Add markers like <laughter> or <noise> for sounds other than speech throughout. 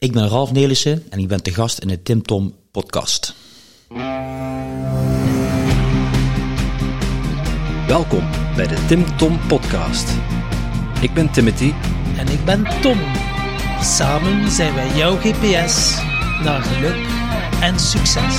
Ik ben Ralf Nelissen en ik ben te gast in de Tim Tom podcast. Welkom bij de Tim Tom podcast. Ik ben Timothy En ik ben Tom. Samen zijn wij jouw GPS naar geluk en succes.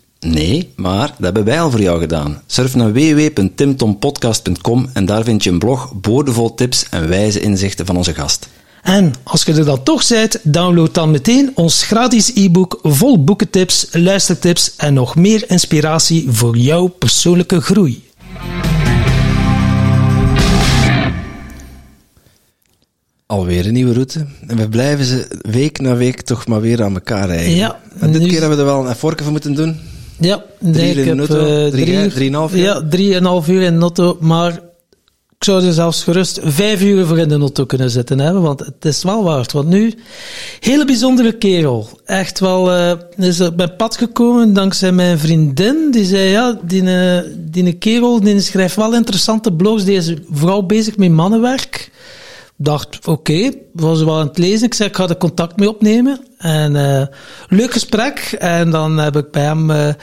Nee, maar dat hebben wij al voor jou gedaan. Surf naar www.timtompodcast.com en daar vind je een blog boordevol tips en wijze inzichten van onze gast. En als je er dan toch bent, download dan meteen ons gratis e-book vol boekentips, luistertips en nog meer inspiratie voor jouw persoonlijke groei. Alweer een nieuwe route. En we blijven ze week na week toch maar weer aan elkaar rijden. Ja, En dit nu- keer hebben we er wel een effortje voor moeten doen. Ja, Drie ik heb, auto, eh, drie, drie hè? uur- Drieënhalf uur? Ja, drieënhalf uur in de auto, maar ik zou er zelfs gerust vijf uur voor in de auto kunnen zitten hebben, want het is wel waard. Want nu, hele bijzondere kerel. Echt wel, eh is op mijn pad gekomen dankzij mijn vriendin. Die zei, ja, die, eh, die kerel die schrijft wel interessante blogs. Die is vooral bezig met mannenwerk dacht, oké, was wel aan het lezen. Ik zei, ik ga er contact mee opnemen. En eh, leuk gesprek. En dan heb ik bij hem eh,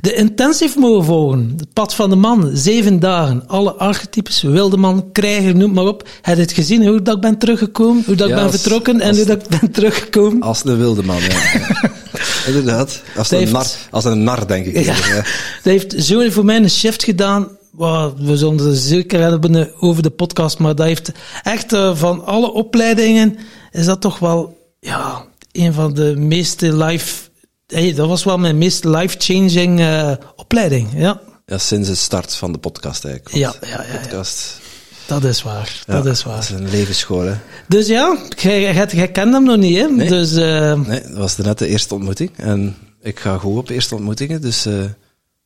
de intensive mogen volgen. Het pad van de man, zeven dagen. Alle archetypes, wilde man, krijger, noem maar op. Heb je het gezien, hoe dat ik ben teruggekomen? Hoe dat Ja, ik ben als- vertrokken en hoe dat ik ben teruggekomen? Als een wilde man, ja. <laughs> Inderdaad. Als een, heeft- nar, als een nar, denk ik. Ja. Ja. Dat heeft zo voor mij een shift gedaan. Wow, we zullen het zeker hebben over de podcast, maar dat heeft echt eh, van alle opleidingen, is dat toch wel ja, een van de meeste life. Hey, dat was wel mijn meest life-changing eh, opleiding. Ja. Ja, sinds het start van de podcast eigenlijk. Ja, ja, ja, ja. Podcast, dat is waar. ja, dat is Dat waar. is een levensschool, hè. Dus ja, jij, kent hem nog niet, hè? Nee. Dus eh, Nee, dat was net de eerste ontmoeting. En ik ga goed op eerste ontmoetingen, dus eh,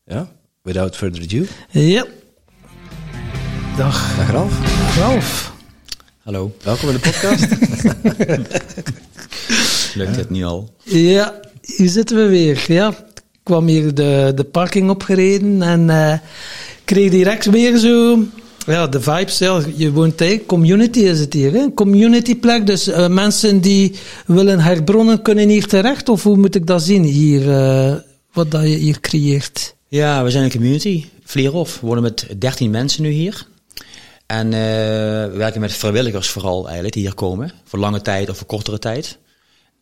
ja, without further ado. ja. Dag, Dag Ralf, Ralf. Hallo. welkom in de podcast. <laughs> Lukt dit nu al? Ja, hier zitten we weer. Ja, ik kwam hier de, de parking opgereden en eh kreeg direct weer zo... Ja, de vibes, ja, je woont eigenlijk, community is het hier, hè? community plek, dus eh, mensen die willen herbronnen kunnen hier terecht, of hoe moet ik dat zien hier, eh, wat dat je hier creëert? Ja, we zijn een community, Vlierhof. We wonen met 13 mensen nu hier. En eh, we werken met vrijwilligers vooral eigenlijk, die hier komen. Voor lange tijd of voor kortere tijd.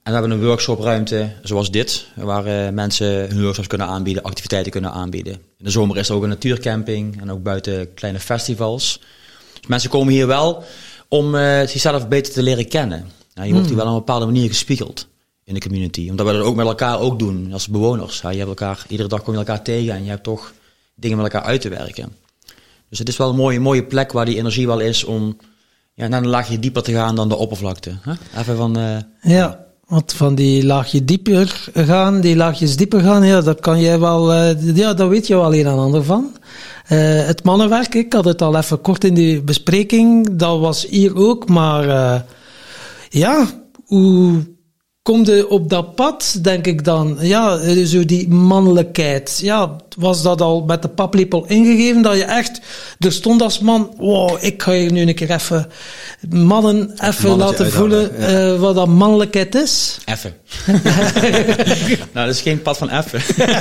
En we hebben een workshopruimte zoals dit, waar eh, mensen hun workshops kunnen aanbieden, activiteiten kunnen aanbieden. In de zomer is er ook een natuurcamping en ook buiten kleine festivals. Dus mensen komen hier wel om eh, zichzelf beter te leren kennen. Nou, je wordt hier wel op een bepaalde manier gespiegeld in de community. Omdat we dat ook met elkaar ook doen als bewoners. Ja, je hebt elkaar, iedere dag kom je elkaar tegen en je hebt toch dingen met elkaar uit te werken. Dus het is wel een mooie, mooie plek waar die energie wel is om ja, naar een laagje dieper te gaan dan de oppervlakte. Hè? Even van... eh, Ja, want van die laagje dieper gaan, die laagjes dieper gaan, ja, dat kan jij wel, eh, ja, daar weet je wel een en ander van. Eh, het mannenwerk, ik had het al even kort in die bespreking, dat was hier ook, maar ja, hoe kom je op dat pad, denk ik dan? Ja, zo die mannelijkheid. Ja, was dat al met de paplepel ingegeven dat je echt er stond als man, wow, ik ga hier nu een keer even mannen even laten voelen ja. eh, wat dat mannelijkheid is. Effen. <laughs> nou, dat is geen pad van effen.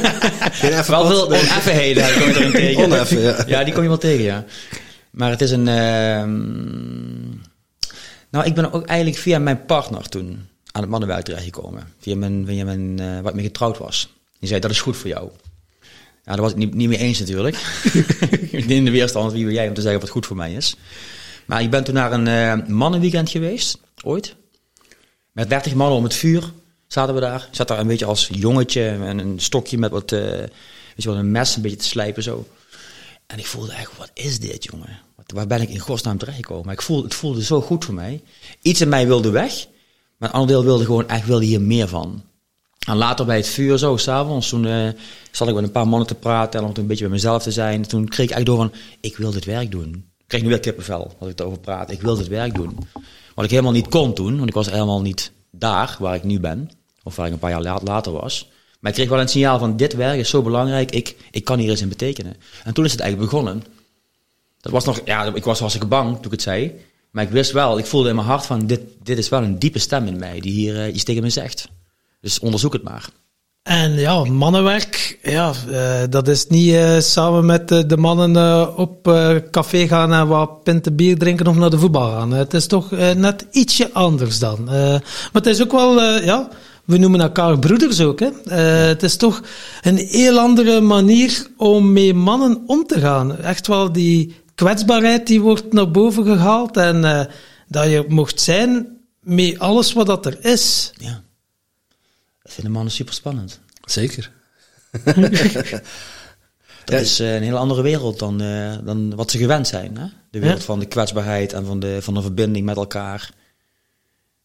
<laughs> Geen even wel veel oneffenheden kom je erin tegen. <laughs> Oneffen, ja. Ja, die kom je wel tegen, ja. Maar het is een... ehm, nou, ik ben ook eigenlijk via mijn partner toen aan het mannenwerk terechtgekomen. Via mijn, via mijn eh, waar ik mee getrouwd was. Die zei, dat is goed voor jou. Ja, daar was ik niet, niet mee eens natuurlijk. <laughs> in de weerstand, wie ben jij om te zeggen wat goed voor mij is. Maar ik ben toen naar een eh, mannenweekend geweest, ooit. Met 30 mannen om het vuur zaten we daar. Ik zat daar een beetje als jongetje en een stokje met wat, eh, weet je wel, een mes een beetje te slijpen zo. En ik voelde echt, wat is dit jongen? Wat, waar ben ik in godsnaam terechtgekomen? Maar ik voelde, het voelde zo goed voor mij. Iets in mij wilde weg, maar een ander deel wilde gewoon echt wilde hier meer van. En later bij het vuur zo, s'avonds, toen eh, zat ik met een paar mannen te praten en om een beetje bij mezelf te zijn. Toen kreeg ik eigenlijk door van, ik wil dit werk doen. Ik kreeg nu weer kippenvel als ik erover praat. Ik wil dit werk doen. Wat ik helemaal niet kon toen, want ik was helemaal niet daar waar ik nu ben. Of waar ik een paar jaar la- later was. Maar ik kreeg wel een signaal van, dit werk is zo belangrijk, ik, ik kan hier eens in betekenen. En toen is het eigenlijk begonnen. Dat was nog, ja, ik was hartstikke bang toen ik het zei. Maar ik wist wel, ik voelde in mijn hart van, dit, dit is wel een diepe stem in mij die hier iets tegen me zegt. Dus onderzoek het maar. En ja, mannenwerk, ja, eh, dat is niet eh, samen met eh, de mannen op café gaan en wat pinten bier drinken of naar de voetbal gaan. Het is toch net ietsje anders dan. Maar het is ook wel, ja, we noemen elkaar broeders ook. Hè. Het is toch een heel andere manier om met mannen om te gaan. Echt wel die kwetsbaarheid die wordt naar boven gehaald en eh, dat je mocht zijn met alles wat dat er is. Ja. Dat vinden mannen super spannend. Zeker. <laughs> Dat Ja. is eh, een hele andere wereld dan, eh, dan wat ze gewend zijn. Hè? De wereld Ja. van de kwetsbaarheid en van de, van de verbinding met elkaar.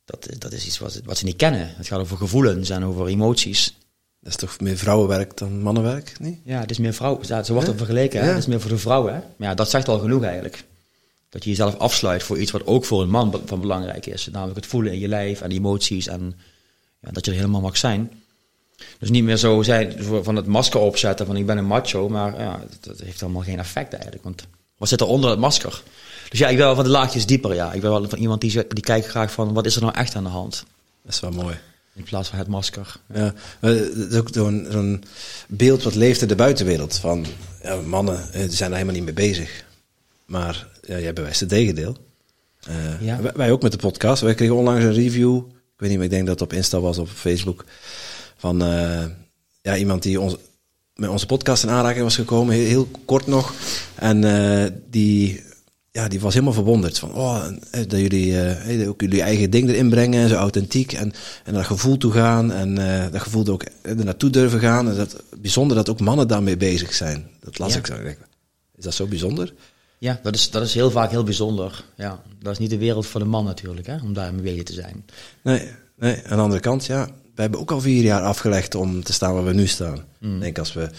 Dat, is- dat is iets wat, ze- wat ze niet kennen. Het gaat over gevoelens en over emoties. Dat is toch meer vrouwenwerk dan mannenwerk, niet? Ja, het is meer vrouw. Ja, zo wordt Ja. het vergeleken. Hè? Ja. Het is meer voor de vrouwen. Hè? Maar ja, dat zegt al genoeg eigenlijk. Dat je jezelf afsluit voor iets wat ook voor een man van belangrijk is. Namelijk het voelen in je lijf en emoties. En ja, dat je er helemaal mag zijn. Dus niet meer zo zijn van het masker opzetten van ik ben een macho. Maar ja, dat, heeft allemaal geen effect eigenlijk. Want wat zit er onder het masker? Dus ja, ik ben wel van de laagjes dieper. Ja. Ik ben wel van iemand die, die kijkt graag van wat is er nou echt aan de hand? Dat is wel mooi. In plaats van het masker. Ja, het is ook zo'n beeld wat leeft in de buitenwereld. Van ja, mannen eh, die zijn daar helemaal niet mee bezig. Maar ja, jij bewijst het tegendeel. Eh, Ja. wij, ook met de podcast. Wij kregen onlangs een review. Ik weet niet meer, ik denk dat het op Insta was of op Facebook. Van eh, ja, iemand die ons, met onze podcast in aanraking was gekomen, heel, heel kort nog. En die, ja, die was helemaal verwonderd. Van, oh, eh, dat jullie eh, ook jullie eigen ding erin brengen, en zo authentiek. En, en dat gevoel toe gaan. En eh, dat gevoel ook er naartoe durven gaan. En dat, bijzonder dat ook mannen daarmee bezig zijn. Dat las Ja. ik zo. Is dat zo bijzonder? Ja, dat is, dat is heel vaak heel bijzonder. Ja, dat is niet de wereld voor de man natuurlijk, hè, om daar mee bezig te zijn. Nee, nee. Aan de andere kant, ja. We hebben ook al vier jaar afgelegd om te staan waar we nu staan. Ik denk als we,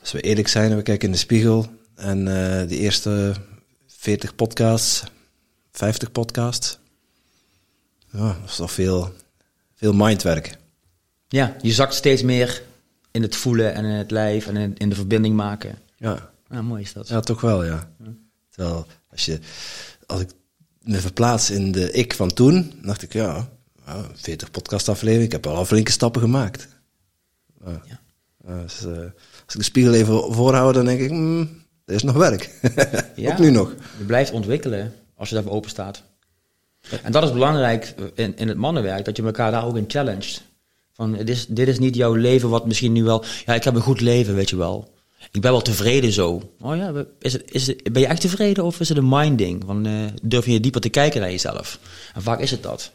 als we eerlijk zijn en we kijken in de spiegel. En eh de eerste 40 podcasts, 50 podcasts. Ja, dat is toch veel, veel mindwerk. Ja, je zakt steeds meer in het voelen en in het lijf en in, de verbinding maken. Ja. Ja, mooi is dat. Ja, toch wel, ja. Terwijl, als, je, als ik me verplaats in de ik van toen, dacht ik, ja, ja 40 podcastafleveringen, ik heb al flinke stappen gemaakt. Ja. Dus, eh, als ik de spiegel even voorhoud, dan denk ik, mm, er is nog werk. <laughs> Ja, Ook nu nog. Je blijft ontwikkelen als je daarvoor open staat. En dat is belangrijk in, in het mannenwerk, dat je elkaar daar ook in challenged. Van, dit is, dit is niet jouw leven wat misschien nu wel... Ja, ik heb een goed leven, weet je wel. Ik ben wel tevreden zo. Oh ja, is het, is het, ben je echt tevreden of is het een mindding? Van, eh, durf je dieper te kijken naar jezelf? En vaak is het dat.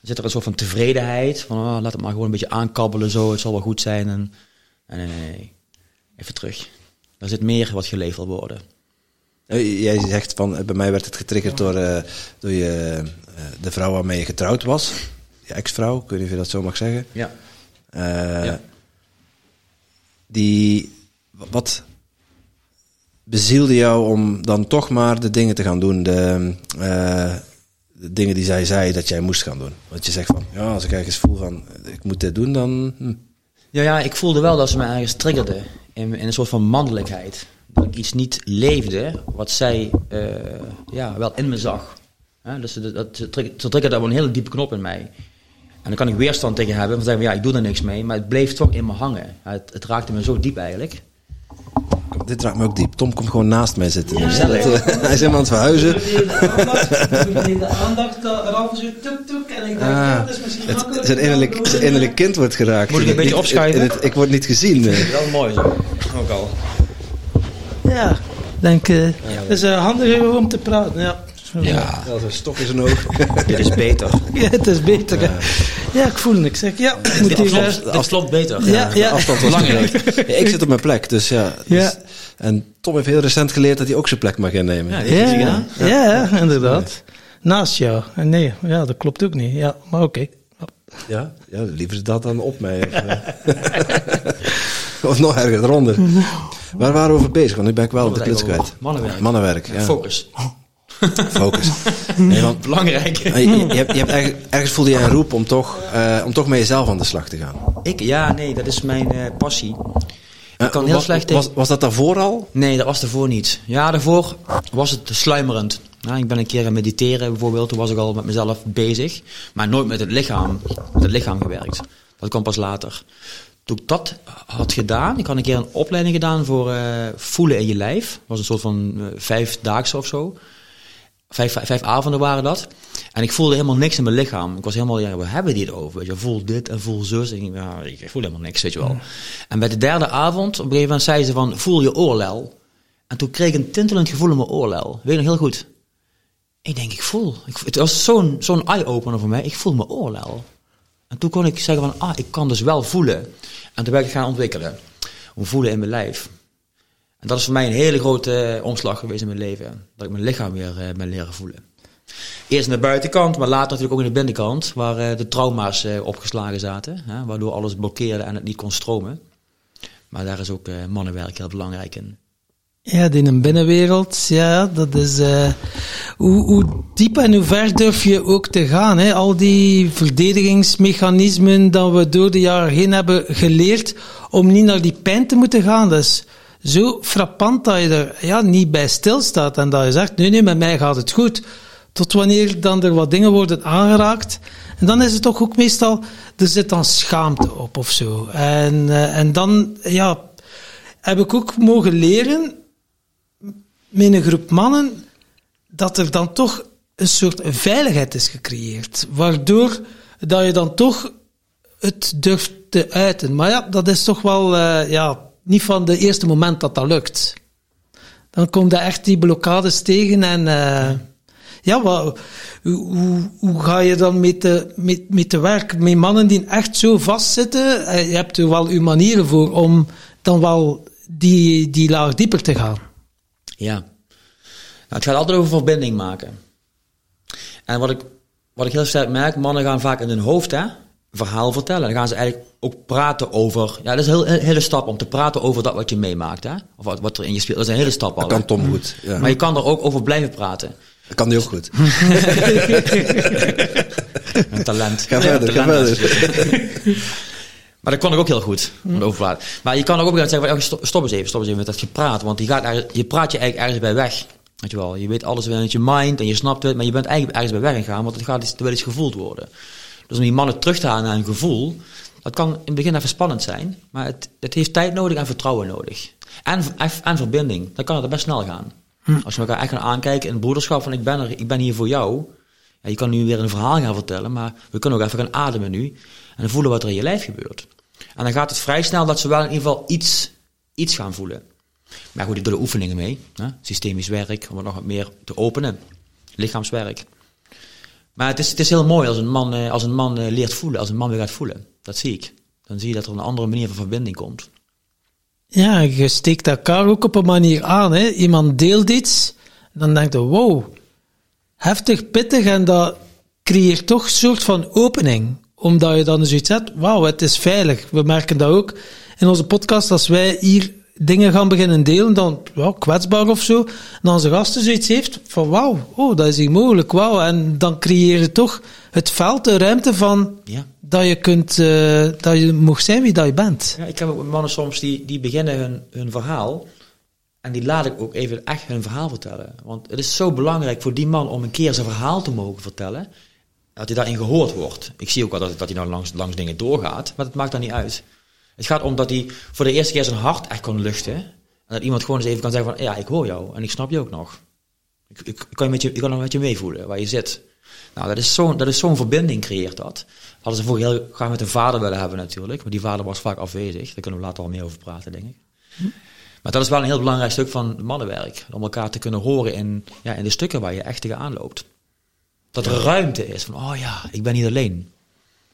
Er zit er een soort van tevredenheid. Van, oh, laat het maar gewoon een beetje aankabbelen zo. Het zal wel goed zijn. En, en nee, nee, nee. Even terug. Er zit meer wat geleefd wil worden. Eh, Jij zegt van, eh, bij mij werd het getriggerd door, eh, door je, de vrouw waarmee je getrouwd was. Je ex-vrouw, of je dat zo mag zeggen. Ja. Ja. Die, wat bezielde jou om dan toch maar de dingen te gaan doen, de, de dingen die zij zei dat jij moest gaan doen? Want je zegt van, ja, als ik ergens voel van, ik moet dit doen, dan... Hm. Ja, ja, ik voelde wel dat ze me ergens triggerde in een soort van mannelijkheid. Dat ik iets niet leefde wat zij eh, ja, wel in me zag. Hè, dus dat, trigger- ze triggerde wel een hele diepe knop in mij. En dan kan ik weerstand tegen hebben. Van zeggen, van, ja, ik doe er niks mee. Maar het bleef toch in me hangen. Het, het raakte me zo diep eigenlijk. Dit raakt me ook diep. Tom komt gewoon naast mij zitten. Ja. Hij is helemaal aan het verhuizen. de aandacht eraf zo tuk tuk en ik denk, Ah, dat is misschien het, makkelijk. zijn, innerlijk, zijn innerlijk kind wordt geraakt. Moet ik een beetje opschuiven? ik word niet gezien. eh. Wel mooi zo. Ook al. Ja, ik denk, eh het is uh, handig om te praten, ja. Ja, Ja, zo'n stok in zijn oog. dit is beter. Ja, het is beter. Ja, ik voel niks. Ik zeg, ja, moet hier... klopt, eh, klopt beter. Ja, afstand was Belangrijk. <laughs> Ja, ik zit op mijn plek, dus ja. Dus- Ja. En Tom heeft heel recent geleerd dat hij ook zijn plek mag innemen. Ja, Ja, inderdaad. Naast jou. En Nee, ja, dat klopt ook niet. Ja, maar oké. Ja, ja liever dat dan op mij. <laughs> Of, eh. nog ergens eronder. <laughs> Waar waren we over bezig? Want nu ben ik wel op de kluts kwijt. Mannenwerk. Mannenwerk, ja. Focus. Focus. <laughs> Nee, want, Belangrijk. je, je, je hebt, je hebt ergens, ergens voelde je een roep om toch, eh, om toch met jezelf aan de slag te gaan. Ik? Ja, nee, dat is mijn eh, passie. Ik kan heel was, slecht tegen... was, was dat daarvoor al? Nee, dat was daarvoor niet. Ja, daarvoor was het sluimerend. Ja, ik ben een keer aan mediteren bijvoorbeeld. Toen was ik al met mezelf bezig. Maar nooit met het lichaam, met het lichaam gewerkt. Dat kwam pas later. Toen ik dat had gedaan, ik had een keer een opleiding gedaan voor eh, voelen in je lijf. Dat was een soort van uh, vijfdaagse of zo. Vijf, vijf, vijf, avonden waren dat. En ik voelde helemaal niks in mijn lichaam. Ik was helemaal, ja, we hebben die het over? Weet je, voel dit en voel zus. En ik, ja, ik voel helemaal niks, weet je wel. En bij de derde avond, op een gegeven moment zei ze van, voel je oorlel. En toen kreeg ik een tintelend gevoel in mijn oorlel. Weet je nog heel goed? Ik denk, ik voel. Ik, het was zo'n zo'n eye-opener voor mij. Ik voel mijn oorlel. En toen kon ik zeggen van, ah, ik kan dus wel voelen. En toen ben ik gaan ontwikkelen. Om voelen in mijn lijf. En dat is voor mij een hele grote omslag geweest in mijn leven. Dat ik mijn lichaam weer uh, ben leren voelen. Eerst aan de buitenkant, maar later natuurlijk ook in de binnenkant. Waar uh, de trauma's opgeslagen zaten. Hè, waardoor alles blokkeerde en het niet kon stromen. Maar daar is ook mannenwerk heel belangrijk in. Ja, in een binnenwereld, ja, dat is... hoe, hoe diep en hoe ver durf je ook te gaan? Hè? Al die verdedigingsmechanismen dat we door de jaren heen hebben geleerd om niet naar die pijn te moeten gaan. Dus zo frappant dat je er ja, niet bij stilstaat en dat je zegt, nee, nee, met mij gaat het goed. Tot wanneer dan er wat dingen worden aangeraakt. En dan is het toch ook meestal, er zit dan schaamte op of zo. En, uh, en dan, ja, heb ik ook mogen leren met een groep mannen dat er dan toch een soort veiligheid is gecreëerd. Waardoor dat je dan toch het durft te uiten. Maar ja, dat is toch wel, uh, ja, niet van de eerste moment dat dat lukt. Dan komt er echt die blokkades tegen en uh, ja, wat, hoe, hoe ga je dan met te, met, met te werk? Met mannen die echt zo vastzitten, uh, je hebt er wel uw manieren voor om dan wel die, die laag dieper te gaan. Ja. Nou, het gaat altijd over verbinding maken. En wat ik, wat ik heel sterk merk, mannen gaan vaak in hun hoofd, hè, verhaal vertellen. Dan gaan ze eigenlijk ook praten over. Ja, dat is een hele, hele stap om te praten over dat wat je meemaakt, hè? Of wat, wat er in je speelt. Dat is een hele stap al. Dat kan Tom goed. Ja. Maar je kan er ook over blijven praten. Dat kan hij ook goed. <laughs> een talent. Ga verder, ja, ga verder. <laughs> maar dat kon ik ook heel goed, om over praten. Maar je kan ook op zeggen, van, stop, stop eens even, stop eens even met dat gepraat. Want je, gaat je praat je eigenlijk ergens bij weg. Weet je wel, je weet alles wel in je mind en je snapt het, maar je bent eigenlijk ergens bij weg gegaan, want het gaat er wil iets gevoeld worden. Dus om die mannen terug te halen naar een gevoel, dat kan in het begin even spannend zijn, maar het, het heeft tijd nodig en vertrouwen nodig. En, en verbinding, dan kan het best snel gaan. Hm. Als je elkaar echt gaan aankijken in het broederschap van ik ben er, ik ben hier voor jou. Ja, je kan nu weer een verhaal gaan vertellen, maar we kunnen ook even gaan ademen nu en dan voelen wat er in je lijf gebeurt. En dan gaat het vrij snel dat ze wel in ieder geval iets, iets gaan voelen. Maar goed, ik doe er oefeningen mee. Hè? Systemisch werk, om het nog wat meer te openen. Lichaamswerk. Maar het is, het is heel mooi als een man, als een man leert voelen, als een man weer gaat voelen. Dat zie ik. Dan zie je dat er een andere manier van verbinding komt. Ja, je steekt elkaar ook op een manier aan. Hè? Iemand deelt iets, dan denkt je, wow, heftig, pittig, en dat creëert toch een soort van opening. Omdat je dan zoiets hebt, wauw, het is veilig. We merken dat ook in onze podcast, als wij hier dingen gaan beginnen delen, dan ja, kwetsbaar of zo. En onze gasten zoiets heeft van wauw, oh, dat is hier mogelijk, wauw. En dan creëer je toch het veld, de ruimte van ja. dat je kunt, uh, dat je mag zijn wie dat je bent. Ja, ik heb ook mannen soms die, die beginnen hun, hun verhaal. En die laat ik ook even echt hun verhaal vertellen. Want het is zo belangrijk voor die man om een keer zijn verhaal te mogen vertellen. Dat hij daarin gehoord wordt. Ik zie ook wel dat, dat hij nou langs, langs dingen doorgaat. Maar dat maakt dan niet uit. Het gaat om dat hij voor de eerste keer zijn hart echt kon luchten. En dat iemand gewoon eens even kan zeggen van, ja, ik hoor jou en ik snap je ook nog. Ik, ik, ik kan, met je, ik kan nog met je meevoelen, waar je zit. Nou, dat is zo'n dat is zo'n verbinding creëert dat. Hadden ze voor heel graag met een vader willen hebben natuurlijk, maar die vader was vaak afwezig. Daar kunnen we later al meer over praten, denk ik. Hm. Maar dat is wel een heel belangrijk stuk van mannenwerk. Om elkaar te kunnen horen in, ja, in de stukken waar je echt tegenaan loopt. Dat er ruimte is van, oh ja, ik ben niet alleen.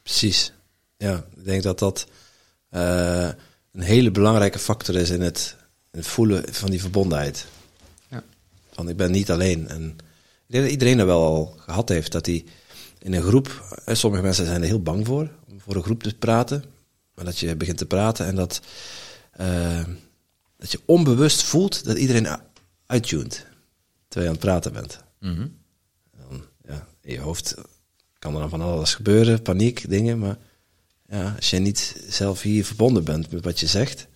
Precies. Ja, ik denk dat dat uh, een hele belangrijke factor is in het, in het voelen van die verbondenheid. Ja. Van ik ben niet alleen. En ik denk dat iedereen er wel al gehad heeft dat hij in een groep, eh, sommige mensen zijn er heel bang voor, om voor een groep te praten. Maar dat je begint te praten en dat, eh, dat je onbewust voelt dat iedereen uittunt. Terwijl je aan het praten bent. Mhm. Dan, ja, in je hoofd kan er dan van alles gebeuren, paniek, dingen. Maar ja, als je niet zelf hier verbonden bent met wat je zegt,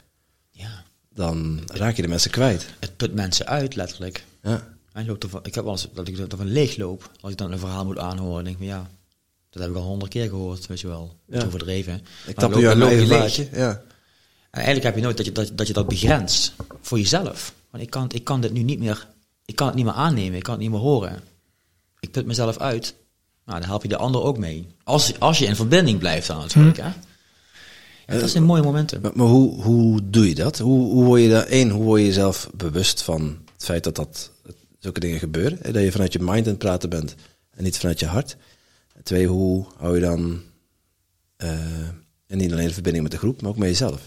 Ja, dan raak je de mensen kwijt. het put mensen uit, letterlijk. Ja. En loopt ervan- ik heb wel eens dat ik ervan leeg loop. Als ik dan een verhaal moet aanhoren, denk ik van ja, dat heb ik al honderd keer gehoord, weet je wel. Ja. Overdreven. Ik Maar tap nu uit mijn leeg. Ja. En eigenlijk heb je nooit dat je dat, dat, je dat begrenst voor jezelf. Want ik kan, ik kan dit nu niet meer, ik kan het niet meer aannemen, ik kan het niet meer horen. Ik put mezelf uit. Nou, dan help je de ander ook mee. Als, als je in verbinding blijft dan natuurlijk. Hè? Ja, dat zijn mooie momenten. Maar, maar hoe, hoe doe je dat? Hoe, hoe word je daar, één, hoe word je jezelf bewust van het feit dat, dat zulke dingen gebeuren? Hè? Dat je vanuit je mind aan het praten bent en niet vanuit je hart. En twee, hoe hou je dan, eh, en niet alleen de verbinding met de groep, maar ook met jezelf?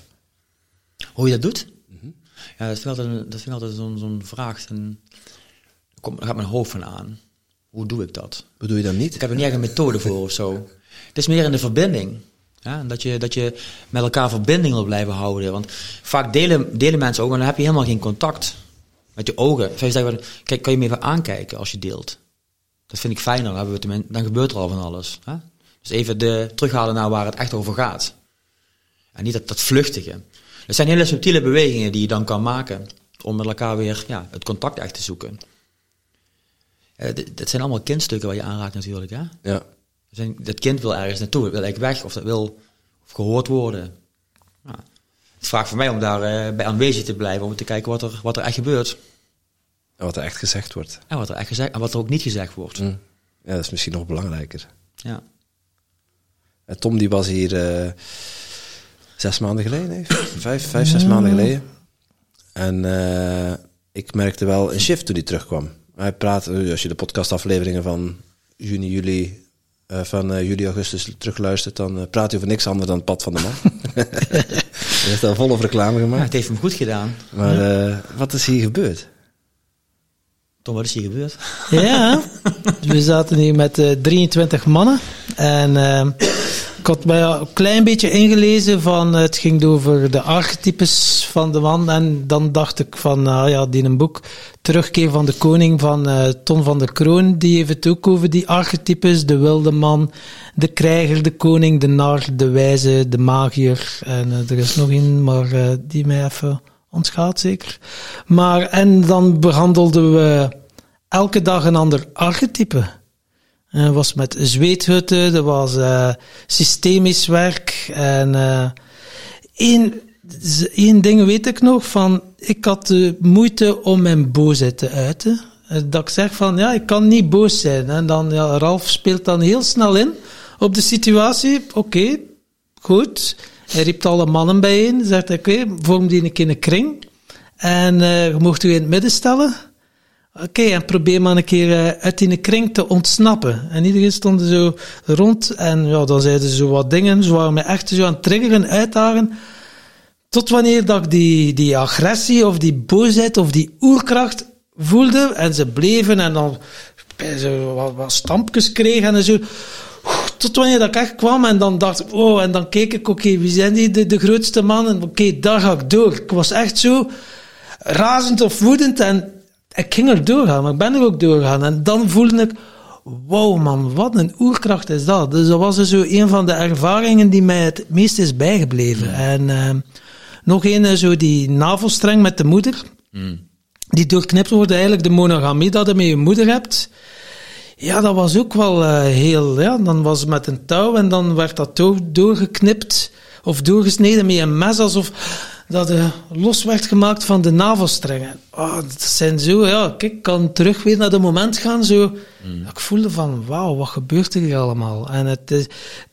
Hoe je dat doet? Ja, dat vind ik altijd, een- dat vind ik altijd zo'n zo'n vraag. En, daar gaat mijn hoofd van aan. Hoe doe ik dat? Doe je dan niet? Ik heb er niet echt een methode voor of zo. Het is meer in de verbinding. Ja, dat, je, dat je met elkaar verbinding wil blijven houden. Want vaak delen, delen mensen ook, maar dan heb je helemaal geen contact met je ogen. Zeggen, kijk, kan je me even aankijken als je deelt? Dat vind ik fijner, hebben we dan gebeurt er al van alles. Hè? Dus even de, terughalen naar waar het echt over gaat. En niet dat, dat vluchtige. Het zijn hele subtiele bewegingen die je dan kan maken om met elkaar weer ja, het contact echt te zoeken. Eh, dit zijn allemaal kindstukken waar je aanraakt natuurlijk. Hè? Ja. zijn, dat kind wil ergens naartoe, wil eigenlijk weg of dat wil of gehoord worden. Nou, het vraagt voor mij om daar eh, bij aanwezig te blijven, om te kijken wat er, wat er echt gebeurt. En wat er echt gezegd wordt. En wat er echt gezegd en wat er ook niet gezegd wordt. Hm. Ja, dat is misschien nog belangrijker. Ja. En Tom die was hier eh, zes maanden geleden, nee, vijf, vijf, zes maanden geleden. En eh, ik merkte wel een shift toen hij terugkwam. Hij praat, eh, als je de podcastafleveringen van juni, juli, eh, van eh, juli, augustus terugluistert, dan praat hij over niks anders dan het pad van de man. <laughs> Hij heeft al volop reclame Ja, gemaakt. het heeft hem goed gedaan. Maar eh, wat is hier gebeurd? Tom, wat is hier gebeurd? Ja, we zaten hier met eh, 23 mannen. En ik had mij een klein beetje ingelezen van, het ging over de archetypes van de man. En dan dacht ik van, nou ja, die een boek, Terugkeer van de Koning van eh, Ton van der Kroon, die heeft het ook over die archetypes. De wilde man, de krijger, de koning, de nar, de wijze, de magier. En eh, er is nog een, maar eh, die mij even ontgaat zeker. Maar, en dan behandelden we elke dag een ander archetype. Eh, Het was met zweethutten, er was eh, systemisch werk. En eh één, één ding weet ik nog, van ik had de moeite om mijn boosheid te uiten. Eh, Dat ik zeg van, ja, ik kan niet boos zijn. En dan, ja, Ralf speelt dan heel snel in op de situatie. Oké, goed. Hij riep alle mannen bijeen. Zegt, oké, vorm die een keer een kring. En eh je mocht u in het midden stellen. Oké, en probeer maar een keer eh, uit die kring te ontsnappen. En iedereen stond zo rond en ja, dan zeiden ze zo wat dingen. Ze waren me echt zo aan het triggeren, uitdagen. Tot wanneer dat ik die, die agressie of die boosheid of die oerkracht voelde. En ze bleven en dan ze wat, wat stampjes kregen en zo. Tot wanneer dat ik echt kwam en dan dacht ik, oh, en dan keek ik, oké, wie zijn die, de, de grootste mannen? Oké, daar ga ik door. Ik was echt zo razend of woedend en ik ging er doorgaan, maar ik ben er ook doorgaan. En dan voelde ik, wow man, wat een oerkracht is dat. Dus dat was dus zo een van de ervaringen die mij het meest is bijgebleven. En eh, nog een, zo die navelstreng met de moeder, die doorknipt wordt, eigenlijk de monogamie dat je met je moeder hebt. Ja, dat was ook wel eh, heel, ja, dan was het met een touw en dan werd dat touw doorgeknipt of doorgesneden met een mes, alsof dat eh, los werd gemaakt van de navelstrengen. Oh, dat zijn zo, ja, kijk, ik kan terug weer naar dat moment gaan, zo. dat Ik voelde van, wauw, wat gebeurt er hier allemaal? En het, is,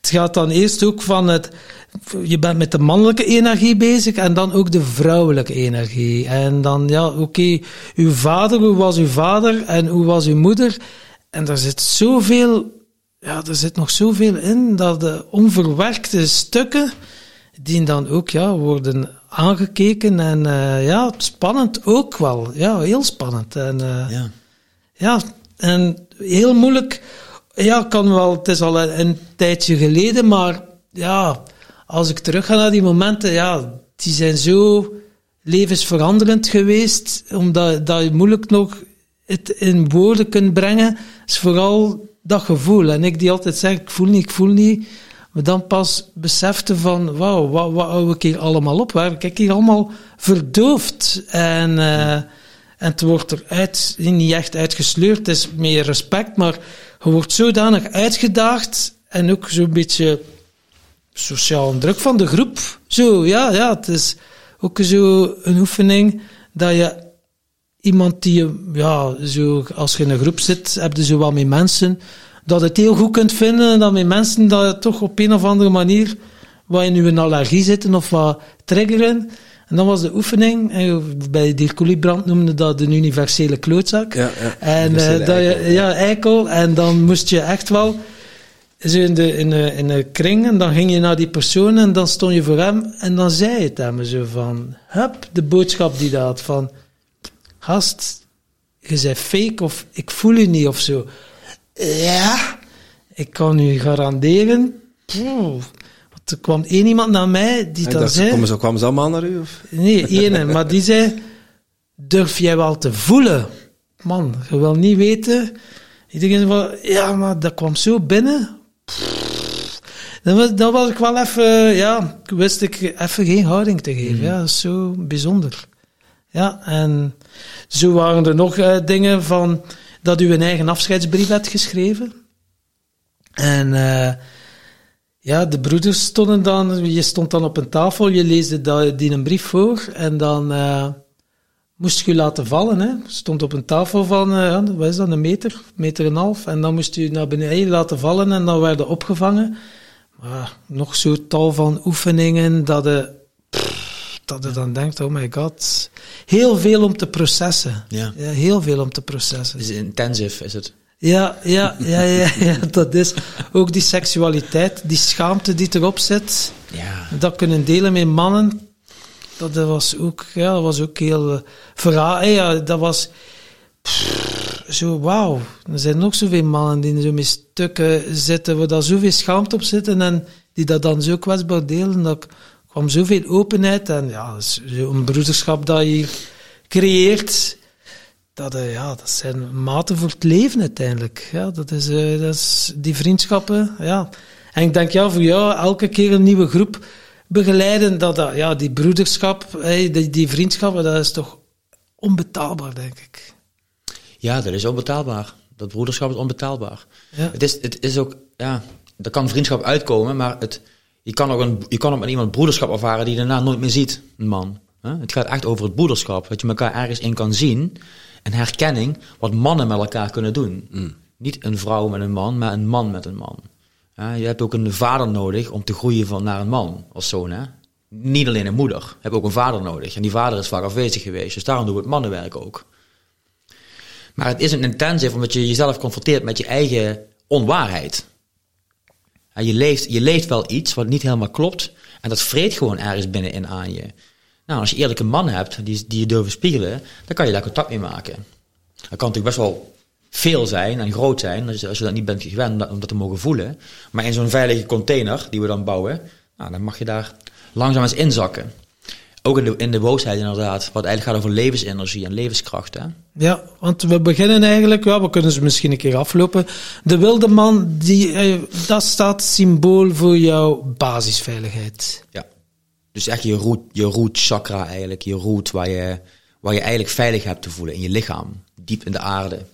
het gaat dan eerst ook van het, je bent met de mannelijke energie bezig en dan ook de vrouwelijke energie. En dan, ja, oké, uw vader, hoe was uw vader en hoe was uw moeder? En daar zit zoveel, ja, er zit nog zoveel in dat de onverwerkte stukken, die dan ook, ja, worden aangekeken en eh, ja, spannend ook wel. Ja, heel spannend. En, eh, Ja. ja, en heel moeilijk ja, kan wel. Het is al een, een tijdje geleden, maar ja, als ik terug ga naar die momenten, ja, die zijn zo levensveranderend geweest, omdat dat je moeilijk nog het in woorden kunt brengen, is vooral dat gevoel. En ik die altijd zeg, ik voel niet, ik voel niet. Maar dan pas besefte van, wauw, wat, wat hou ik hier allemaal op? Waar ik hier allemaal verdoofd? En, uh, en het wordt eruit, niet echt uitgesleurd, het is meer respect, maar je wordt zodanig uitgedaagd en ook zo'n beetje sociaal druk van de groep. Zo, ja, ja, het is ook zo een oefening dat je iemand die je, ja, zo, als je in een groep zit, heb je zo wat met mensen, dat het heel goed kunt vinden en dat met mensen dat je toch op een of andere manier wat in je allergie zitten of wat triggeren. En dan was de oefening, en bij Dirk Brand noemde dat de universele klootzak. Ja, ja. En uh, dat je, ja, eikel. En dan moest je echt wel zo in de, in, de, in de kring en dan ging je naar die persoon en dan stond je voor hem en dan zei het hem zo van, hup, de boodschap die dat had van, gast, je zei fake of ik voel je niet of zo. Ja, ik kan u garanderen. Poeh, er kwam één iemand naar mij die dan zei... Komen ze, kwamen ze allemaal naar u? Of? Nee, ene, maar die zei, durf jij wel te voelen? Man, je wil niet weten. Iedereen van, ja, maar dat kwam zo binnen. Dan was, dan was ik wel even, ja, wist ik even geen houding te geven. Ja, dat is zo bijzonder. Ja, en zo waren er nog uh, dingen van dat u een eigen afscheidsbrief had geschreven. En uh, ja, de broeders stonden dan, je stond dan op een tafel, je leesde die een brief voor en dan uh, moest je laten vallen. Hè. Stond op een tafel van, uh, wat is dat, een meter, meter en een half. En dan moest je naar beneden laten vallen en dan werden opgevangen. Maar nog zo'n tal van oefeningen dat pff, dat je dan denkt, oh my god. Heel veel om te processen. Ja. ja heel veel om te processen. Het is intensive, is het? Ja, ja, ja, ja, ja, <laughs> dat is ook die seksualiteit, die schaamte die erop zit. Ja. Dat kunnen delen met mannen. Dat was ook, ja, dat was ook heel uh, verhaal. Ja, dat was pff, zo, wauw. Er zijn nog zoveel mannen die zo met stukken zitten, waar daar zoveel schaamte op zitten en die dat dan zo kwetsbaar delen. Dat kwam zoveel openheid en ja, een broederschap dat je creëert dat, uh, ja, dat zijn maten voor het leven uiteindelijk. Ja, dat, is, uh, dat is die vriendschappen. Ja. En ik denk, ja, voor jou elke keer een nieuwe groep begeleiden, dat, dat ja, die broederschap, hey, die, die vriendschappen, dat is toch onbetaalbaar, denk ik. Ja, dat is onbetaalbaar. Dat broederschap is onbetaalbaar. Ja. Het, is, het is ook, ja, er kan vriendschap uitkomen, maar het, je, kan ook een, je kan ook met iemand broederschap ervaren die je daarna nooit meer ziet, een man. Het gaat echt over het broederschap, dat je elkaar ergens in kan zien een herkenning wat mannen met elkaar kunnen doen. Mm. Niet een vrouw met een man, maar een man met een man. Je hebt ook een vader nodig om te groeien van naar een man als zoon. Hè? Niet alleen een moeder, je hebt ook een vader nodig. En die vader is vaak afwezig geweest, dus daarom doen we het mannenwerk ook. Maar het is een intensive omdat je jezelf confronteert met je eigen onwaarheid. Ja, je, leeft, je leeft wel iets wat niet helemaal klopt en dat vreet gewoon ergens binnenin aan je. Nou, als je eerlijke man hebt die, die je durven spiegelen, dan kan je daar contact mee maken. Dat kan natuurlijk best wel veel zijn en groot zijn, als je, als je dat niet bent gewend om dat te mogen voelen. Maar in zo'n veilige container die we dan bouwen, nou, dan mag je daar langzaam eens inzakken. Ook in de, in de boosheid inderdaad, wat eigenlijk gaat over levensenergie en levenskracht. Hè? Ja, want we beginnen eigenlijk, ja, we kunnen ze misschien een keer aflopen. De wilde man, die, eh, dat staat symbool voor jouw basisveiligheid. Ja. Dus echt je root, je root chakra eigenlijk, je root waar je, waar je eigenlijk veilig hebt te voelen in je lichaam, diep in de aarde.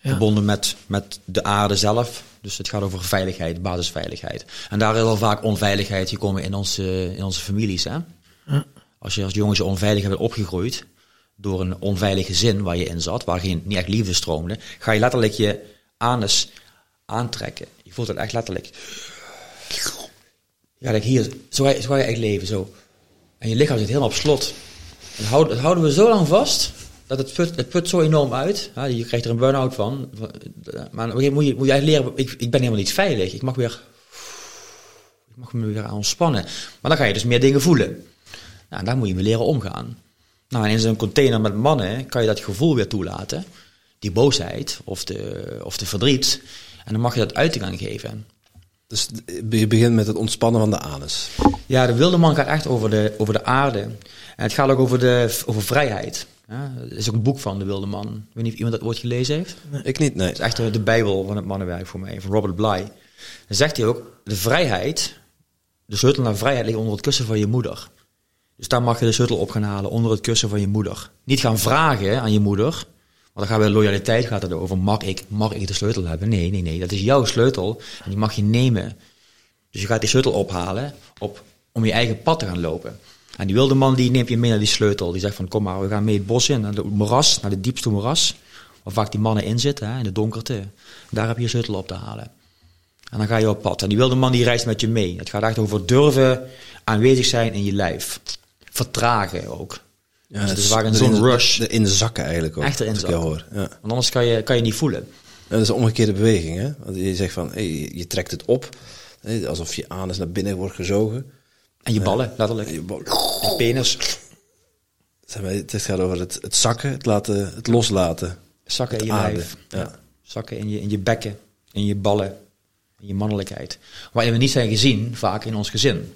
Ja. Verbonden met, met de aarde zelf. Dus het gaat over veiligheid, basisveiligheid. En daar is al vaak onveiligheid gekomen in onze, in onze families. Hè? Ja. Als je als jongetje onveilig bent opgegroeid door een onveilig gezin waar je in zat, waar geen, niet echt liefde stroomde, ga je letterlijk je anus aantrekken. Je voelt het echt letterlijk. Ja, like hier, zo ga, je, zo ga echt leven, zo. En je lichaam zit helemaal op slot. En houden, houden we zo lang vast, dat het put, het put zo enorm uit. Ja, je krijgt er een burn-out van. Maar moet je, moet je eigenlijk leren, ik, ik ben helemaal niet veilig. Ik mag weer, ik mag me weer ontspannen. Maar dan ga je dus meer dingen voelen. Nou, daar moet je mee leren omgaan. Nou, en in zo'n container met mannen kan je dat gevoel weer toelaten. Die boosheid of de, of de verdriet. En dan mag je dat uiting aan geven. Dus je begint met het ontspannen van de anus. Ja, de wilde man gaat echt over de, over de aarde. En het gaat ook over, de, over vrijheid. Ja, er is ook een boek van de wilde man. Ik weet niet of iemand dat ooit gelezen heeft. Ik niet, nee. Het is echt de bijbel van het mannenwerk voor mij, van Robert Bly. Dan zegt hij ook, de vrijheid, de sleutel naar vrijheid ligt onder het kussen van je moeder. Dus daar mag je de sleutel op gaan halen, onder het kussen van je moeder. Niet gaan vragen aan je moeder, want dan gaan we loyaliteit gaat het over. Mag ik, mag ik de sleutel hebben? Nee, nee, nee, dat is jouw sleutel en die mag je nemen. Dus je gaat die sleutel ophalen op, om je eigen pad te gaan lopen. En die wilde man die neemt je mee naar die sleutel. Die zegt van kom maar, we gaan mee het bos in, naar het moeras, naar de diepste moeras. Waar vaak die mannen in zitten, hè, in de donkerte. Daar heb je je sleutel op te halen. En dan ga je op pad. En die wilde man die reist met je mee. Het gaat echt over durven aanwezig zijn in je lijf. Vertragen ook. Ja, dus het is zo'n rush. In de zakken eigenlijk ook. Echt erin zakken. hoor. Ja. Want anders kan je, kan je niet voelen. En dat is een omgekeerde beweging, hè? Want je zegt van, hey, je- trekt het op, alsof je anus naar binnen wordt gezogen. En je ballen, letterlijk. En je bal- Je penis. Zeg maar, Het gaat over het, het zakken, het, laten, het loslaten. Zakken in je Aarde, lijf. ja. Zakken in je, in je bekken. In je ballen. In je mannelijkheid. Waarin we niet zijn gezien, vaak in ons gezin.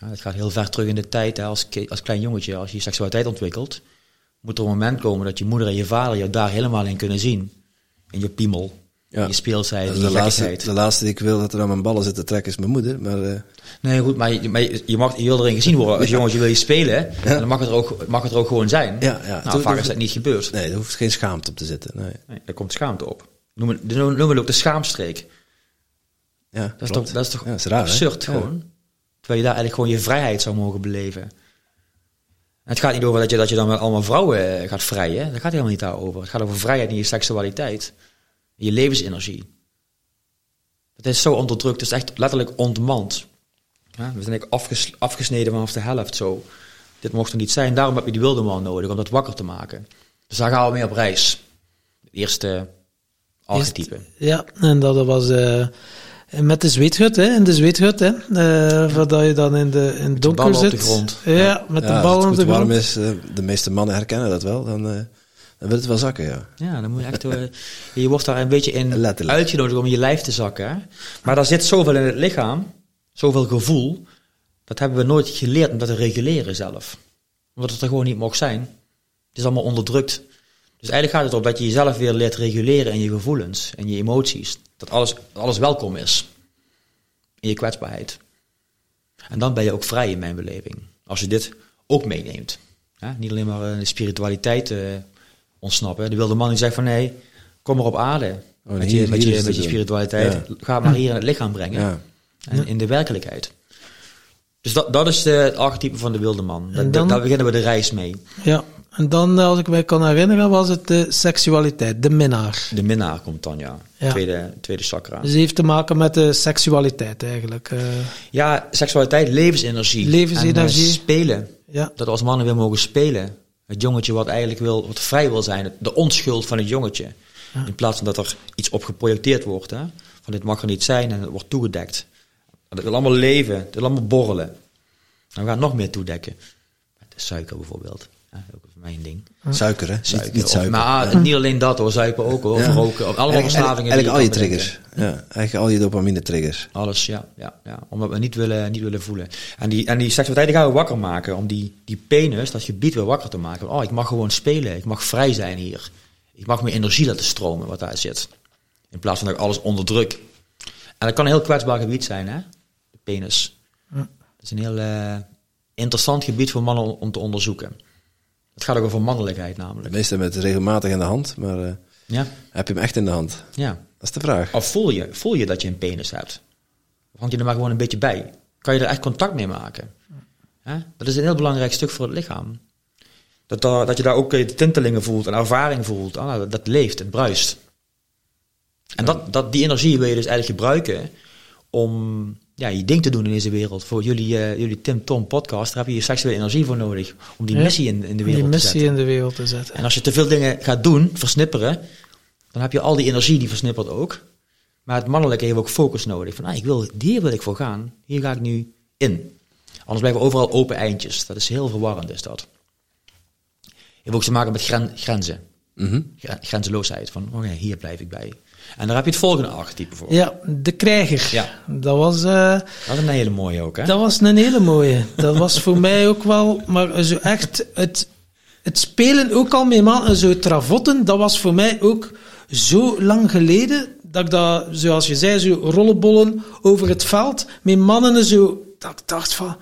Ja, het gaat heel ver terug in de tijd. Hè, als, als klein jongetje, als je seksualiteit ontwikkelt, moet er een moment komen dat je moeder en je vader je daar helemaal in kunnen zien. In je piemel. Ja. In je speelsheid. Dat In je laatste, de laatste die ik wil dat er aan mijn ballen zit te trekken is mijn moeder. Maar eh, Nee, goed, maar, je, maar je, je mag, je wil erin gezien worden. Als jongetje wil je spelen, en dan mag het, er ook, mag het er ook gewoon zijn. Ja, ja. Nou, vaak is dat niet gebeurd. nee, er hoeft geen schaamte op te zitten. Nee. Nee, daar komt schaamte op. Noemen we ook de schaamstreek. Ja, Dat is toch, dat is toch Ja, is raar, hè? absurd Ja. gewoon. Terwijl je daar eigenlijk gewoon je vrijheid zou mogen beleven. En het gaat niet over dat je, dat je dan met allemaal vrouwen eh, gaat vrijen. Dat gaat helemaal niet daarover. Het gaat over vrijheid in je seksualiteit. In je levensenergie. Het is zo onderdrukt. Het is echt letterlijk ontmand. Ja, we zijn eigenlijk afges- afgesneden vanaf de helft zo. Dit mocht er niet zijn. Daarom heb je die wilde man nodig om dat wakker te maken. Dus daar gaan we mee op reis. Het eerste archetype. Ja, en dat was eh, met de zweethut, hè, in de zweethut, hè, eh, voordat je dan in, de, in donker ballen op zit. de grond. Ja, met Ja, de bal als op het de goed warm grond. is, eh, de meeste mannen herkennen dat wel, dan, eh, dan wil het wel zakken, ja. Ja, dan moet je echt. eh, je wordt daar een beetje in Letterlijk. uitgenodigd om je lijf te zakken. Hè? Maar daar zit zoveel in het lichaam, zoveel gevoel. Dat hebben we nooit geleerd om dat te reguleren zelf. Omdat het er gewoon niet mocht zijn. Het is allemaal onderdrukt. Dus eigenlijk gaat het erom dat je jezelf weer leert reguleren in je gevoelens en je emoties. Dat alles, alles welkom is. In je kwetsbaarheid. En dan ben je ook vrij in mijn beleving. Als je dit ook meeneemt. Ja, niet alleen maar eh, de spiritualiteit eh, ontsnappen. De wilde man die zegt van nee, kom maar op aarde. Oh, met, hier- je, met, je, met je spiritualiteit. Ja. Ga maar hier in het lichaam brengen. Ja. En in de werkelijkheid. Dus dat, dat is de, het archetype van de wilde man. En dan- Daar beginnen we de reis mee. Ja, en dan, eh, als ik mij kan herinneren, was het de seksualiteit, de minnaar. De minnaar komt dan, ja. Ja. Tweede, tweede chakra. Dus heeft te maken met de seksualiteit eigenlijk. eh. Ja, seksualiteit, levensenergie. Levensenergie. En, eh, spelen. ja, Dat we als mannen weer mogen spelen. Het jongetje wat eigenlijk wil, wat vrij wil zijn. De onschuld van het jongetje. In plaats van dat er iets op geprojecteerd wordt. Hè? Van dit mag er niet zijn en het wordt toegedekt. Het wil allemaal leven. Het wil allemaal borrelen. En we gaan nog meer toedekken. Met de suiker bijvoorbeeld. Ja, ook voor mij een ding. Suiker, hè? Suiker. Niet, niet Of- suiker. maar ah, niet alleen dat hoor. Suiker ook hoor. Ja. Of roken. Of allemaal Eigenlijk- verslavingen. Eigenlijk al je bedenken. triggers. Ja, eigenlijk al je dopamine triggers. Alles, ja, ja, ja. Omdat we niet willen, niet willen voelen. En die, en die seksualiteit die gaan we wakker maken. Om die, die penis, dat gebied weer wakker te maken. Oh, ik mag gewoon spelen. Ik mag vrij zijn hier. Ik mag mijn energie laten stromen wat daar zit. In plaats van dat ik alles onderdruk. En dat kan een heel kwetsbaar gebied zijn, hè? De penis. Dat is een heel eh, interessant gebied voor mannen om te onderzoeken. Het gaat ook over mannelijkheid namelijk. meeste hebben het regelmatig in de hand, maar eh, Ja, heb je hem echt in de hand? ja. Dat is de vraag. Of voel je, voel je dat je een penis hebt? Of hang je er maar gewoon een beetje bij? Kan je er echt contact mee maken? Dat is een heel belangrijk stuk voor het lichaam. Dat, daar- dat je daar ook eh, de tintelingen voelt en ervaring voelt. Ah, dat, dat leeft, het bruist. En dat, dat, die energie wil je dus eigenlijk gebruiken om ja, je ding te doen in deze wereld. Voor jullie, eh, jullie Tim Tom podcast, daar heb je je seksuele energie voor nodig. Om die Ja. missie in, in de die wereld te missie zetten. in de wereld te zetten. En als je te veel dingen gaat doen, versnipperen, dan heb je al die energie die versnippert ook. Maar het mannelijke heeft ook focus nodig. Van, ah, ik wil, hier wil ik voor gaan. Hier ga ik nu in. Anders blijven we overal open eindjes. Dat is heel verwarrend, is dat. Heeft ook te maken met gren- grenzen. Mhm. Gren- Grenzeloosheid. Van, oh ja, hier blijf ik bij. En daar heb je het volgende archetype voor. Ja, de krijger. Ja. Dat was... eh, Dat is een hele mooie ook, hè? Dat was een hele mooie. Dat was voor <laughs> mij ook wel, maar zo echt het, het spelen ook al met mannen, zo travotten, dat was voor mij ook zo lang geleden, dat ik dat, zoals je zei, zo rollenbollen over het veld, met mannen zo, dat ik dacht van,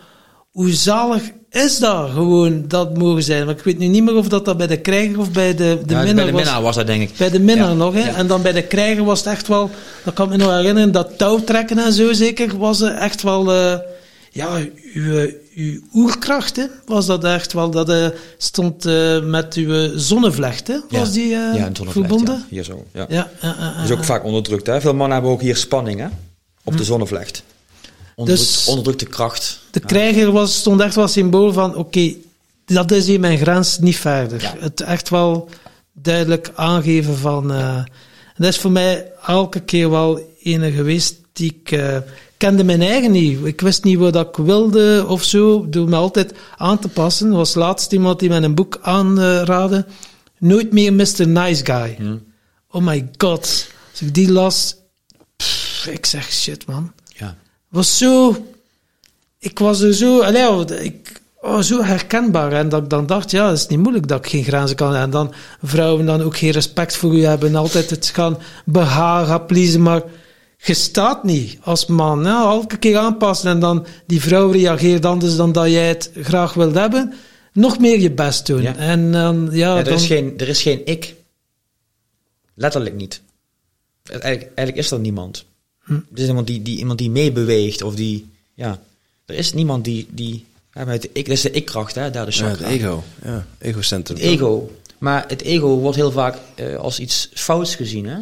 hoe zalig is dat gewoon, dat mogen zijn. Maar ik weet nu niet meer of dat, dat bij de krijger of bij de, de Ja, minnaar bij de was. minnaar was dat, denk ik. Bij de minnaar Ja, nog, hè. ja. En dan bij de krijger was het echt wel... Dat kan ik me nog herinneren, dat touwtrekken en zo zeker, was echt wel... eh, ja, uw, uw oerkracht, hè, was dat echt wel. Dat eh, stond eh, met uw zonnevlecht, hè, was die eh, ja, een zonnevlecht, verbonden? Ja, hier zo. Ja. Ja, ja, ja, Dat is ook vaak onderdrukt, hè? Veel mannen hebben ook hier spanning, hè? Op de zonnevlecht. Dus- onderdrukte kracht. De krijger was, stond echt wel symbool van, oké, dat is hier mijn grens niet verder. Ja. Het echt wel duidelijk aangeven van... eh, en dat is voor mij elke keer wel ene geweest die ik... eh, kende mijn eigen niet. Ik wist niet wat ik wilde of zo. Door me altijd aan te passen. Er was laatst iemand die mij een boek aanraadde. Nooit meer Mr. Nice Guy. Hm. Oh my god. Als ik die las... pff, ik zeg shit, man. Was zo. Ik was er zo. Allee, ja, ik, oh, zo herkenbaar. En dat ik dan dacht, ja, het is niet moeilijk dat ik geen grenzen kan. En dan vrouwen dan ook geen respect voor u hebben. Altijd het gaan behagen, pleasen. Maar je staat niet als man. Hè? Elke keer aanpassen. En dan die vrouw reageert anders dan dat jij het graag wilt hebben. Nog meer je best doen. Ja. En dan, ja, Ja, er, dan, is geen, er is geen ik. Letterlijk niet. Eigenlijk, eigenlijk is er niemand. Hm. Er is iemand die, die, iemand die meebeweegt of die... Ja, er is niemand die... die ja, maar het ik, dat is de ik-kracht, hè, daar de Ja, het ego. Ja, egocentrum. Het ego. Maar het ego wordt heel vaak eh, als iets fouts gezien, hè?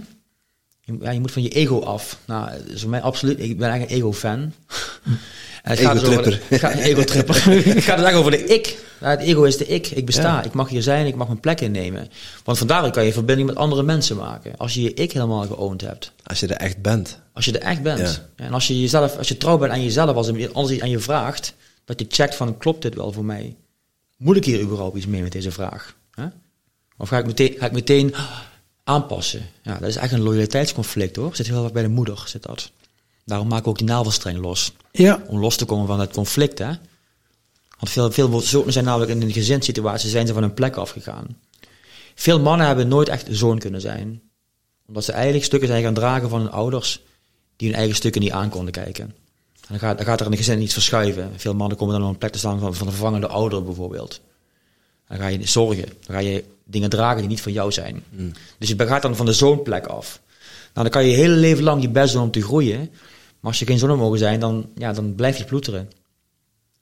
Je, ja, je moet van je ego af. Nou, is voor mij absoluut... Ik ben eigenlijk een ego-fan. <laughs> En het gaat dus over- Ego-tripper. het gaat- <laughs> Ego-tripper. het <laughs> gaat dus eigenlijk over de ik. Ja, het ego is de ik. Ik besta. Ja. Ik mag hier zijn. Ik mag mijn plek innemen. Want vandaar kan je verbinding met andere mensen maken. Als je je ik helemaal geowned hebt. Als je er echt bent. Als je er echt bent. Ja. En als je jezelf, als je trouw bent aan jezelf, als er anders iets aan je vraagt, dat je checkt van klopt dit wel voor mij? Moet ik hier überhaupt iets mee met deze vraag? Of ga ik meteen, ga ik meteen aanpassen? Ja, dat is echt een loyaliteitsconflict hoor. Zit heel erg bij de moeder, zit dat. Daarom maak ik ook die navelstreng los. ja, Om los te komen van het conflict, hè. Want veel, veel zonen zijn namelijk in een gezinssituatie zijn ze van hun plek afgegaan. Veel mannen hebben nooit echt zoon kunnen zijn. Omdat ze eigenlijk stukken zijn gaan dragen van hun ouders die hun eigen stukken niet aan konden kijken. En dan gaat, dan gaat er in een gezin iets verschuiven. Veel mannen komen dan op een plek te staan van, van een vervangende ouder bijvoorbeeld. Dan ga je zorgen. Dan ga je dingen dragen die niet van jou zijn. Dus je gaat dan van de zoonplek af. Nou, dan kan je je hele leven lang je best doen om te groeien. Maar als je geen zoon mogen zijn, dan, ja, dan blijf je ploeteren.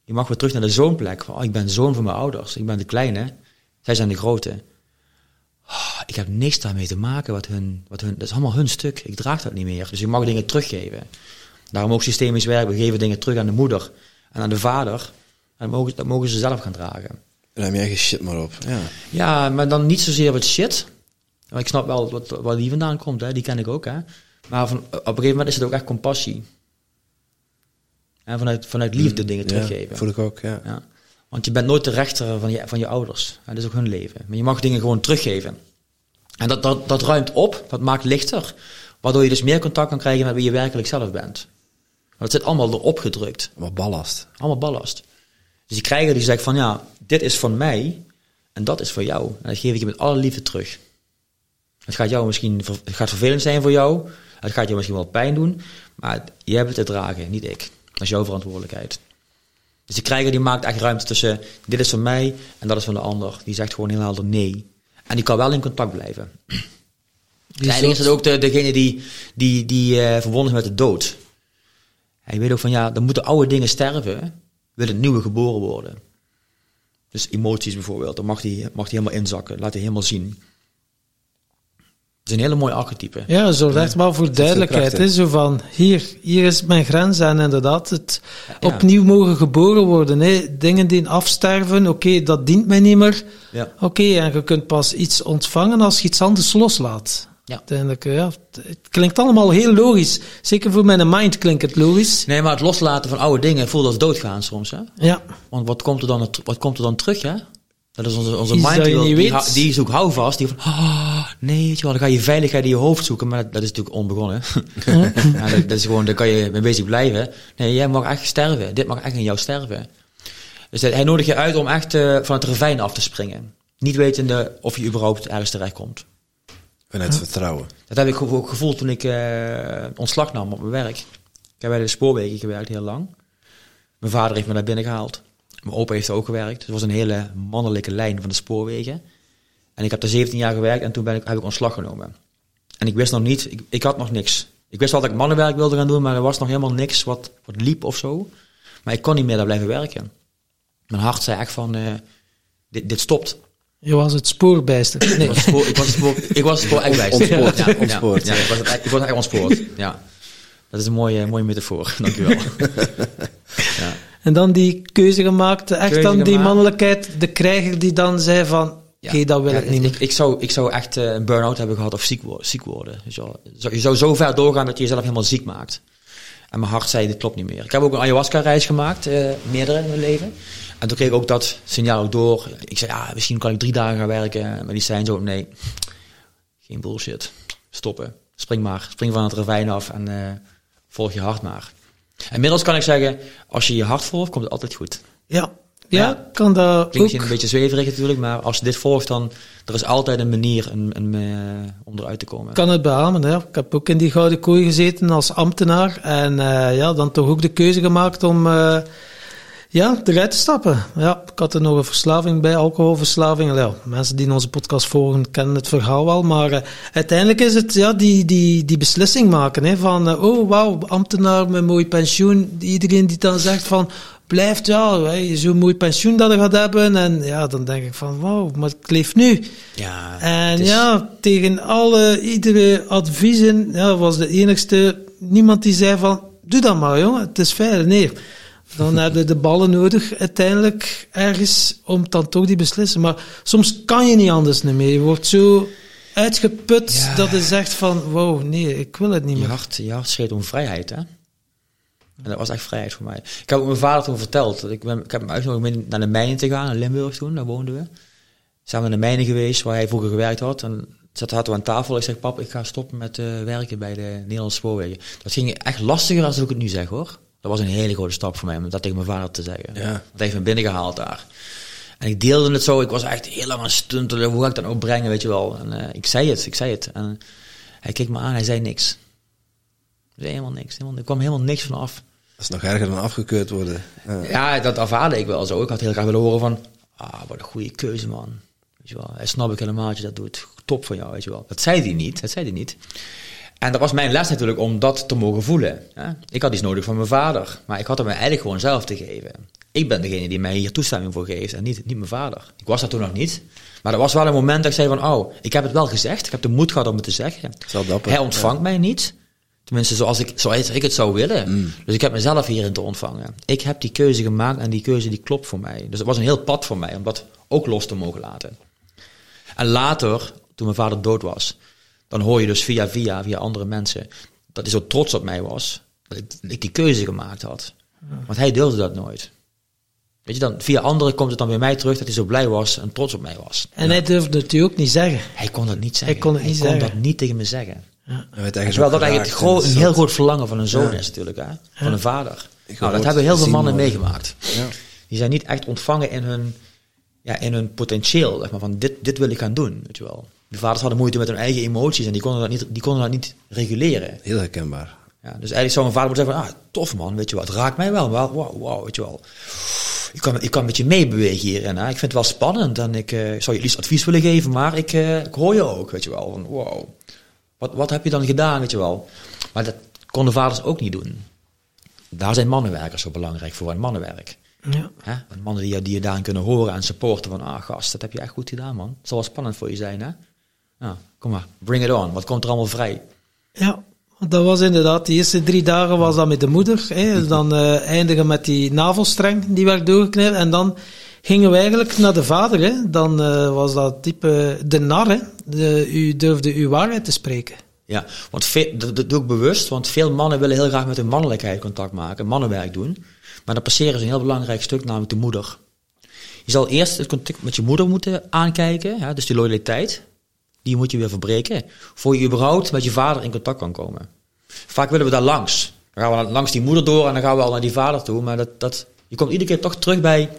Je mag weer terug naar de zoonplek. Van, oh, ik ben zoon van mijn ouders. Ik ben de kleine. Zij zijn de grote. Ah, ik heb niks daarmee te maken. Wat hun, wat hun, dat is allemaal hun stuk. Ik draag dat niet meer. Dus je mag dingen teruggeven. Daarom ook systemisch werken. We geven dingen terug aan de moeder en aan de vader. En dat mogen, dat mogen ze zelf gaan dragen. Ruim je eigen shit maar op. Ja. Ja, maar dan niet zozeer wat shit. Maar ik snap wel wat, waar die vandaan komt, hè. die ken ik ook. Hè. Maar van, op een gegeven moment is het ook echt compassie. En vanuit, vanuit liefde dingen teruggeven. Ja, voel ik ook, ja. Ja. Want je bent nooit de rechter van je, van je ouders. Ja, dat is ook hun leven. Maar je mag dingen gewoon teruggeven. En dat, dat, dat ruimt op, dat maakt lichter. Waardoor je dus meer contact kan krijgen met wie je werkelijk zelf bent. Want het zit allemaal erop gedrukt. Maar ballast. Allemaal ballast. Dus die krijger die zegt van ja, dit is van mij en dat is voor jou. En dat geef ik je met alle liefde terug. Het gaat jou misschien het gaat vervelend zijn voor jou. Het gaat je misschien wel pijn doen. Maar jij hebt het te dragen, niet ik. Dat is jouw verantwoordelijkheid. Dus die krijger die maakt echt ruimte tussen dit is van mij en dat is van de ander. Die zegt gewoon heel helder nee. En die kan wel in contact blijven. Uiteindelijk is het ook de, degene die, die, die verbonden is met de dood. Hij weet ook van ja, dan moeten oude dingen sterven, wil het nieuwe geboren worden. Dus emoties bijvoorbeeld, dan mag die, mag die helemaal inzakken, laat hij helemaal zien. Het is een hele mooie archetype. Ja, zorgt echt wel voor duidelijkheid. Hè? Zo van, hier, hier is mijn grens en inderdaad het Ja. opnieuw mogen geboren worden. Hè? Dingen die afsterven, oké, dat dient mij niet meer. Ja. Oké, en je kunt pas iets ontvangen als je iets anders loslaat. Ja. Uiteindelijk, ja, het- het klinkt allemaal heel logisch. Zeker voor mijn mind klinkt het logisch. Nee, maar het loslaten van oude dingen voelt als doodgaan soms. Hè? Ja, Want wat komt er dan, wat komt er dan terug? Hè? Dat is onze, onze mind, die, wil- niet die, die zoekt houvast. Die van, ah, Nee, weet je wel, dan ga je veiligheid in je hoofd zoeken, maar dat, dat is natuurlijk onbegonnen. <laughs> ja, dat, dat is gewoon, daar kan je mee bezig blijven. Nee, jij mag echt sterven. Dit mag echt in jou sterven. Dus hij hij nodigt je uit om echt eh, van het ravijn af te springen. Niet wetende of je überhaupt ergens terecht komt. Vanuit vertrouwen. Dat heb ik ook gevoeld toen ik eh, ontslag nam op mijn werk. Ik heb bij de spoorwegen gewerkt heel lang. Mijn vader heeft me daar binnen gehaald. Mijn opa heeft er ook gewerkt. Dus het was een hele mannelijke lijn van de spoorwegen. En ik heb daar 17 jaar gewerkt en toen ben ik, heb ik ontslag genomen. En ik wist nog niet, ik, ik had nog niks. Ik wist wel dat ik mannenwerk wilde gaan doen, maar er was nog helemaal niks wat, wat liep of zo. Maar ik kon niet meer daar blijven werken. Mijn hart zei echt van, eh, dit, dit stopt. Je was het spoorbijster. Ik Nee. was het spoor, ik was het spoor, ik was het spoor echt. Ontspoord, Ja, ontspoord. Ja, ik, was het, echt- ik was echt ontspoord. Ja. Dat is een mooie, mooie metafoor. Dankjewel. ja. <laughs> En dan die keuze gemaakt, echt Keuze dan die mannelijkheid, de krijger die dan zei van, oké, dat wil Ja, ik niet meer. Ik, ik, zou, ik zou echt eh, een burn-out hebben gehad of ziek, wo- ziek worden. Dus ja, je zou zo ver doorgaan dat je jezelf helemaal ziek maakt. En mijn hart zei, dit klopt niet meer. Ik heb ook een ayahuasca-reis gemaakt, eh, meerdere in mijn leven. En toen kreeg ik ook dat signaal ook door. Ik zei, ja, misschien kan ik drie dagen gaan werken. Maar die zijn zo, nee, geen bullshit. Stoppen. Spring maar. Spring van het ravijn af en eh, volg je hart maar. Inmiddels kan ik zeggen, als je je hart volgt, komt het altijd goed. Ja, ja, Ja. kan dat Klinkt ook. een beetje zweverig natuurlijk, maar als je dit volgt, dan er is altijd een manier een, een, eh, om eruit te komen. kan het beamen. Ja. Ik heb ook in die gouden kooi gezeten als ambtenaar. En eh, ja, dan toch ook de keuze gemaakt om eh, ja, eruit te stappen. Ja, ik had er nog een verslaving bij, alcoholverslaving. Ja, mensen die onze podcast volgen kennen het verhaal wel. Maar eh, uiteindelijk is het ja, die, die, die beslissing maken. Hè, van, eh, oh wauw, ambtenaar met mooi pensioen. Iedereen die dan zegt van, blijft ja, hè, zo'n mooi pensioen dat je gaat hebben. En ja, dan denk ik van, wauw, maar ik leef nu. Ja, En is- ja, tegen alle, iedere adviezen, ja, was de enigste, niemand die zei van, doe dat maar jongen, het is veilig. Nee, dan <laughs> heb je de ballen nodig uiteindelijk ergens om dan toch die beslissen. Maar soms kan je niet anders meer. Je wordt zo uitgeput Ja. dat je zegt van, wow, nee, ik wil het niet je meer. hart, je hart schreeuwt om vrijheid, hè? En dat was echt vrijheid voor mij. Ik heb ook mijn vader toen verteld. dat Ik, ben, ik heb hem uitgenodigd om naar de mijnen te gaan, in Limburg toen, daar woonden we. Zijn we naar de mijnen geweest, waar hij vroeger gewerkt had. En zat hadden we aan tafel. Ik zeg, pap, ik ga stoppen met eh, werken bij de Nederlandse spoorwegen. Dat ging echt lastiger als ik het nu zeg, hoor. Dat was een hele grote stap voor mij, om dat tegen mijn vader te zeggen. Ja. Dat heeft me binnengehaald daar. En ik deelde het zo, ik was echt heel lang aan het stuntelen, hoe ga ik dat nou brengen, weet je wel. En eh, ik zei het, ik zei het. En hij keek me aan, hij zei niks. Hij zei helemaal niks, helemaal, er kwam helemaal niks van af. Dat is nog erger dan afgekeurd worden. Ja. Ja, dat ervaarde ik wel zo. Ik had heel graag willen horen van, ah, wat een goede keuze man. Weet je wel, hij snap ik helemaal dat je dat doet. Top van jou, weet je wel. Dat zei hij niet, dat zei hij niet. En dat was mijn les natuurlijk om dat te mogen voelen. Hè? Ik had iets nodig van mijn vader, maar ik had het me eigenlijk gewoon zelf te geven. Ik ben degene die mij hier toestemming voor geeft en niet, niet mijn vader. Ik was dat toen nog niet. Maar er was wel een moment dat ik zei van, oh, ik heb het wel gezegd. Ik heb de moed gehad om het te zeggen. Dapper. Hij ontvangt mij niet. Tenminste, zoals ik, zoals ik het zou willen. Mm. Dus ik heb mezelf hierin te ontvangen. Ik heb die keuze gemaakt en die keuze die klopt voor mij. Dus het was een heel pad voor mij om dat ook los te mogen laten. En later, toen mijn vader dood was, dan hoor je dus via via, via andere mensen, dat hij zo trots op mij was. Dat ik, dat ik die keuze gemaakt had. Want hij durfde dat nooit. Weet je, dan, via anderen komt het dan weer mij terug dat hij zo blij was en trots op mij was. En hij durfde het u ook niet zeggen. Hij kon dat niet zeggen. Hij kon het niet zeggen. dat niet tegen me zeggen. Hij ergens Terwijl dat eigenlijk het een heel groot verlangen van een zoon Ja. is natuurlijk, hè? van een vader. Nou, dat hebben heel veel mannen worden. meegemaakt. Ja. Die zijn niet echt ontvangen in hun, ja, in hun potentieel, zeg maar, van dit, dit wil ik gaan doen, weet je wel. De vaders hadden moeite met hun eigen emoties en die konden dat niet, die konden dat niet reguleren. Heel herkenbaar. Ja, dus eigenlijk zou een vader moeten zeggen van, ah, tof man, weet je wel, het raakt mij wel, wel wow, wow, weet je wel. Ik kan, ik kan met je meebewegen hierin, hè. ik vind het wel spannend en ik eh, zou je liefst advies willen geven, maar ik, eh, ik hoor je ook, weet je wel, van wow. Wat, wat heb je dan gedaan, weet je wel. Maar dat konden vaders ook niet doen. Daar zijn mannenwerkers zo belangrijk voor, en mannenwerk. Ja. Hè? En mannen die je, die je daarin kunnen horen en supporten van, ah gast, dat heb je echt goed gedaan man. Het zal wel spannend voor je zijn hè. Ja, kom maar, bring it on, wat komt er allemaal vrij? Ja, dat was inderdaad, de eerste drie dagen was dat met de moeder. Hè. Dan eh, eindigen met die navelstreng, die werd doorgeknipt. En dan gingen we eigenlijk naar de vader. Hè. Dan eh, was dat type de nar. Hè. De, u durfde uw waarheid te spreken. Ja, want veel, dat, dat doe ik bewust, want veel mannen willen heel graag met hun mannelijkheid contact maken, mannenwerk doen. Maar dan passeren ze een heel belangrijk stuk, namelijk de moeder. Je zal eerst het contact met je moeder moeten aankijken, ja, dus die loyaliteit. Die moet je weer verbreken. Voor je überhaupt met je vader in contact kan komen. Vaak willen we daar langs. Dan gaan we langs die moeder door en dan gaan we al naar die vader toe. Maar dat, dat, je komt iedere keer toch terug bij...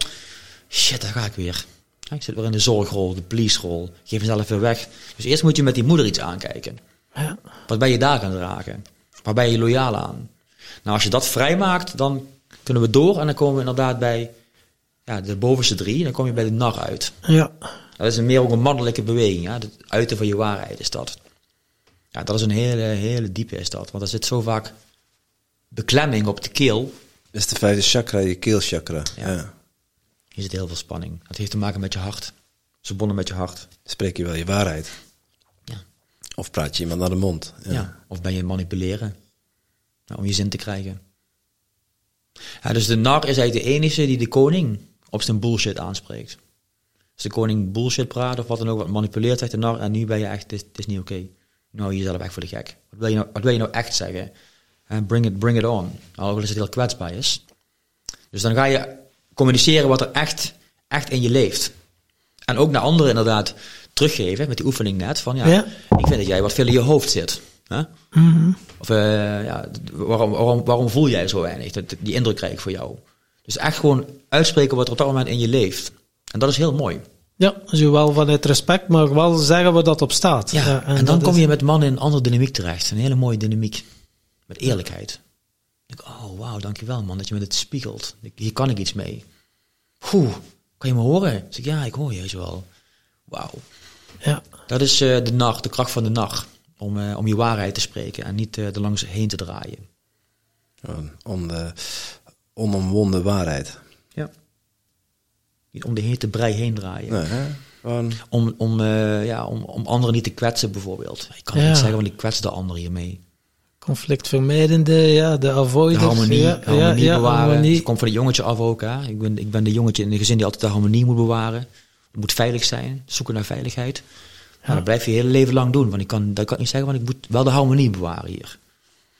Shit, daar ga ik weer. Ik zit weer in de zorgrol, de police-rol. Geef mezelf weer weg. Dus eerst moet je met die moeder iets aankijken. Ja. Wat ben je daar gaan dragen? Waar ben je loyaal aan? Nou, als je dat vrijmaakt, dan kunnen we door en dan komen we inderdaad bij ja, de bovenste drie. Dan kom je bij de nar uit. Ja. Dat is een meer ook een mannelijke beweging. Ja? Het uiten van je waarheid is dat. Ja, dat is een hele, hele diepe is dat. Want er zit zo vaak beklemming op de keel. Dat is de vijfde chakra, je keelchakra. Ja. Ja. Hier zit heel veel spanning. Dat heeft te maken met je hart. Het is verbonden met je hart. Spreek je wel je waarheid? Ja. Of praat je iemand naar de mond? Ja. Of ben je manipuleren nou, om je zin te krijgen. Ja, dus de nar is eigenlijk de enige die de koning op zijn bullshit aanspreekt. Als de koning bullshit praat of wat dan ook, wat manipuleert, zegt de nar, en nu ben je echt, het is, het is niet oké. Nou, hou je jezelf echt voor de gek. Wat wil je nou, wat wil je nou echt zeggen? En bring it, bring it on. Alhoewel het heel kwetsbaar is. Dus dan ga je communiceren wat er echt, echt in je leeft. En ook naar anderen inderdaad teruggeven, met die oefening net, van ja, Ja. ik vind dat jij wat veel in je hoofd zit. Hè? Of eh, ja, waarom, waarom, waarom voel jij zo weinig? Dat, die indruk krijg ik voor jou. Dus echt gewoon uitspreken wat er op dat moment in je leeft. En dat is heel mooi. Ja, zowel vanuit respect, maar wel zeggen waar dat op staat. Ja, en, dan kom is- je met mannen in een andere dynamiek terecht. Een hele mooie dynamiek. Met eerlijkheid. Ik, oh wauw, dankjewel man dat je me dit spiegelt. Ik- Hier kan ik iets mee. Oeh, kan je me horen? Zeg ik, ja, ik hoor je zo wel. Wauw. Ja, Dat is eh, de nacht, de kracht van de nacht. Om, eh, om je waarheid te spreken en niet eh, er langs heen te draaien. Gewoon om de onomwonden waarheid. Ja. Niet om de hete brei heen draaien. Nee, Om, om, eh, ja, om, om anderen niet te kwetsen bijvoorbeeld. Ik kan Ja. niet zeggen, want ik kwets de ander hiermee. conflictvermijdende, ja, de avoider. De harmonie, ja, harmonie ja, ja, bewaren. harmonie. Het komt van de jongetje af ook. Hè? Ik, ben, ik ben de jongetje in de gezin die altijd de harmonie moet bewaren. Het moet veilig zijn, zoeken naar veiligheid. Ja. dat blijf je je hele leven lang doen. Want ik kan, dat kan ik niet zeggen, want ik moet wel de harmonie bewaren hier.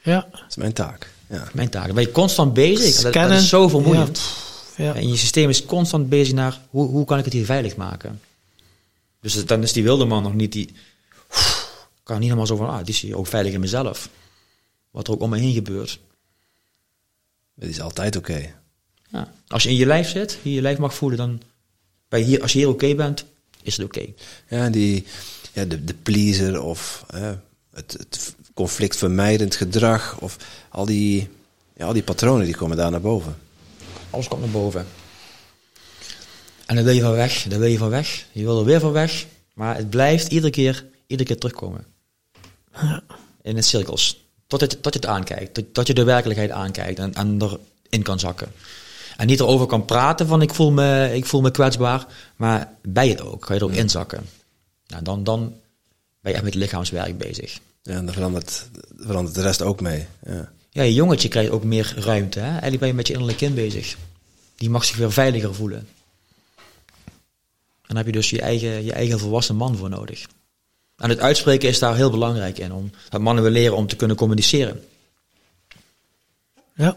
Ja, dat is mijn taak. Ja. Mijn taak. Dan ben je constant bezig. Dat, dat is zo vermoeiend. Ja. En je systeem is constant bezig naar hoe, hoe kan ik het hier veilig maken. Dus dan is die wilde man nog niet die. kan niet helemaal zo van, ah, die is hier ook veilig in mezelf. Wat er ook om me heen gebeurt. Dat is altijd oké. Ja. Als je in je lijf zit, hier je lijf mag voelen, dan je hier, als je hier oké bent, is het oké. Ja, die, ja, de, de pleaser of hè, het, het conflictvermijdend gedrag of al die, ja, al die patronen die komen daar naar boven. Alles komt naar boven. En dan wil je van weg, dan wil je van weg. Je wil er weer van weg. Maar het blijft iedere keer, iedere keer terugkomen. In het cirkels. Tot, het, tot je het aankijkt. Tot, tot je de werkelijkheid aankijkt en, en erin kan zakken. En niet erover kan praten van ik voel me, ik voel me kwetsbaar. Maar bij het ook. Kan je erop inzakken. Nou, dan, dan ben je echt met lichaamswerk bezig. Ja, en dan verandert, verandert de rest ook mee. Ja. Ja, je jongetje krijgt ook meer ruimte. Hè? Eigenlijk ben je met je innerlijk kind bezig. Die mag zich weer veiliger voelen. En dan heb je dus je eigen, je eigen volwassen man voor nodig. En het uitspreken is daar heel belangrijk in. Om, dat mannen willen leren om te kunnen communiceren. ja.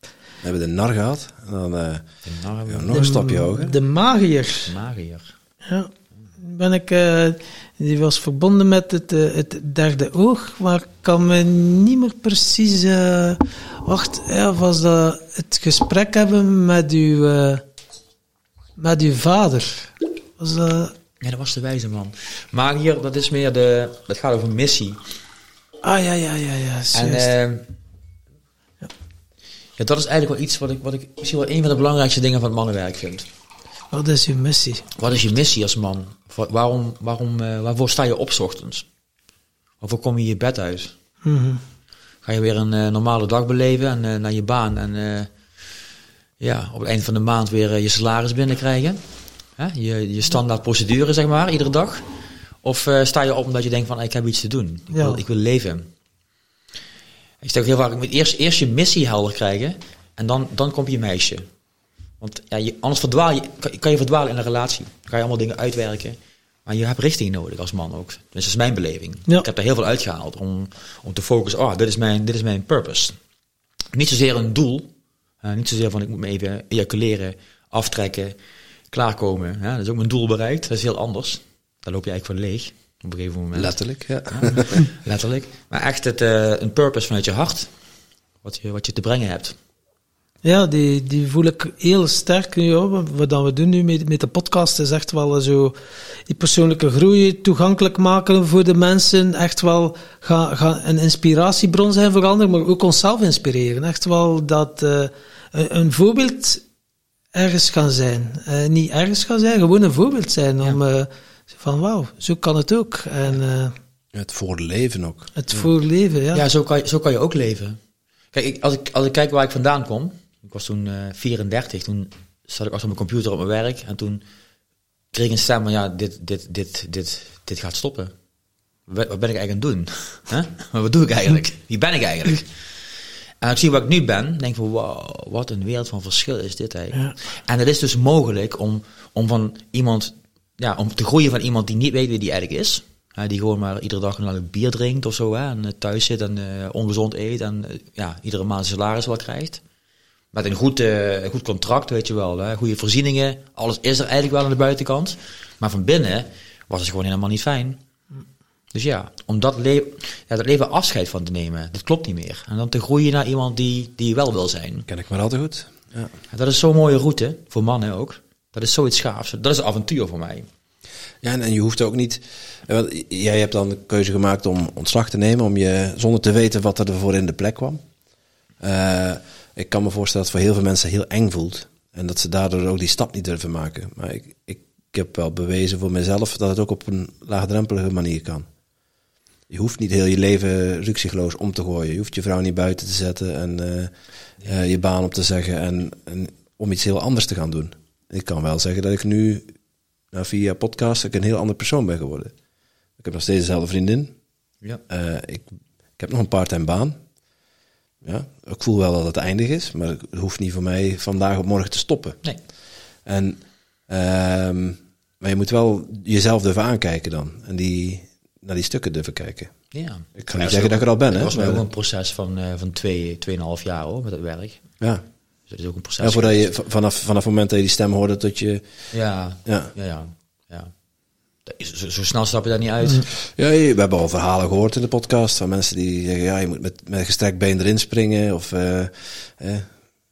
We hebben de nar gehad. En dan eh, De narren, gaan we nog een stapje hoger. De magier. magier. Ja. Ben ik, eh, die was verbonden met het, eh, het derde oog, maar ik kan me niet meer precies. eh, wacht, ja, was dat het gesprek hebben met uw, eh, met uw vader? Was dat. Nee, dat was de wijze man. Magier, dat is meer de... Dat gaat over missie. Ah ja, ja, ja, ja. En eh, ja, dat is eigenlijk wel iets wat ik, wat ik misschien wel een van de belangrijkste dingen van het mannenwerk vind. Wat is uw missie? Wat is je missie als man? Wa- Waarom, waarom, eh, waarvoor sta je op 's ochtends? Waarvoor kom je je bed uit? Mhm. Ga je weer een eh, normale dag beleven en eh, naar je baan en ja, op het eind van de maand weer je salaris binnenkrijgen? Hè? Je, je standaard procedure, zeg maar, iedere dag? Of sta je op omdat je denkt van, ik heb iets te doen. Ik, Ja. wil, ik wil leven. Ik zeg ook heel vaak, je moet eerst, eerst je missie helder krijgen en dan, dan komt je meisje. Want ja, je, anders verdwaal je, kan, kan je verdwalen in een relatie. Dan ga je allemaal dingen uitwerken. Maar je hebt richting nodig als man ook. Dus dat is mijn beleving. Ja. Ik heb er heel veel uitgehaald om, om te focussen. Oh, dit is mijn, dit is mijn purpose. Niet zozeer een doel. eh, niet zozeer van ik moet me even ejaculeren, aftrekken, klaarkomen. Ja, dat is ook mijn doel bereikt. Dat is heel anders. Daar loop je eigenlijk voor leeg. Op een gegeven moment. Letterlijk, ja. Letterlijk. Maar echt het, eh, een purpose vanuit je hart. Wat je, wat je te brengen hebt. Ja, die, die voel ik heel sterk nu. Hoor. Wat dan we doen nu met, met de podcast is echt wel zo die persoonlijke groei toegankelijk maken voor de mensen. Echt wel gaan, gaan een inspiratiebron zijn voor anderen, maar ook onszelf inspireren. Echt wel dat uh, een, een, voorbeeld ergens gaan zijn. Uh, niet ergens gaan zijn, gewoon een voorbeeld zijn. Ja. Om uh, van wauw, zo kan het ook. En, het voorleven ook. Het ja. voorleven, ja. Ja, zo kan, je, zo kan je ook leven. Kijk, ik, als, ik, als ik kijk waar ik vandaan kom, ik was toen uh, 34, toen zat ik achter mijn computer op mijn werk en toen kreeg ik een stem van ja, dit, dit, dit, dit, dit gaat stoppen. Wat, wat ben ik eigenlijk aan het doen? <laughs> huh? Wat doe ik eigenlijk? Wie ben ik eigenlijk? En ik zie wat ik nu ben, denk van wow, wat een wereld van verschil is dit eigenlijk. Ja. En het is dus mogelijk om, om van iemand, ja, om te groeien van iemand die niet weet wie die eigenlijk is. Ja, die gewoon maar iedere dag een bier drinkt of zo. Hè, en thuis zit en uh, ongezond eet. En uh, ja, iedere maand zijn salaris wel krijgt. Met een goed, uh, een goed contract, weet je wel. Hè, goede voorzieningen. Alles is er eigenlijk wel aan de buitenkant. Maar van binnen was het gewoon helemaal niet fijn. Dus ja, om dat, le ja, dat leven afscheid van te nemen, dat klopt niet meer. En dan te groeien naar iemand die, die wel wil zijn. Ken ik maar al te goed. Ja. Dat is zo'n mooie route, voor mannen ook. Dat is zoiets gaafs. Dat is een avontuur voor mij. Ja, en, en je hoeft ook niet. Want jij hebt dan de keuze gemaakt om ontslag te nemen, om je zonder te weten wat er voor in de plek kwam. Uh, ik kan me voorstellen dat het voor heel veel mensen heel eng voelt. En dat ze daardoor ook die stap niet durven maken. Maar ik, ik, ik heb wel bewezen voor mezelf dat het ook op een laagdrempelige manier kan. Je hoeft niet heel je leven ruksigloos om te gooien. Je hoeft je vrouw niet buiten te zetten en uh, uh, je baan op te zeggen en, en, om iets heel anders te gaan doen. Ik kan wel zeggen dat ik nu nou, via podcast ik een heel ander persoon ben geworden. Ik heb nog steeds dezelfde vriendin. Ja. Uh, ik, ik heb nog een part-time baan. Ja, ik voel wel dat het eindig is, maar het hoeft niet voor mij vandaag op morgen te stoppen. Nee. En, um, maar je moet wel jezelf durven aankijken dan. En die, naar die stukken durven kijken. Ja. Ik ga niet zeggen dat ik er al ben. Het was ook een proces van, uh, van twee, tweeënhalf jaar hoor, met het werk. ja. Dus dat is ook een proces. ja, voordat je vanaf, vanaf het moment dat je die stem hoorde tot je... Ja, Ja, ja, ja. ja. Zo, zo snel stap je daar niet uit. ja je- we hebben al verhalen gehoord in de podcast van mensen die zeggen... ja, je moet met, met gestrekt been erin springen. Of eh, eh,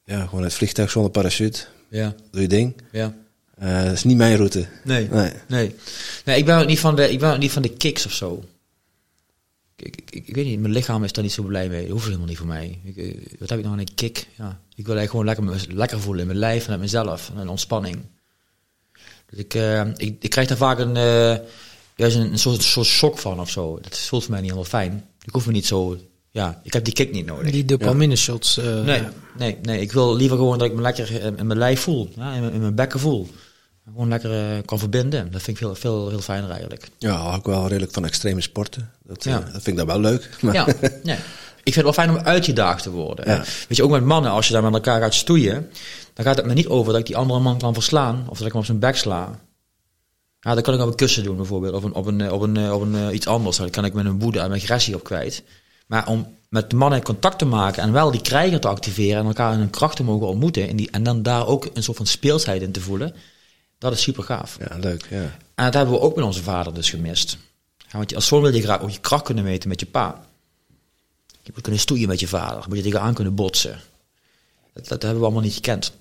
ja, gewoon het vliegtuig zonder parachute. Ja, Doe je ding. ja. Eh, dat is niet mijn route. Nee. Nee. Nee. Nee, ik ben ook niet van de, ik ben ook niet van de kicks of zo. Ik, ik, ik, ik weet niet, mijn lichaam is daar niet zo blij mee. Dat hoeft helemaal niet voor mij. Ik, eh, wat heb ik nog aan een kick? Ja, ik wil eigenlijk gewoon lekker, lekker voelen in mijn lijf en met mezelf. En een ontspanning. Dus ik, eh, ik, ik krijg daar vaak een, juist een, een soort, soort shock van of zo. Dat voelt voor mij niet helemaal fijn. Ik hoef me niet zo... Ja, ik heb die kick niet nodig. Die dopamine shots. eh, Nee, nee, nee. Ik wil liever gewoon dat ik me lekker in in mijn lijf voel. Ja, in, mijn, in mijn bekken voel. Gewoon lekker kan verbinden. Dat vind ik veel, veel, heel fijner eigenlijk. Ja, ik wel redelijk van extreme sporten. Dat, Ja. eh, dat vind ik dan wel leuk. <laughs> Maar, Ja, nee. Ik vind het wel fijn om uitgedaagd te worden. Ja. Weet je, ook met mannen, als je daar met elkaar gaat stoeien, dan gaat het me niet over dat ik die andere man kan verslaan of dat ik hem op zijn bek sla. Ja, dat kan ik op een kussen doen bijvoorbeeld, of een, op een, eh, op een, eh, op een eh, iets anders. Daar kan ik met een woede en mijn agressie op kwijt. Maar om met de mannen contact te maken en wel die krijger te activeren en elkaar in hun kracht te mogen ontmoeten en, die, en dan daar ook een soort van speelsheid in te voelen, dat is super gaaf. ja, leuk. Ja. En dat hebben we ook met onze vader dus gemist. Ja, want als zoon wil je graag ook je kracht kunnen meten met je pa. Je moet kunnen stoeien met je vader. Moet je tegenaan kunnen botsen. Dat, dat hebben we allemaal niet gekend.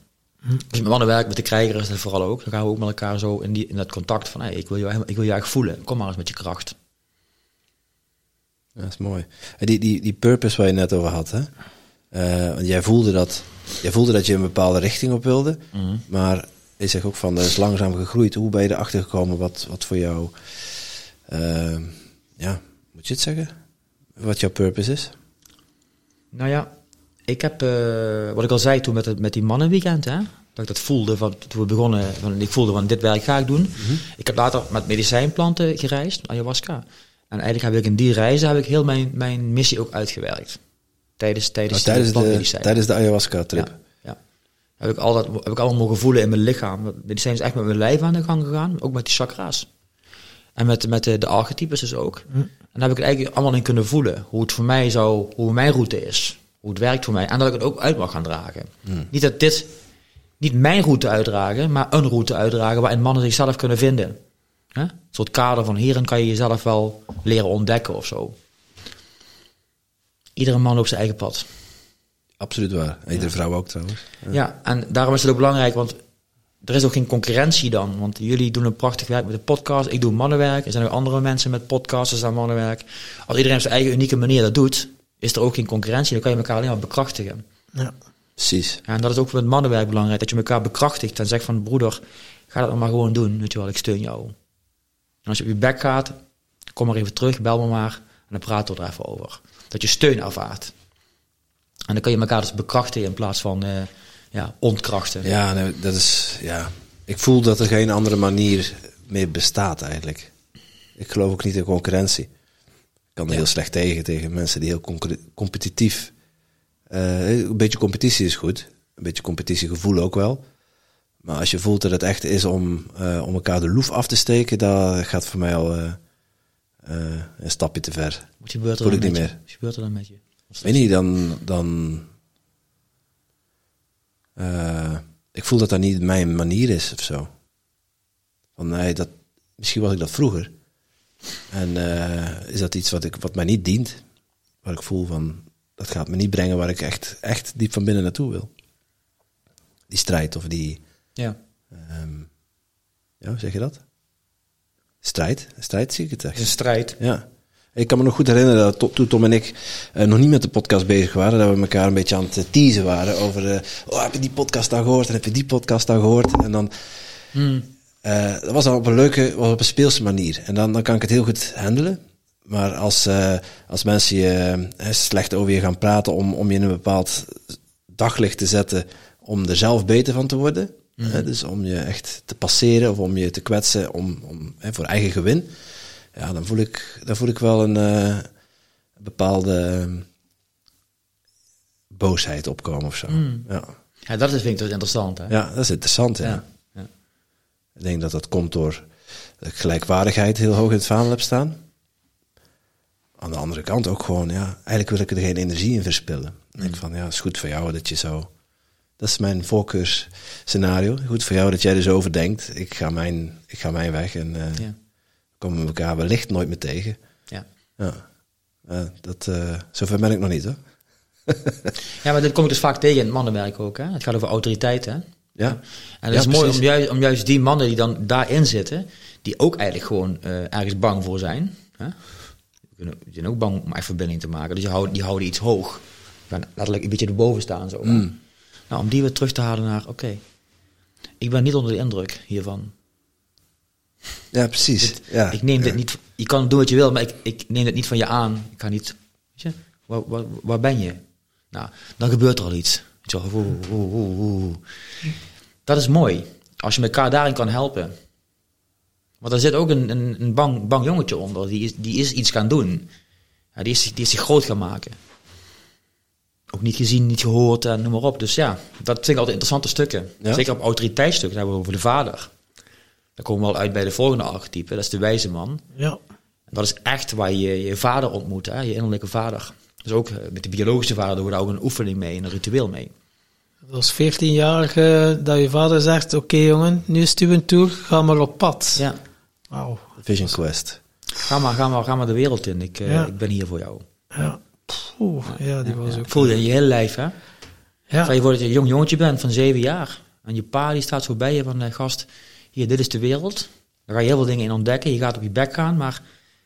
Dus met mannen werken, met de krijger is dat vooral ook. Dan gaan we ook met elkaar zo in, die, in dat contact van... Hey, ik, wil jou, ik wil je eigenlijk voelen. Kom maar eens met je kracht. Dat is mooi. En die, die, die purpose waar je net over had, hè? Eh, want jij voelde, dat, jij voelde dat je een bepaalde richting op wilde, maar je zegt ook van dat is langzaam gegroeid. Hoe ben je erachter gekomen wat, wat voor jou, eh, ja, moet je het zeggen? Wat jouw purpose is? Nou ja, ik heb, eh, wat ik al zei toen met, het, met die mannenweekend, hè, dat ik dat voelde, van, toen we begonnen, van, ik voelde van dit werk ga ik doen. Ik heb later met medicijnplanten gereisd, ayahuasca. En eigenlijk heb ik in die reizen heb ik heel mijn, mijn missie ook uitgewerkt. Tijdens, tijdens, Oh, tijdens, de, tijdens de ayahuasca-trip. Ja, ja. Heb ik altijd, heb ik allemaal mogen voelen in mijn lichaam. Medicijn is echt met mijn lijf aan de gang gegaan, ook met die chakra's. En met, met de, de archetypes dus ook. En daar heb ik het eigenlijk allemaal in kunnen voelen. Hoe het voor mij zou, hoe mijn route is. Hoe het werkt voor mij. En dat ik het ook uit mag gaan dragen. Niet dat dit, niet mijn route uitdragen, maar een route uitdragen waarin mannen zichzelf kunnen vinden. Een soort kader van hierin kan je jezelf wel leren ontdekken of zo. Iedere man op zijn eigen pad. Absoluut waar. Iedere vrouw ook trouwens. Ja. en daarom is het ook belangrijk, want er is ook geen concurrentie dan. Want jullie doen een prachtig werk met de podcast. Ik doe mannenwerk. Er zijn ook andere mensen met podcasts aan mannenwerk. Als iedereen op zijn eigen unieke manier dat doet, is er ook geen concurrentie. Dan kan je elkaar alleen maar bekrachtigen. Ja. Precies. En dat is ook met mannenwerk belangrijk. Dat je elkaar bekrachtigt en zegt van broeder, ga dat maar gewoon doen. Weet je wel, ik steun jou. En als je op je bek gaat, kom maar even terug, bel me maar. En dan praten we er even over. Dat je steun ervaart. En dan kan je elkaar dus bekrachtigen in plaats van eh, ja, ontkrachten. Ja, nee, dat is. Ja. Ik voel dat er geen andere manier meer bestaat eigenlijk. Ik geloof ook niet in concurrentie. Ik kan er heel slecht tegen, tegen mensen die heel competitief. eh, een beetje competitie is goed. Een beetje competitiegevoel ook wel. Maar als je voelt dat het echt is om, eh, om elkaar de loef af te steken, dat gaat voor mij al eh, een stapje te ver. Wat gebeurt er Voel dan ik niet met je? meer. Wat gebeurt er dan met je? Weet niet, dan. dan eh, ik voel dat dat niet mijn manier is of zo. Van nee, dat, misschien was ik dat vroeger. En eh, is dat iets wat, ik, wat mij niet dient? Waar ik voel van dat gaat me niet brengen waar ik echt, echt diep van binnen naartoe wil. Die strijd of die. Ja. ehm, ja, hoe zeg je dat? Strijd? Strijd zie ik het echt. een strijd. Ja. Ik kan me nog goed herinneren dat to- toen Tom en ik eh, nog niet met de podcast bezig waren, dat we elkaar een beetje aan het eh, teasen waren over, eh, oh, heb je die podcast al gehoord en heb je die podcast al gehoord? En dan, eh, dat was dan op een leuke, was op een speelse manier. En dan, dan kan ik het heel goed handelen. Maar als, als mensen je slecht over je gaan praten om, om je in een bepaald daglicht te zetten om er zelf beter van te worden. hè, dus om je echt te passeren of om je te kwetsen om, om, hè, voor eigen gewin. Ja, dan voel ik, dan voel ik wel een eh, bepaalde eh, boosheid opkomen of zo. Ja. Ja, dat is, vind ik dus interessant. Hè? ja, dat is interessant. Ja. Ja. Ja. Ik denk dat dat komt door dat ik gelijkwaardigheid heel hoog in het vaandel heb staan. Aan de andere kant ook gewoon, ja, eigenlijk wil ik er geen energie in verspillen. Ik denk van, ja, het is goed voor jou dat je zo... Dat is mijn voorkeursscenario. Goed voor jou dat jij er zo over denkt. Ik ga mijn, ik ga mijn weg en eh Ja. Komen we elkaar wellicht nooit meer tegen. Ja. Ja, dat, eh, zover ben ik nog niet hoor. <laughs> ja, maar dit kom ik dus vaak tegen in het mannenwerk ook. Hè? Het gaat over autoriteit. Hè? En Ja, het Ja, is mooi om juist, om juist die mannen die dan daarin zitten, die ook eigenlijk gewoon eh, ergens bang voor zijn. Hè? Die, zijn ook bang om echt verbinding te maken. Dus die houden, die houden iets hoog. Die gaan letterlijk een beetje erboven staan. Zo. Mm. Nou, om die weer terug te halen naar, oké, ik ben niet onder de indruk hiervan. Ja precies. ja. ik neem dit niet, je kan doen wat je wil, maar ik, ik neem dit niet van je aan. Ik ga niet, weet je, waar, waar, waar ben je? Nou, dan gebeurt er al iets. Wel, oeh, oeh, oeh. Dat is mooi, als je elkaar daarin kan helpen. Want er zit ook een, een, een bang, bang jongetje onder, die is, die is iets gaan doen. Ja, die, is, zich- die is zich groot gaan maken. Ook niet gezien, niet gehoord en noem maar op. Dus ja, dat vind ik altijd interessante stukken. Ja. Zeker op autoriteitsstukken, dan hebben we over de vader. Dan komen we al uit bij de volgende archetype, dat is de wijze man. Ja. Dat is echt waar je je vader ontmoet, hè? je innerlijke vader. Dus ook eh, met de biologische vader doen we daar ook een oefening mee, een ritueel mee. Dat was 14 jaar dat je vader zegt, oké jongen, nu is het uw tour, ga maar op pad. Ja, Wauw. Vision Quest. ga maar, ga maar, ga maar de wereld in. Ik, eh, Ja. ik ben hier voor jou. Ja. Oeh, ja, die was ook... Voel je in je hele lijf, hè? Ja. Stel je voor dat je een jong jongetje bent van zeven jaar. En je pa die staat zo bij je van, eh, gast, hier, dit is de wereld. Daar ga je heel veel dingen in ontdekken. Je gaat op je bek gaan, maar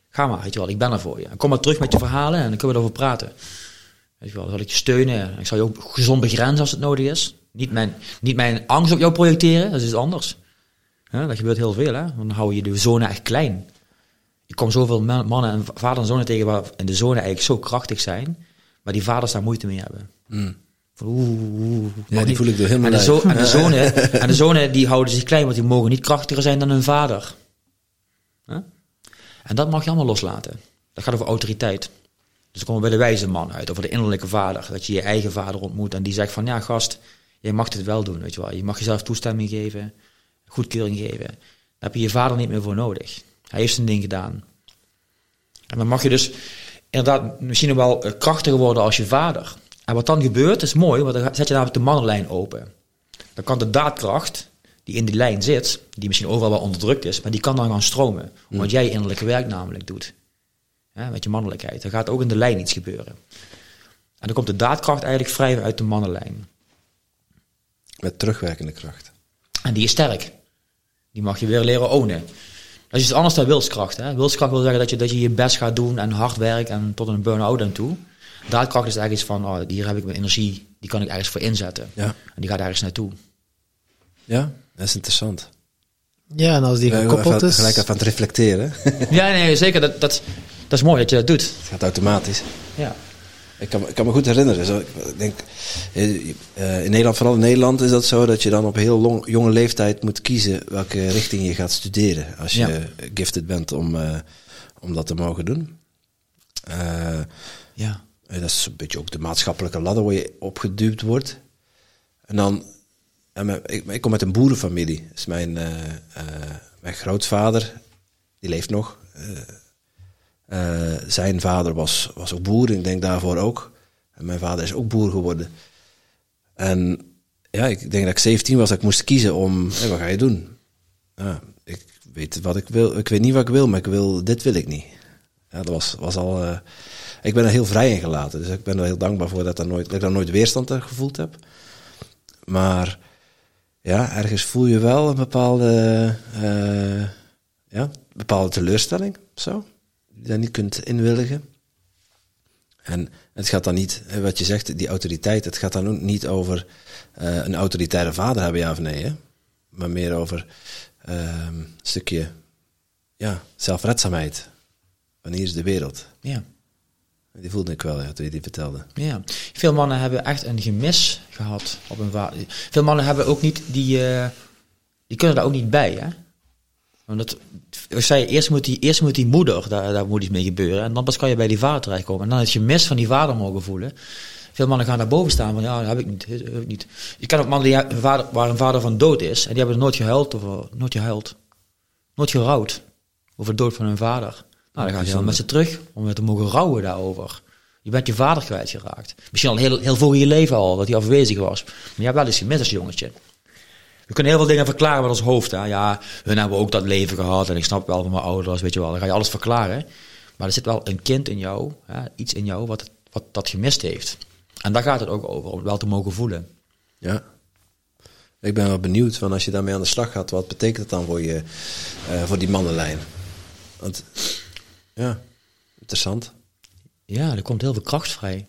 ga maar, weet je wel, ik ben er voor je. En kom maar terug met je verhalen en dan kunnen we erover praten. Weet je wel, zal ik je steunen. Ik zal je ook gezond begrenzen als het nodig is. Niet mijn, niet mijn angst op jou projecteren, dat is iets anders. Dat gebeurt heel veel, hè. Dan hou je de zone echt klein. Ik kom zoveel man- mannen en vader en zonen tegen waar en de zonen eigenlijk zo krachtig zijn, maar die vaders daar moeite mee hebben. Van, oeh, mag die voel ik mijn en de, lijf. zo, en, de zonen, <laughs> en de zonen die houden zich klein, want die mogen niet krachtiger zijn dan hun vader. Huh? En dat mag je allemaal loslaten. Dat gaat over autoriteit. Dus dan komen we bij de wijze man uit, over de innerlijke vader. Dat je je eigen vader ontmoet en die zegt van, ja gast, jij mag dit wel doen, weet je wel. Je mag jezelf toestemming geven, goedkeuring geven. Daar heb je je vader niet meer voor nodig. Hij heeft zijn ding gedaan. En dan mag je dus inderdaad misschien nog wel eh, krachtiger worden als je vader. En wat dan gebeurt is mooi, want dan zet je namelijk de mannenlijn open. Dan kan de daadkracht, die in die lijn zit, die misschien overal wel onderdrukt is, maar die kan dan gaan stromen. Omdat jij je innerlijke werk namelijk doet. Ja, met je mannelijkheid. Er gaat ook in de lijn iets gebeuren. En dan komt de daadkracht eigenlijk vrij uit de mannenlijn. Met terugwerkende kracht. En die is sterk. Die mag je weer leren ownen. Dat is iets anders dan wilskracht. Hè? Wilskracht wil zeggen dat je, dat je je best gaat doen en hard werkt en tot een burn-out aan toe. Daadkracht is eigenlijk iets van, oh, hier heb ik mijn energie, die kan ik ergens voor inzetten. Ja. En die gaat ergens naartoe. Ja, dat is interessant. Ja, en als die Ja, gekoppeld is... Gelijk even aan het reflecteren. het <laughs> Ja, nee, zeker. Dat, dat, dat is mooi dat je dat doet. gaat automatisch. Ja. Ik kan, ik kan me goed herinneren. Zo, ik denk, eh, eh, in Nederland, vooral in Nederland, is dat zo dat je dan op heel long- jonge leeftijd moet kiezen welke richting je gaat studeren. Als je Ja. gifted bent om, eh, om dat te mogen doen. Eh, Ja. En dat is een beetje ook de maatschappelijke ladder waar je opgeduwd wordt. En dan, en ik, kom uit een boerenfamilie. Dus mijn, eh, eh, mijn grootvader, die leeft nog. Eh, eh, zijn vader was, was ook boer, ik denk daarvoor ook. En mijn vader is ook boer geworden. En ja, ik denk dat ik 17 was, dat ik moest kiezen om, wat ga je doen? Ik weet wat ik wil. Ik weet niet wat ik wil, maar ik wil, dit wil ik niet. Ja, dat was, was al. Ik ben er heel vrij in gelaten. Dus ik ben er heel dankbaar voor dat, nooit, ik daar nooit weerstand gevoeld heb. Maar ja, ergens voel je wel een bepaalde, eh, ja, bepaalde teleurstelling. Zo, die je daar niet kunt inwilligen. En het gaat dan niet, eh, wat je zegt, die autoriteit, het gaat dan ook niet over eh, een autoritaire vader hebben, ja of nee. Hè? Maar meer over ehm, een stukje ja, zelfredzaamheid. Wanneer is de wereld? Ja. Die voelde ik wel, ja, toen je die vertelde. Ja, veel mannen hebben echt een gemis gehad op een vader. Veel mannen hebben ook niet die, eh, die kunnen daar ook niet bij, hè? Omdat, ik zei, eerst moet die, eerst moet die moeder, daar, daar moet iets mee gebeuren. En dan pas kan je bij die vader terechtkomen. En dan het gemis van die vader mogen voelen. Veel mannen gaan daarboven staan van, ja, dat heb ik niet, heb ik niet. Je kent ook mannen die, een vader, waar een vader van dood is. En die hebben nooit gehuild, of nooit gehuild. Nooit gerouwd over de dood van hun vader. Nou, dan gaan ze dan met ze terug om weer te mogen rouwen daarover. Je bent je vader kwijtgeraakt. Misschien al heel, heel vroeg in je leven al, dat hij afwezig was. Maar je hebt wel eens gemist als jongetje. We kunnen heel veel dingen verklaren met ons hoofd. Hè. Ja, hun hebben ook dat leven gehad en ik snap wel van mijn ouders, weet je wel. Dan ga je alles verklaren. Maar er zit wel een kind in jou, hè, iets in jou, wat, wat dat gemist heeft. En daar gaat het ook over, om het wel te mogen voelen. Ja. Ik ben wel benieuwd, van als je daarmee aan de slag gaat, wat betekent het dan voor, je, eh, voor die mannenlijn? Want, ja, interessant. Ja, er komt heel veel kracht vrij.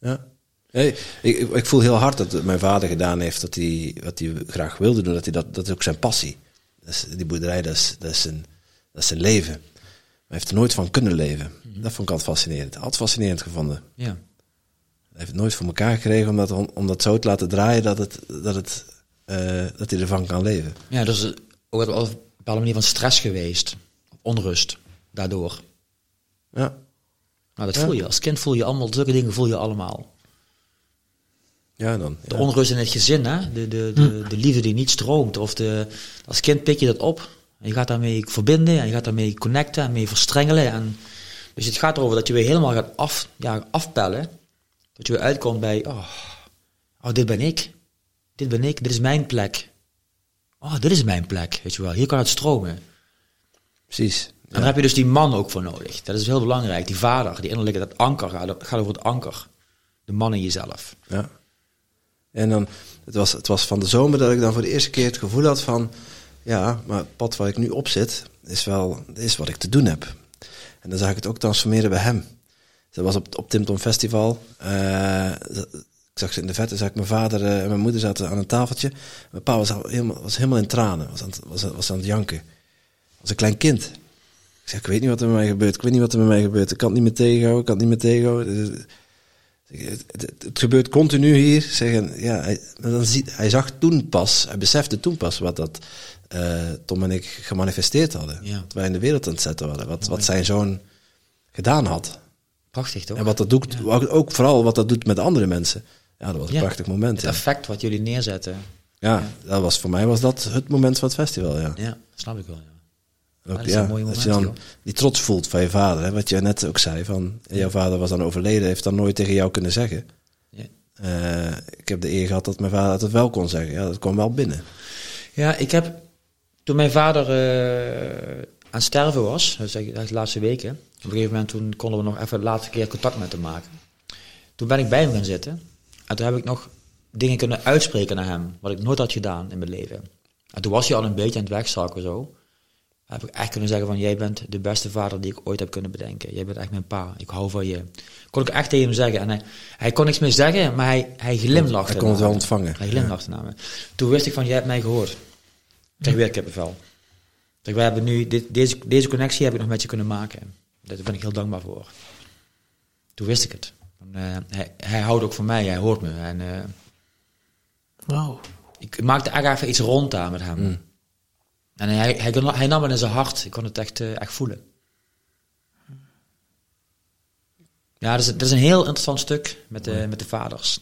Ja. Hey, ik, ik, voel heel hard dat mijn vader gedaan heeft dat hij, wat hij graag wilde doen. Dat, hij dat, dat is ook zijn passie. Dat is, die boerderij, dat is, dat, is zijn, dat is zijn leven. Maar hij heeft er nooit van kunnen leven. Dat vond ik altijd fascinerend. Altijd fascinerend gevonden. Ja. Hij heeft het nooit voor elkaar gekregen om dat, om dat zo te laten draaien dat, het, dat, het, eh, dat hij ervan kan leven. Ja, dus ook wel een bepaalde manier van stress geweest. Onrust, daardoor. Ja. Nou, dat voel je. Als kind voel je allemaal, zulke dingen voel je allemaal. Ja, dan. De onrust in het gezin, hè? De, de, de, de liefde die niet stroomt. Of de, als kind pik je dat op. En je gaat daarmee verbinden en je gaat daarmee connecten en mee verstrengelen. En, dus het gaat erover dat je weer helemaal gaat af, ja, afpellen. Dat je weer uitkomt bij, oh, oh, dit ben ik. Dit ben ik, dit is mijn plek. Oh, dit is mijn plek, weet je wel. Hier kan het stromen. Precies. En daar heb je dus die man ook voor nodig. Dat is heel belangrijk. Die vader, die innerlijke, dat anker gaat, gaat over het anker. De man in jezelf. Ja. En dan, het was, het was van de zomer dat ik dan voor de eerste keer het gevoel had van, ja, maar het pad waar ik nu op zit, is wel, is wat ik te doen heb. En dan zag ik het ook transformeren bij hem. Dat was op, op Tim Tom Festival. Eh, ik zag ze in de vette, zag ik mijn vader eh, en mijn moeder zaten aan een tafeltje. Mijn pa was, al helemaal, was helemaal in tranen, was aan, het- was, was aan het janken. Was een klein kind. Ik zeg, ik weet niet wat er met mij gebeurt, ik weet niet wat er met mij gebeurt. Ik kan het niet meer tegenhouden, ik kan het niet meer tegenhouden. Dus, het, het- het gebeurt continu hier. Zeggen, ja, hij, dan ziet, hij zag toen pas, hij besefte toen pas wat dat eh, Tom en ik gemanifesteerd hadden. Ja. Wat wij in de wereld aan het zetten hadden. Wat, wat zijn zoon gedaan had. Prachtig toch? En wat dat doet, ook vooral wat dat doet met andere mensen. Ja, dat was een Ja. prachtig moment. Het effect wat jullie neerzetten. ja, dat was voor mij was dat het moment van het festival. Ja. Ja, snap ik wel. Ook, dat is ja, een als je dan die trots voelt van je vader, hè, wat je net ook zei, van jouw vader was dan overleden, heeft dan nooit tegen jou kunnen zeggen. Ja. Eh, ik heb de eer gehad dat mijn vader het wel kon zeggen. Ja, dat kwam wel binnen. Ja, ik heb toen mijn vader eh, aan het sterven was, dat eigenlijk de laatste weken, op een gegeven moment toen konden we nog even de laatste keer contact met hem maken. Toen ben ik bij hem gaan zitten en toen heb ik nog dingen kunnen uitspreken naar hem, wat ik nooit had gedaan in mijn leven. En toen was hij al een beetje aan het wegzakken zo. Heb ik echt kunnen zeggen van, jij bent de beste vader die ik ooit heb kunnen bedenken. Jij bent echt mijn pa, ik hou van je. Kon ik echt tegen hem zeggen. En hij, hij kon niks meer zeggen, maar hij, hij glimlachte. Hij kon het wel ontvangen. Hij glimlachte naar me. Toen wist ik van, jij hebt mij gehoord. Ik kreeg weer kippenvel. Kijk, wij hebben nu, dit, deze, deze connectie heb ik nog met je kunnen maken. Daar ben ik heel dankbaar voor. Toen wist ik het. En, eh, hij, hij houdt ook van mij, hij hoort me. En eh, Wauw. ik maakte echt even iets rond daar met hem. Mm. En hij, hij, nam het in zijn hart. Ik kon het echt, eh, echt voelen. Ja, dat is, dat is een heel interessant stuk met de, met de vaders.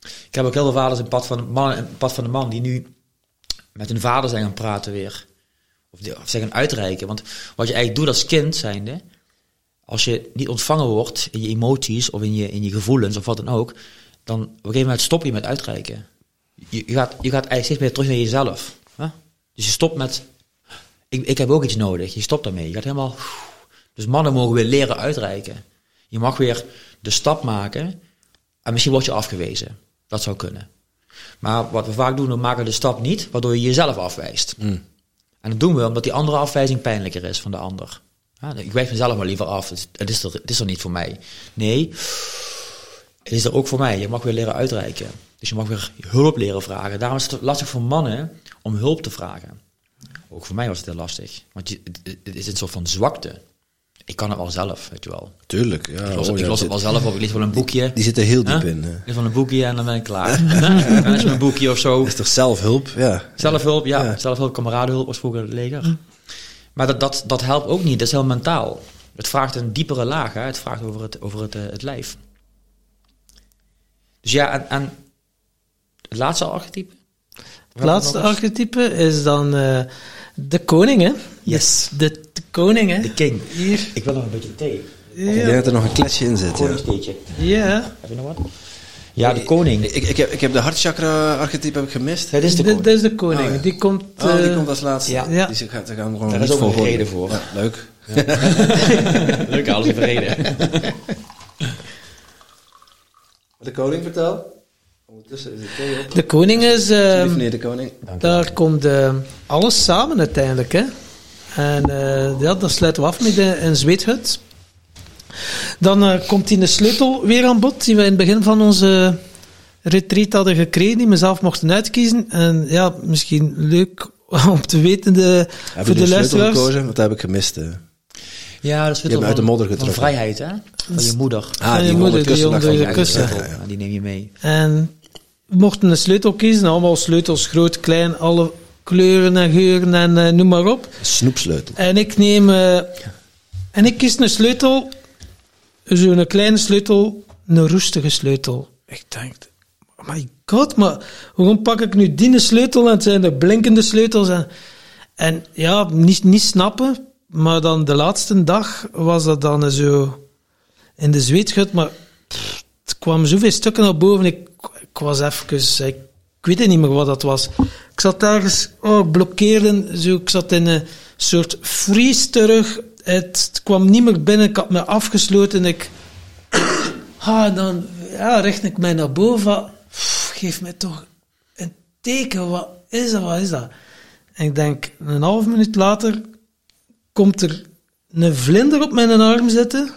Ik heb ook heel veel vaders in pad van, man, pad van de man die nu met hun vader zijn gaan praten weer. Of, die, of zijn gaan uitreiken. Want wat je eigenlijk doet als kind zijnde, als je niet ontvangen wordt in je emoties of in je, in je gevoelens of wat dan ook, dan op een gegeven moment stop je met uitreiken. Je, je, gaat, je gaat eigenlijk steeds meer terug naar jezelf. Dus je stopt met, ik, ik heb ook iets nodig. Je stopt daarmee. Je gaat helemaal, dus mannen mogen weer leren uitreiken. Je mag weer de stap maken en misschien word je afgewezen. Dat zou kunnen. Maar wat we vaak doen, we maken de stap niet, waardoor je jezelf afwijst. Mm. En dat doen we omdat die andere afwijzing pijnlijker is van de ander. Ja, ik wijs mezelf maar liever af. Het, is er, het is er niet voor mij. Nee, het is er ook voor mij. Je mag weer leren uitreiken. Dus je mag weer hulp leren vragen. Daarom is het lastig voor mannen om hulp te vragen. Ook voor mij was het heel lastig. Want je, het, het is een soort van zwakte. Ik kan het wel zelf, weet je wel. Tuurlijk. Ja, Ik los, oh, ik ja, los dit- het wel zelf op. Ik lees wel een boekje. Die zit er heel diep Huh? in. hè. Ik lees wel een boekje en dan ben ik klaar. <laughs> <laughs> dan is mijn boekje of zo. Dat is toch zelfhulp? Ja. Zelfhulp, ja. Ja. Zelfhulp, kameradenhulp was vroeger het leger. Maar dat, dat, dat helpt ook niet. Dat is heel mentaal. Het vraagt een diepere laag. Hè? Het vraagt over het, over het, eh, het lijf. Dus ja, en, en het laatste archetype? Het laatste archetype is dan eh, de koning, hè? Yes. De, de koning, hè? De king. Hier. Ik wil nog een beetje thee. Ik denk Ja. dat er nog een kletsje in zit. Ja. Koningstheetje. ja. Heb je nog wat? Ja, de koning. Ik, ik, heb, ik heb de hartchakra-archetype heb ik gemist. Dat is de Dit koning. dit is de koning. Oh, ja. Die komt... Oh, die eh, komt als laatste. ja. Ja. Die zit- gaat, daar gaan we gewoon Daar is ook een voor reden voor. Ja, leuk. <laughs> Leuk, alles vrede. <laughs> De koning vertel. Ondertussen is het op. De koning is... eh, meneer de koning. daar komt eh, alles samen uiteindelijk, hè? En eh, ja, dan sluiten we af met een zweethut. Dan eh, komt die de sleutel weer aan bod, die we in het begin van onze retreat hadden gekregen, die we zelf mochten uitkiezen. En ja, misschien leuk <laughs> om te weten de, Heb voor je de de luisteraars. gekozen? Dat heb ik gemist. eh. Ja, dat is Je hebt me uit de modder Van vrijheid, hè? Van je moeder. Ah, je die moeder, onder die onder je kussen. Ja. Ja, die neem je mee. En mochten een sleutel kiezen, allemaal sleutels, groot, klein, alle kleuren en geuren en eh, noem maar op. Snoepsleutel. En ik neem, eh, en ik kies een sleutel, zo'n kleine sleutel, een roestige sleutel. Ik denk, oh my god, maar waarom pak ik nu die sleutel en het zijn de blinkende sleutels en, en ja, niet, niet snappen, maar dan de laatste dag was dat dan zo in de zweetgut, maar pff, het kwam zoveel stukken naar boven, ik, ik was even, ik, ik weet niet meer wat dat was. Ik zat ergens, oh, ik blokkeerde, zo, ik zat in een soort freeze terug, het, het kwam niet meer binnen, ik had me afgesloten, ik, <coughs> ah, dan ja, richt ik mij naar boven, pff, geef mij toch een teken, wat is dat, wat is dat? En ik denk, een half minuut later komt er een vlinder op mijn arm zitten.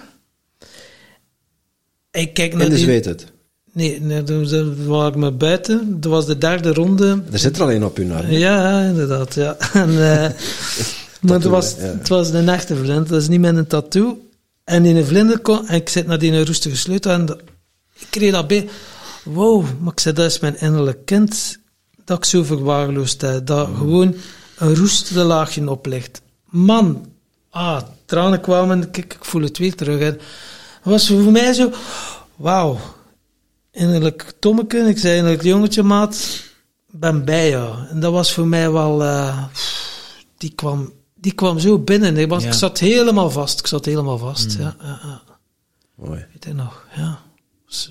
Ik kijk naar En dus die... weet het. Nee, nee dat was me buiten. Dat was de derde ronde. Er zit er alleen op uw arm. Ja, inderdaad, ja. <laughs> En, eh, <laughs> maar het was, ja. het was een echte vlinder, dat is niet met een tattoo. En in een vlinder kon, en ik zit naar die roestige sleutel en ik kreeg dat bij. Wow, maar ik zei, dat is mijn innerlijk kind dat ik zo verwaarloosd heb. Dat gewoon een roestige laagje oplicht. Man, ah, tranen kwamen, kijk, ik voel het weer terug. Het was voor mij zo, wauw, innerlijk tommeke, ik zei innerlijk jongetje maat, ben bij jou. En dat was voor mij wel, eh, die, kwam, die kwam zo binnen. Ik, was, Ja. ik zat helemaal vast, ik zat helemaal vast. Ja, ja, ja. Mooi. Weet je nog, ja. Was,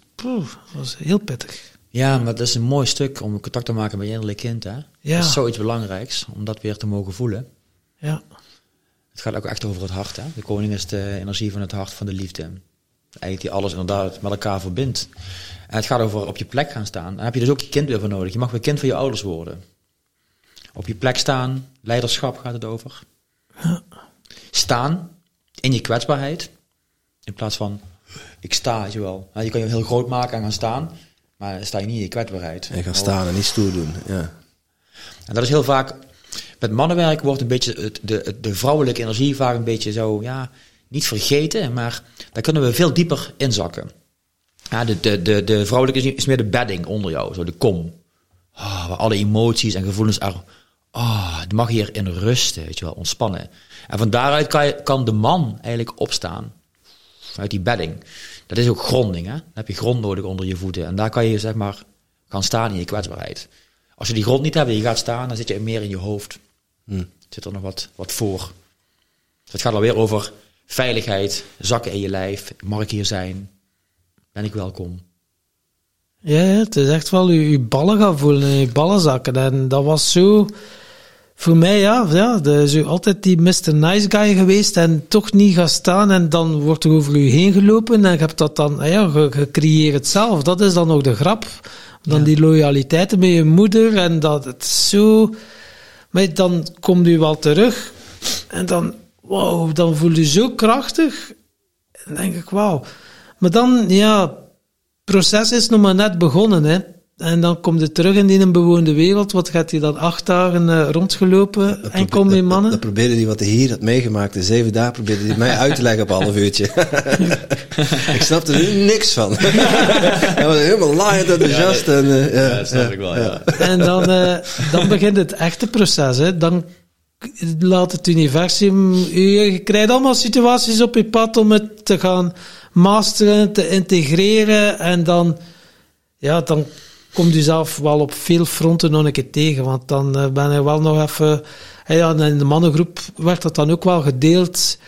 was heel pittig. Ja, maar dat is een mooi stuk om contact te maken met je innerlijk kind. Hè? Ja. Dat is zoiets belangrijks, om dat weer te mogen voelen. Ja. Het gaat ook echt over het hart. Hè? De koning is de energie van het hart, van de liefde. Eigenlijk die alles inderdaad met elkaar verbindt. En het gaat over op je plek gaan staan. Daar heb je dus ook je kind weer voor nodig. Je mag weer kind van je ouders worden. Op je plek staan, leiderschap gaat het over. Staan in je kwetsbaarheid. In plaats van, ik sta, je wel. Je kan je heel groot maken en gaan staan. Maar sta je niet in je kwetsbaarheid. En gaan staan en niet stoer doen. Ja. En dat is heel vaak, met mannenwerk wordt een beetje het, de, de vrouwelijke energie vaak een beetje zo, ja, niet vergeten, maar daar kunnen we veel dieper inzakken. Ja, de, de, de, de vrouwelijke is meer de bedding onder jou, zo de kom. Ah, waar alle emoties en gevoelens er, ah, die mag hier in rusten, weet je wel, ontspannen. En van daaruit kan, je, kan de man eigenlijk opstaan. Vanuit die bedding. Dat is ook gronding, hè. Dan heb je grond nodig onder je voeten. En daar kan je, zeg maar, gaan staan in je kwetsbaarheid. Als je die grond niet hebt en je gaat staan, dan zit je meer in je hoofd. Zit er nog wat, wat voor. Dus het gaat alweer over veiligheid, zakken in je lijf. Mag ik hier zijn? Ben ik welkom? Ja, het is echt wel je, je ballen gaan voelen en je ballen zakken. En dat was zo, voor mij, ja, ja de, zo altijd die Mr. Nice Guy geweest en toch niet gaan staan en dan wordt er over u heen gelopen en je hebt dat dan, ja, het zelf. Dat is dan ook de grap. Dan die loyaliteit met je moeder en dat het zo, maar dan komt u wel terug en dan, wow, dan voel je zo krachtig. Dan denk ik, wauw. Maar dan, ja, proces is nog maar net begonnen, hè. En dan komt je terug in die bewoonde wereld. Wat gaat hij dan acht dagen eh, rondgelopen en kom je mannen? dat probeerde hij wat hij hier had meegemaakt. In zeven dagen probeerde hij mij uit te leggen op een half uurtje. <laughs> ik snapte er niks van. <laughs> hij was helemaal laaiend enthousiast. en, eh, ja, dat snap ik wel, ja. En dan, eh, dan begint het echte proces, hè. Dan laat het universum... Je krijgt allemaal situaties op je pad om het te gaan masteren, te integreren. En dan... Ja, dan komt u zelf wel op veel fronten nog een keer tegen. Want dan eh, ben je wel nog even... eh, Ja, in de mannengroep werd dat dan ook wel gedeeld.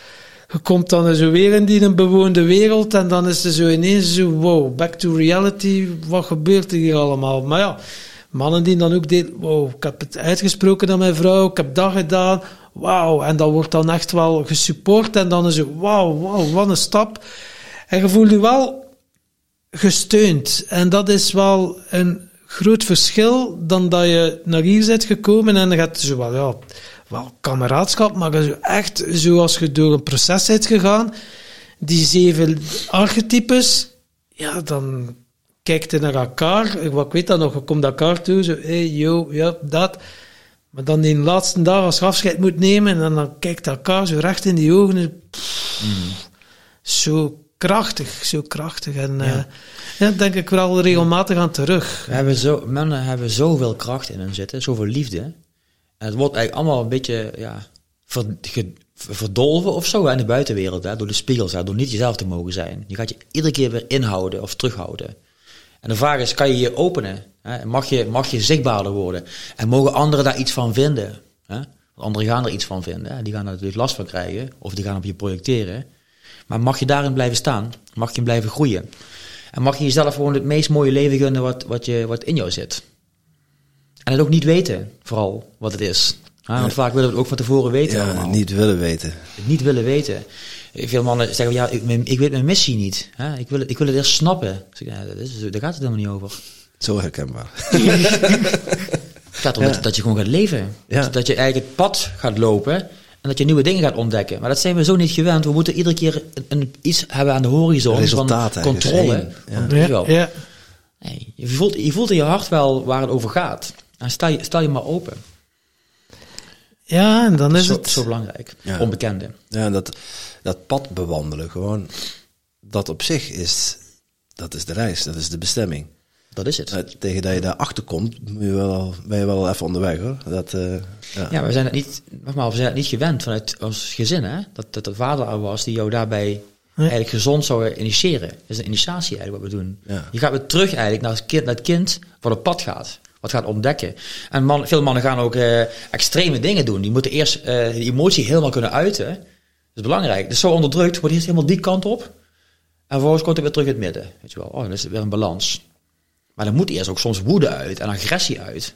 Je komt dan zo weer in die een bewoonde wereld en dan is er zo ineens zo, wow, back to reality, wat gebeurt er hier allemaal? Maar ja, mannen die dan ook deden, wow, ik heb het uitgesproken aan mijn vrouw, ik heb dat gedaan, wauw, en dat wordt dan echt wel gesupport en dan is het, wauw, wauw, wat een stap. En je voelt je wel gesteund. En dat is wel een groot verschil dan dat je naar hier bent gekomen en dan gaat zo wel, ja, wel kameraadschap, maar zo echt zoals je door een proces bent gegaan, die zeven archetypes, ja, dan kijkt je naar elkaar. Ik, ik weet dat nog, je komt elkaar toe, zo, hey, yo, ja, dat. Maar dan die laatste dag als je afscheid moet nemen en dan kijkt elkaar zo recht in die ogen. en pff, Zo krachtig, zo krachtig. En ja. ja, denk ik wel regelmatig aan terug. We hebben zo, mannen hebben zoveel kracht in hen zitten, zoveel liefde. En het wordt eigenlijk allemaal een beetje ja, ver, ge, verdolven of zo hè, in de buitenwereld, hè, door de spiegels, hè, door niet jezelf te mogen zijn. Je gaat je iedere keer weer inhouden of terughouden. En de vraag is, kan je je openen? Hè? Mag, je, mag je zichtbaarder worden? En mogen anderen daar iets van vinden? Hè? Want anderen gaan er iets van vinden. Hè? Die gaan er natuurlijk last van krijgen, of die gaan op je projecteren. Maar mag je daarin blijven staan? Mag je blijven groeien? En mag je jezelf gewoon het meest mooie leven gunnen wat, wat, je, wat in jou zit? En het ook niet weten, vooral, wat het is. Ja, want vaak willen we het ook van tevoren weten. Ja, allemaal. niet willen weten. Het niet willen weten. Veel mannen zeggen, ja, ik, ik weet mijn missie niet. Hè? Ik, wil het, ik wil het eerst snappen. Dus ik, ja, dat is, daar gaat het helemaal niet over. Zo herkenbaar. <laughs> Het gaat erom Ja. dat, dat je gewoon gaat leven. Ja. Dat, dat je eigenlijk het pad gaat lopen en dat je nieuwe dingen gaat ontdekken. Maar dat zijn we zo niet gewend. We moeten iedere keer een, een- iets hebben aan de horizon Resultaat van controle. Van, weet je wel. ja. Nee, je, voelt, je voelt in je hart wel waar het over gaat. En stel je, stel je maar open. Ja, en dan is zo, het... zo belangrijk. Ja. Onbekende. Ja, dat, dat pad bewandelen, gewoon, dat op zich is, dat is de reis, dat is de bestemming. Dat is het. Tegen dat je daarachter komt, moet je wel, ben je wel even onderweg hoor. Dat, eh, ja. Ja, we zijn het niet, nogmaals, we zijn het niet gewend vanuit ons gezin, hè? Dat, dat de vader er was die jou daarbij eigenlijk gezond zou initiëren. Dat is een initiatie eigenlijk wat we doen. Ja. Je gaat weer terug eigenlijk naar het kind, naar het kind wat op pad gaat. Wat gaat ontdekken. En man, veel mannen gaan ook eh, extreme dingen doen. Die moeten eerst eh die emotie helemaal kunnen uiten. Dat is belangrijk. Dus zo onderdrukt, wordt eerst helemaal die kant op. En vervolgens komt het weer terug in het midden. Weet je wel, oh, dan is het weer een balans. Maar dan moet eerst ook soms woede uit en agressie uit.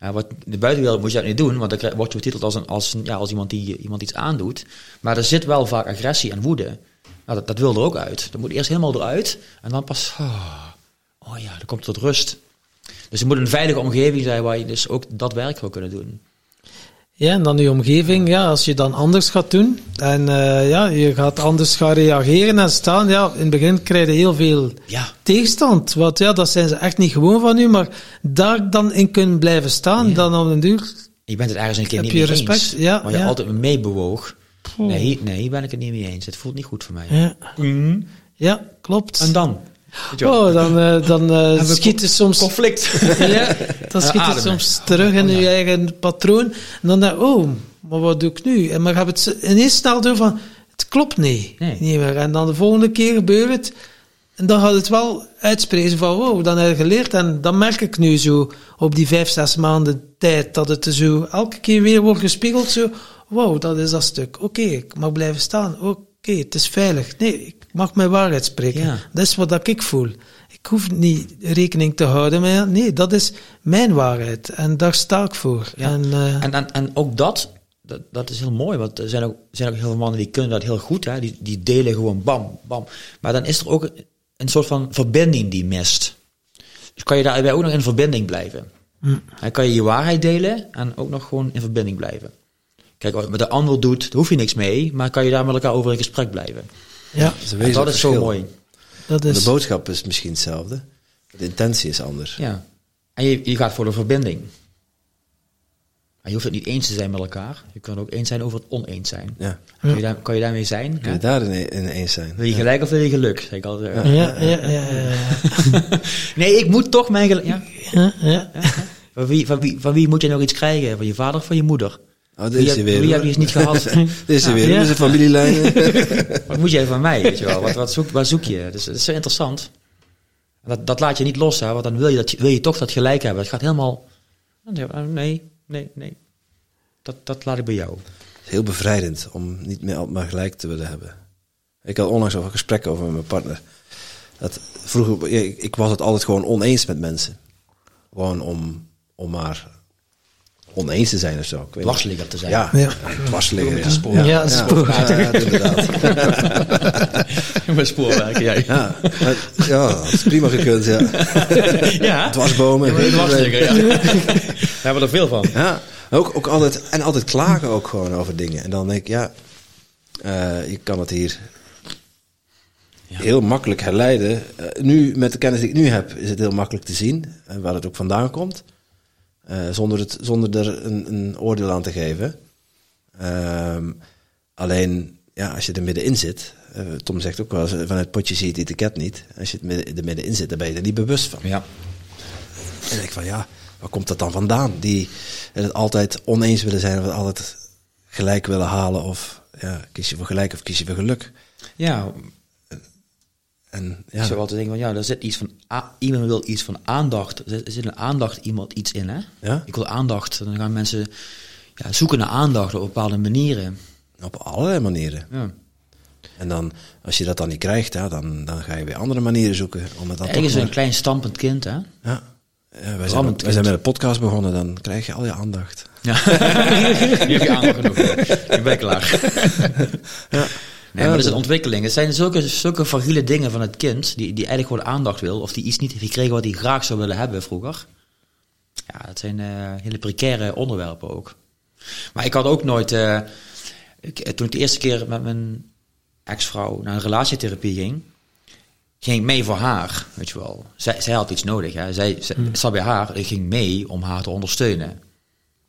Ja, wat, de buitenwereld moet je dat niet doen, want dan word je betiteld als, een, als, een, ja, als iemand die iemand iets aandoet. Maar er zit wel vaak agressie en woede. Nou, dat, dat wil er ook uit. Dat moet eerst helemaal eruit en dan pas, oh, oh ja, dan komt het tot rust. Dus het moet een veilige omgeving zijn waar je dus ook dat werk wil kunnen doen. Ja, en dan die omgeving, ja, als je dan anders gaat doen en eh, ja, je gaat anders gaan reageren en staan, ja, in het begin krijg je heel veel Ja. tegenstand. Want ja, dat zijn ze echt niet gewoon van u, maar daar dan in kunnen blijven staan, dan op een duur. Je bent het ergens een keer Heb niet je mee respect? eens. Ja, waar je ja. altijd mee bewoog. Nee, hier- nee, hier ben ik het niet mee eens. Het voelt niet goed voor mij. Ja, ja klopt. En dan? Oh, dan, eh, dan eh, schiet je soms... Conflict. <laughs> Ja, dan schiet ademen. soms terug in je eigen patroon. En dan denk je, oh, maar wat doe ik nu? En maar heb het ineens snel door van, het klopt niet. Nee. niet meer. En dan de volgende keer gebeurt het. En dan gaat het wel uitspreken van, wow, dan heb je geleerd. En dan merk ik nu zo, op die vijf, zes maanden tijd, dat het zo elke keer weer wordt gespiegeld. Zo, wow, dat is dat stuk. Oké, ik mag blijven staan. Oké, het is veilig. Nee, ik mag mijn waarheid spreken. Ja. Dat is wat ik voel. Ik hoef niet rekening te houden, ja, nee, dat is mijn waarheid. En daar sta ik voor. Ja. En, eh, En, en, en ook dat, dat, dat is heel mooi, want er zijn ook, zijn ook heel veel mannen die kunnen dat heel goed. Hè? Die, die delen gewoon bam, bam. Maar dan is er ook een soort van verbinding die mist. Dus kan je daarbij ook nog in verbinding blijven. Dan kan je je waarheid delen en ook nog gewoon in verbinding blijven. Kijk, wat met de ander doet, daar hoef je niks mee, maar kan je daar met elkaar over in gesprek blijven. Ja, Dat is, dat is zo mooi. dat De is... boodschap is misschien hetzelfde. De intentie is anders. Ja. En je, je gaat voor de verbinding. En je hoeft het niet eens te zijn met elkaar. Je kan ook eens zijn over het oneens zijn. Ja. Kan, je daar, kan je daarmee zijn? Kun je daarin in eens zijn? Wil je gelijk of wil je geluk? Zeg ik altijd. Ja, ja, ja, ja, ja. <laughs> Nee, ik moet toch mijn geluk. Ja. ja, ja. Van, wie, van, wie, van wie moet je nog iets krijgen? Van je vader of van je moeder? Oh, dit Wie, is weer. wie heb je eens niet gehad? <laughs> Dit is hij weer. Is een familielijn. <laughs> <laughs> Wat moet jij van mij? Weet je wel? Wat, wat zoek, waar zoek je? Dus dat is zo interessant. Dat, dat laat je niet los, hè? want dan wil je, dat, wil je toch dat gelijk hebben. Het gaat helemaal. Nee, nee, nee. Dat, dat laat ik bij jou. heel bevrijdend om niet meer altijd maar gelijk te willen hebben. Ik had onlangs over een gesprek over met mijn partner. Dat vroeger, ik, ik was het altijd gewoon oneens met mensen. Gewoon om, om maar oneens te zijn of zo. Ik weet niet. Dwarsligger te zijn. Ja, Ja. dwarsligger. Ja, spoor. Ja, spoor. Ja, ja, inderdaad. <laughs> Met spoorwerken, jij. Ja, ja, dat is prima gekund. Ja. Ja, Dwarsbomen. dwarsligger, ja. <laughs> Daar hebben we er veel van. Ja, ook, ook altijd, en altijd klagen ook gewoon over dingen. En dan denk ik, ja, eh, je kan het hier heel makkelijk herleiden. Eh, nu, met de kennis die ik nu heb, is het heel makkelijk te zien eh, waar het ook vandaan komt. Eh, zonder, het, zonder er een, een oordeel aan te geven. Ehm, alleen, ja, als je er middenin zit, eh, Tom zegt ook wel eens, eh, van het potje zie je het etiket niet. Als je het midden, er middenin zit, dan ben je er niet bewust van. Ja. En ik denk van ja, waar komt dat dan vandaan? Die het altijd oneens willen zijn of het altijd gelijk willen halen of ja, kies je voor gelijk of kies je voor geluk? Ja, En ik ja, zou altijd denken van ja, er zit iets van, iemand wil iets van aandacht. Er zit, een aandacht iemand iets in, hè? Ja. Ik wil aandacht. Dan gaan mensen ja, zoeken naar aandacht op bepaalde manieren. op allerlei manieren. Ja. En dan, als je dat dan niet krijgt, ja, dan, dan ga je weer andere manieren zoeken om het dan Eigenlijk is toch een klein stampend kind, hè? maar- ja. Ja, wij, zijn, wij zijn met een podcast begonnen, dan krijg je al je aandacht. Ja. <laughs> nu heb je aandacht genoeg. Ik ben klaar. Ja. <laughs> Nee, maar dat is een ontwikkeling. Het zijn zulke, zulke fragiele dingen van het kind, die, die eigenlijk gewoon aandacht wil, of die iets niet heeft gekregen wat hij graag zou willen hebben vroeger. Ja, dat zijn eh, hele precaire onderwerpen ook. Maar ik had ook nooit, eh, ik, toen ik de eerste keer met mijn ex-vrouw naar een relatietherapie ging, ging ik mee voor haar, weet je wel. Zij, zij had iets nodig, hè. Zij, zat bij haar, ik ging mee om haar te ondersteunen.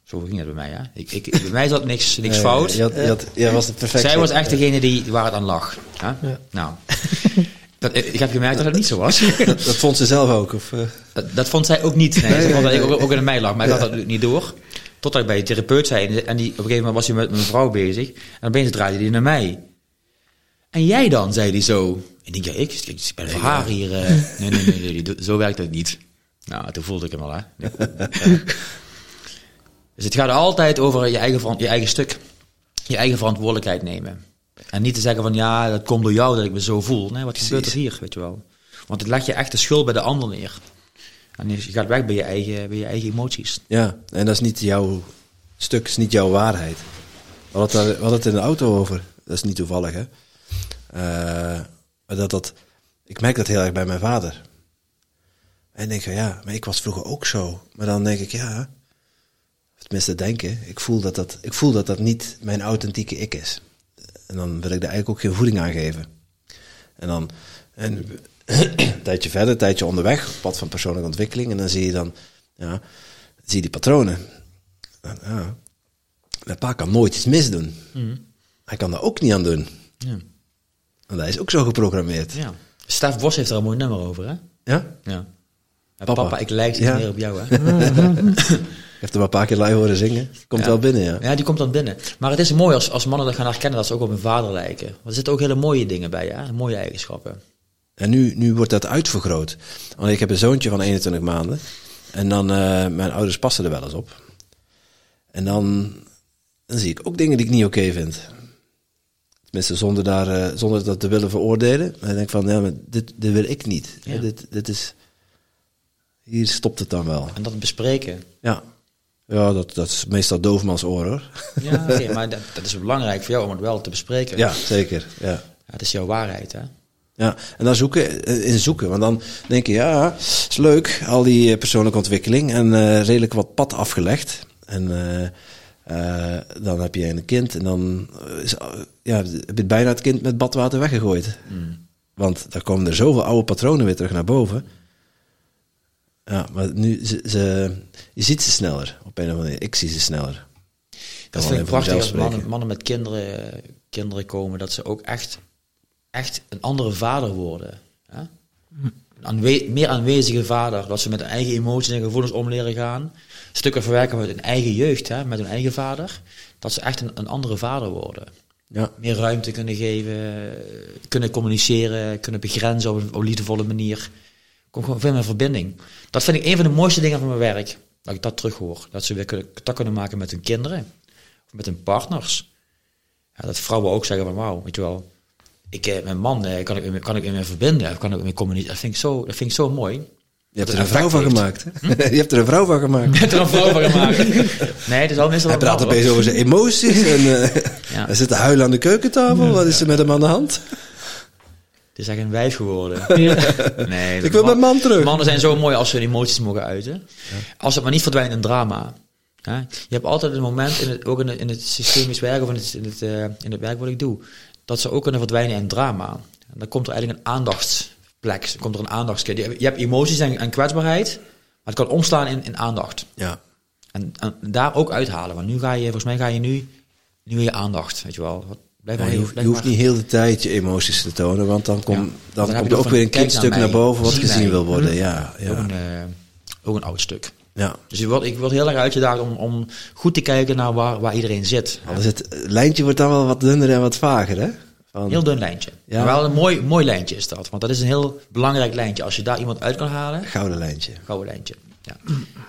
Zo ging het bij mij, hè. Ik, ik, bij mij zat niks, niks Eh, fout. Je had, je had, jij was de perfecte. Zij was echt degene die, waar het aan lag. Hè? Ja. Nou, dat, ik heb gemerkt dat het niet zo was. <laughs> Dat, dat vond ze zelf ook. Of, eh, Dat, dat vond zij ook niet. Nee, ze vond dat ik ook, ook in mij lag, maar ik had dat niet door. Totdat ik bij de therapeut zei, en die, op een gegeven moment was hij met mijn vrouw bezig. En opeens draaide hij naar mij. En jij dan, zei hij zo. En ik denk, ja, ik, ik ben voor haar hier. eh, nee, nee, nee, nee, nee, zo werkt het niet. Nou, toen voelde ik hem al, hè. <laughs> Dus het gaat altijd over je eigen, je eigen stuk. Je eigen verantwoordelijkheid nemen. En niet te zeggen van, ja, dat komt door jou dat ik me zo voel. Nee, wat gebeurt er hier, weet je wel. Want het leg je echt de schuld bij de ander neer. En je gaat weg bij je eigen, bij je eigen emoties. Ja, en dat is niet jouw stuk, is niet jouw waarheid. We hadden, het, daar- we hadden het in de auto over. Dat is niet toevallig, hè. Maar dat, dat, ik merk dat heel erg bij mijn vader. En ik denk van, ja, maar ik was vroeger ook zo. Maar dan denk ik, ja, tenminste denken, ik voel dat dat, ik voel dat dat niet mijn authentieke ik is. En dan wil ik daar eigenlijk ook geen voeding aan geven. En dan, en, een tijdje verder, een tijdje onderweg, op pad van persoonlijke ontwikkeling. En dan zie je dan, ja, zie je die patronen. En, ja, mijn pa kan nooit iets misdoen. Hij kan daar ook niet aan doen. Ja. Want hij is ook zo geprogrammeerd. ja. Stef Bos heeft er een mooi nummer over, hè? Ja? Ja. Ja, Papa. papa. ik lijk niet Ja. meer op jou, hè? <laughs> Heb hem een paar keer live horen zingen. Komt Ja. wel binnen, ja. Ja, die komt dan binnen. Maar het is mooi als, als mannen dat gaan herkennen dat ze ook op hun vader lijken. Want er zitten ook hele mooie dingen bij, hè? Mooie eigenschappen. En nu, nu wordt dat uitvergroot. Want ik heb een zoontje van 21 maanden. En dan, eh, mijn ouders passen er wel eens op. En dan, dan zie ik ook dingen die ik niet oké vind. Tenminste, zonder, daar, eh, zonder dat te willen veroordelen. Maar dan denk ik van, ja, maar dit, dit wil ik niet. Ja. Dit, dit is, hier stopt het dan wel. En dat bespreken. Ja, ja dat, dat is meestal doofmans oor, hoor. Ja, <laughs> maar dat, dat is belangrijk voor jou om het wel te bespreken. Ja, zeker. Ja. Ja, het is jouw waarheid, hè? Ja, en dan zoeken, eh, in zoeken. Want dan denk je, ja, is leuk, al die eh, persoonlijke ontwikkeling. En eh, redelijk wat pad afgelegd. En dan heb je een kind en dan is, ja, heb je bijna het kind met badwater weggegooid. Want daar komen er zoveel oude patronen weer terug naar boven. Ja, maar nu, ze, ze, je ziet ze sneller, op een of andere manier. Ik zie ze sneller. Dat vind ik prachtig als mannen, mannen met kinderen, kinderen komen, dat ze ook echt, echt een andere vader worden. Hè? Een aanwe- meer aanwezige vader, dat ze met hun eigen emoties en gevoelens om leren gaan. Stukken verwerken uit hun eigen jeugd, hè, met hun eigen vader. Dat ze echt een, een andere vader worden. Ja, Meer ruimte kunnen geven, kunnen communiceren, kunnen begrenzen op een, op een liefdevolle manier. Komt gewoon veel meer verbinding. Dat vind ik een van de mooiste dingen van mijn werk. Dat ik dat terughoor. Dat ze weer kunnen, contact kunnen maken met hun kinderen. Of met hun partners. Ja, dat vrouwen ook zeggen van wauw, weet je wel. Ik, eh, mijn man eh, kan, ik, kan ik in me verbinden. Kan ik communiceren. Dat vind ik zo, dat vind ik zo mooi. je hebt er een vrouw van gemaakt. hè? <laughs> je hebt er een vrouw van gemaakt. <laughs> Ik heb er een vrouw van gemaakt. <laughs> Nee, het is al meestal Hij praat een opeens over zijn emoties en eh, Ja. hij zit te huilen aan de keukentafel. Wat is er met hem aan de hand? Is echt een wijf geworden. <laughs> Ja. Nee, Ik wil mijn man terug. Mannen zijn zo mooi als ze hun emoties mogen uiten. Als het maar niet verdwijnt in drama. Hè? Je hebt altijd een moment, in het, ook in het, in het systemisch werk of in het, in, het, eh, in het werk wat ik doe, dat ze ook kunnen verdwijnen in drama. En dan komt er eigenlijk een aandachtsplek, dan komt er een aandachtskit. Je, hebt- emoties en, en kwetsbaarheid, maar het kan omslaan in, in aandacht. Ja, En, en daar ook uithalen, want nu ga je, volgens mij ga je nu, nu je aandacht, weet je wel. Wat- Blijf maar je, hoeft, je niet heel de tijd je emoties te tonen, want dan, kom, Ja. dan, Dan komt er ook weer een kindstuk naar naar, boven wat zie gezien mij. wil worden. Ja, Ook, een, ja, eh, ook een oud stuk. ja. Dus ik word, ik word heel erg uitgedaagd om, om goed te kijken naar waar, waar iedereen zit. Anders het lijntje wordt dan wel wat dunner en wat vager, hè? Van, Heel dun lijntje. Ja. Maar wel een mooi, mooi lijntje is dat. Want dat is een heel belangrijk lijntje. Als je daar iemand uit kan halen, gouden lijntje. gouden lijntje. Ja.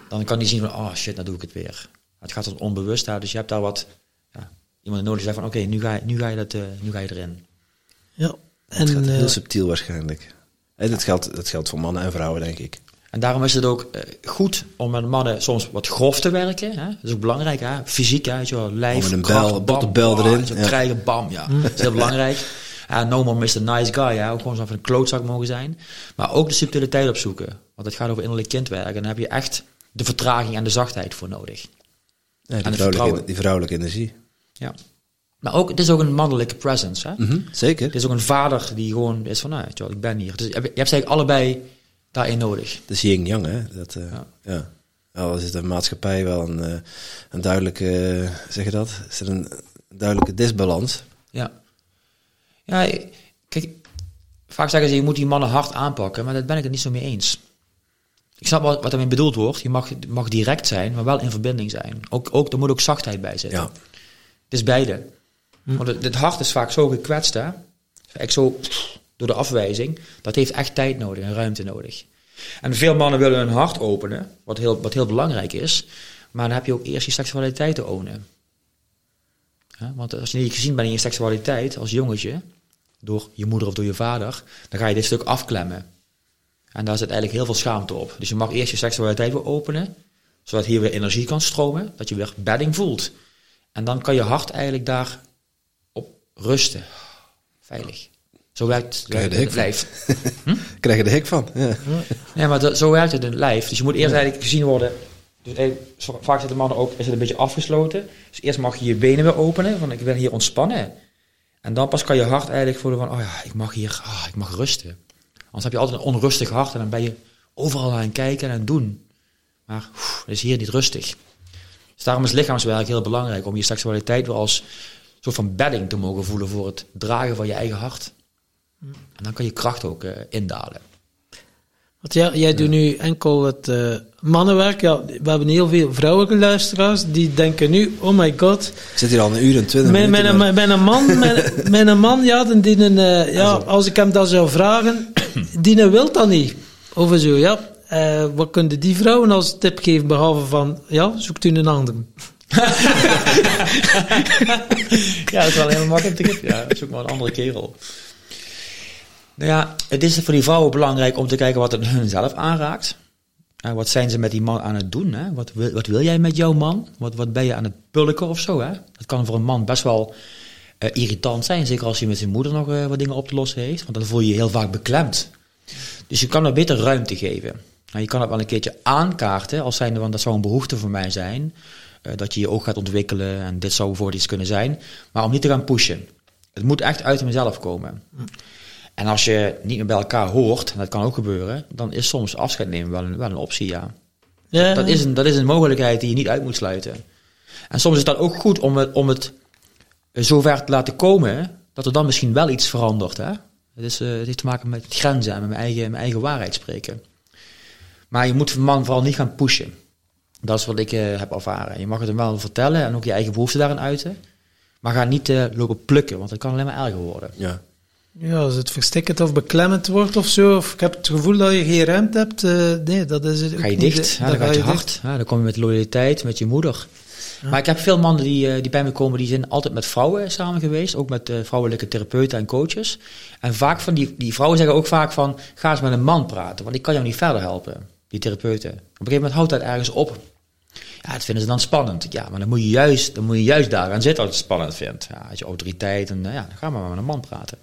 Dan kan die zien van, oh shit, nou doe ik het weer. Het gaat tot onbewustheid. Dus je hebt daar wat, ja, iemand nodig zegt van, oké, nu, ga je, nu, ga je dat, eh, nu ga je erin. ja. Het gaat En heel eh, subtiel waarschijnlijk. Hè, dat, geldt, dat geldt voor mannen en vrouwen, denk ik. En daarom is het ook eh, goed om met mannen soms wat grof te werken. Hè? Dat is ook belangrijk, hè? fysiek, hè? wel, lijf, met een kracht, bel, bam, bam, erin, Zo ja. krijgen, bam, ja. Dat is heel belangrijk. Ja, no more Mr. Nice Guy, hè? ook gewoon zo van een klootzak mogen zijn. Maar ook de subtiliteit opzoeken. Want het gaat over innerlijk kindwerk. En dan heb je echt de vertraging en de zachtheid voor nodig. Ja, En die, het vrouwelijke, die vrouwelijke energie. Ja. Maar ook, het is ook een mannelijke presence. Hè? Mhm, zeker. Het is ook een vader die gewoon is van, nou, ik ben hier. Dus je hebt je hebt eigenlijk allebei daarin nodig. Dat is yin-yang, hè? Dat, eh, Ja. ja. Al is een maatschappij wel een, eh, een duidelijke, eh, zeg je dat? Is er een duidelijke disbalans? Ja. Ja, kijk, vaak zeggen ze je moet die mannen hard aanpakken, maar daar ben ik het niet zo mee eens. Ik snap wat, wat ermee bedoeld wordt. Je mag, mag direct zijn, maar wel in verbinding zijn. Ook, ook, er moet ook zachtheid bij zitten. Ja. Het is beide. Want het, het hart is vaak zo gekwetst, hè. Echt zo door de afwijzing. Dat heeft echt tijd nodig en ruimte nodig. En veel mannen willen hun hart openen, wat heel, wat heel belangrijk is. Maar dan heb je ook eerst je seksualiteit te ownen. Want als je niet gezien bent in je seksualiteit als jongetje, door je moeder of door je vader, dan ga je dit stuk afklemmen. En daar zit eigenlijk heel veel schaamte op. Dus je mag eerst je seksualiteit weer openen, zodat hier weer energie kan stromen, dat je weer bedding voelt. En dan kan je hart eigenlijk daar op rusten. Veilig. Zo werkt, de het lijf. Krijg je er <laughs> hik van. Ja. <laughs> Nee, maar dat- zo werkt het in het lijf. Dus je moet eerst eigenlijk gezien worden. Dus vaak zitten mannen ook is het een beetje afgesloten. Dus eerst mag je je benen weer openen, van ik wil hier ontspannen. En dan pas kan je hart eigenlijk voelen van, oh ja, ik mag hier, ah, ik mag rusten. Anders heb je altijd een onrustig hart en dan ben je overal aan het kijken en aan het doen. Maar oef, het is hier niet rustig. Dus daarom is lichaamswerk heel belangrijk om je seksualiteit weer als soort van bedding te mogen voelen voor het dragen van je eigen hart. En dan kan je kracht ook eh, indalen. Want ja, jij doet nu enkel het eh, mannenwerk. Ja, we hebben heel veel vrouwelijke luisteraars die denken nu, oh my god, Ik zit hier al een uur en twintig mijn, minuten. mijn, mijn, mijn man, mijn, <laughs> mijn man, ja, die, die een, eh, ja, als ik hem dat zou vragen, <clears throat> die wil dat niet. Of zo, ja. Eh, wat kunnen die vrouwen als tip geven, behalve van, ja, zoekt u een andere. <laughs> Ja, dat is wel een hele makkelijke tip. Ja, zoek maar een andere kerel. Nou ja, het is voor die vrouwen belangrijk om te kijken wat het hun zelf aanraakt. En wat zijn ze met die man aan het doen? Hè? Wat, wil, wat wil jij met jouw man? Wat, wat ben je aan het pulken of zo? Hè? Dat kan voor een man best wel eh, irritant zijn. Zeker als hij met zijn moeder nog eh, wat dingen op te lossen heeft. Want dan voel je je heel vaak beklemd. Dus je kan er beter ruimte geven. Nou, je kan het wel een keertje aankaarten als zijnde, want dat zou een behoefte voor mij zijn. eh, dat je je ook gaat ontwikkelen en dit zou bijvoorbeeld iets kunnen zijn. Maar om niet te gaan pushen. Het moet echt uit mezelf komen. En als je niet meer bij elkaar hoort, en dat kan ook gebeuren, dan is soms afscheid nemen wel een, wel een optie, ja. Ja, Dat is, een, dat is een mogelijkheid die je niet uit moet sluiten. En soms is dat ook goed om het, om het zover te laten komen, dat er dan misschien wel iets verandert. Hè? Het, is, eh, het heeft te maken met grenzen en met mijn eigen, mijn eigen waarheid spreken. Maar je moet een man vooral niet gaan pushen. Dat is wat ik eh, heb ervaren. Je mag het hem wel vertellen en ook je eigen behoeften daarin uiten. Maar ga niet eh, lopen plukken, want dat kan alleen maar erger worden. Ja. Ja, als het verstikkend of beklemmend wordt of zo, of ik heb het gevoel dat je geen ruimte hebt, eh, nee, dat is het ook Ga je dicht, ja, dan ga gaat je hard. Ja, dan kom je met loyaliteit, met je moeder. Maar ik heb veel mannen die, eh, die bij me komen, die zijn altijd met vrouwen samen geweest. Ook met eh, vrouwelijke therapeuten en coaches. En vaak van die, die vrouwen zeggen ook vaak van, ga eens met een man praten. Want ik kan jou niet verder helpen, die therapeuten. Op een gegeven moment houdt dat ergens op. Ja, dat vinden ze dan spannend. Ja, maar dan moet je juist, dan moet je juist daar aan zitten als je het spannend vindt. Ja, als je autoriteit en eh, ja, dan ga maar met een man praten.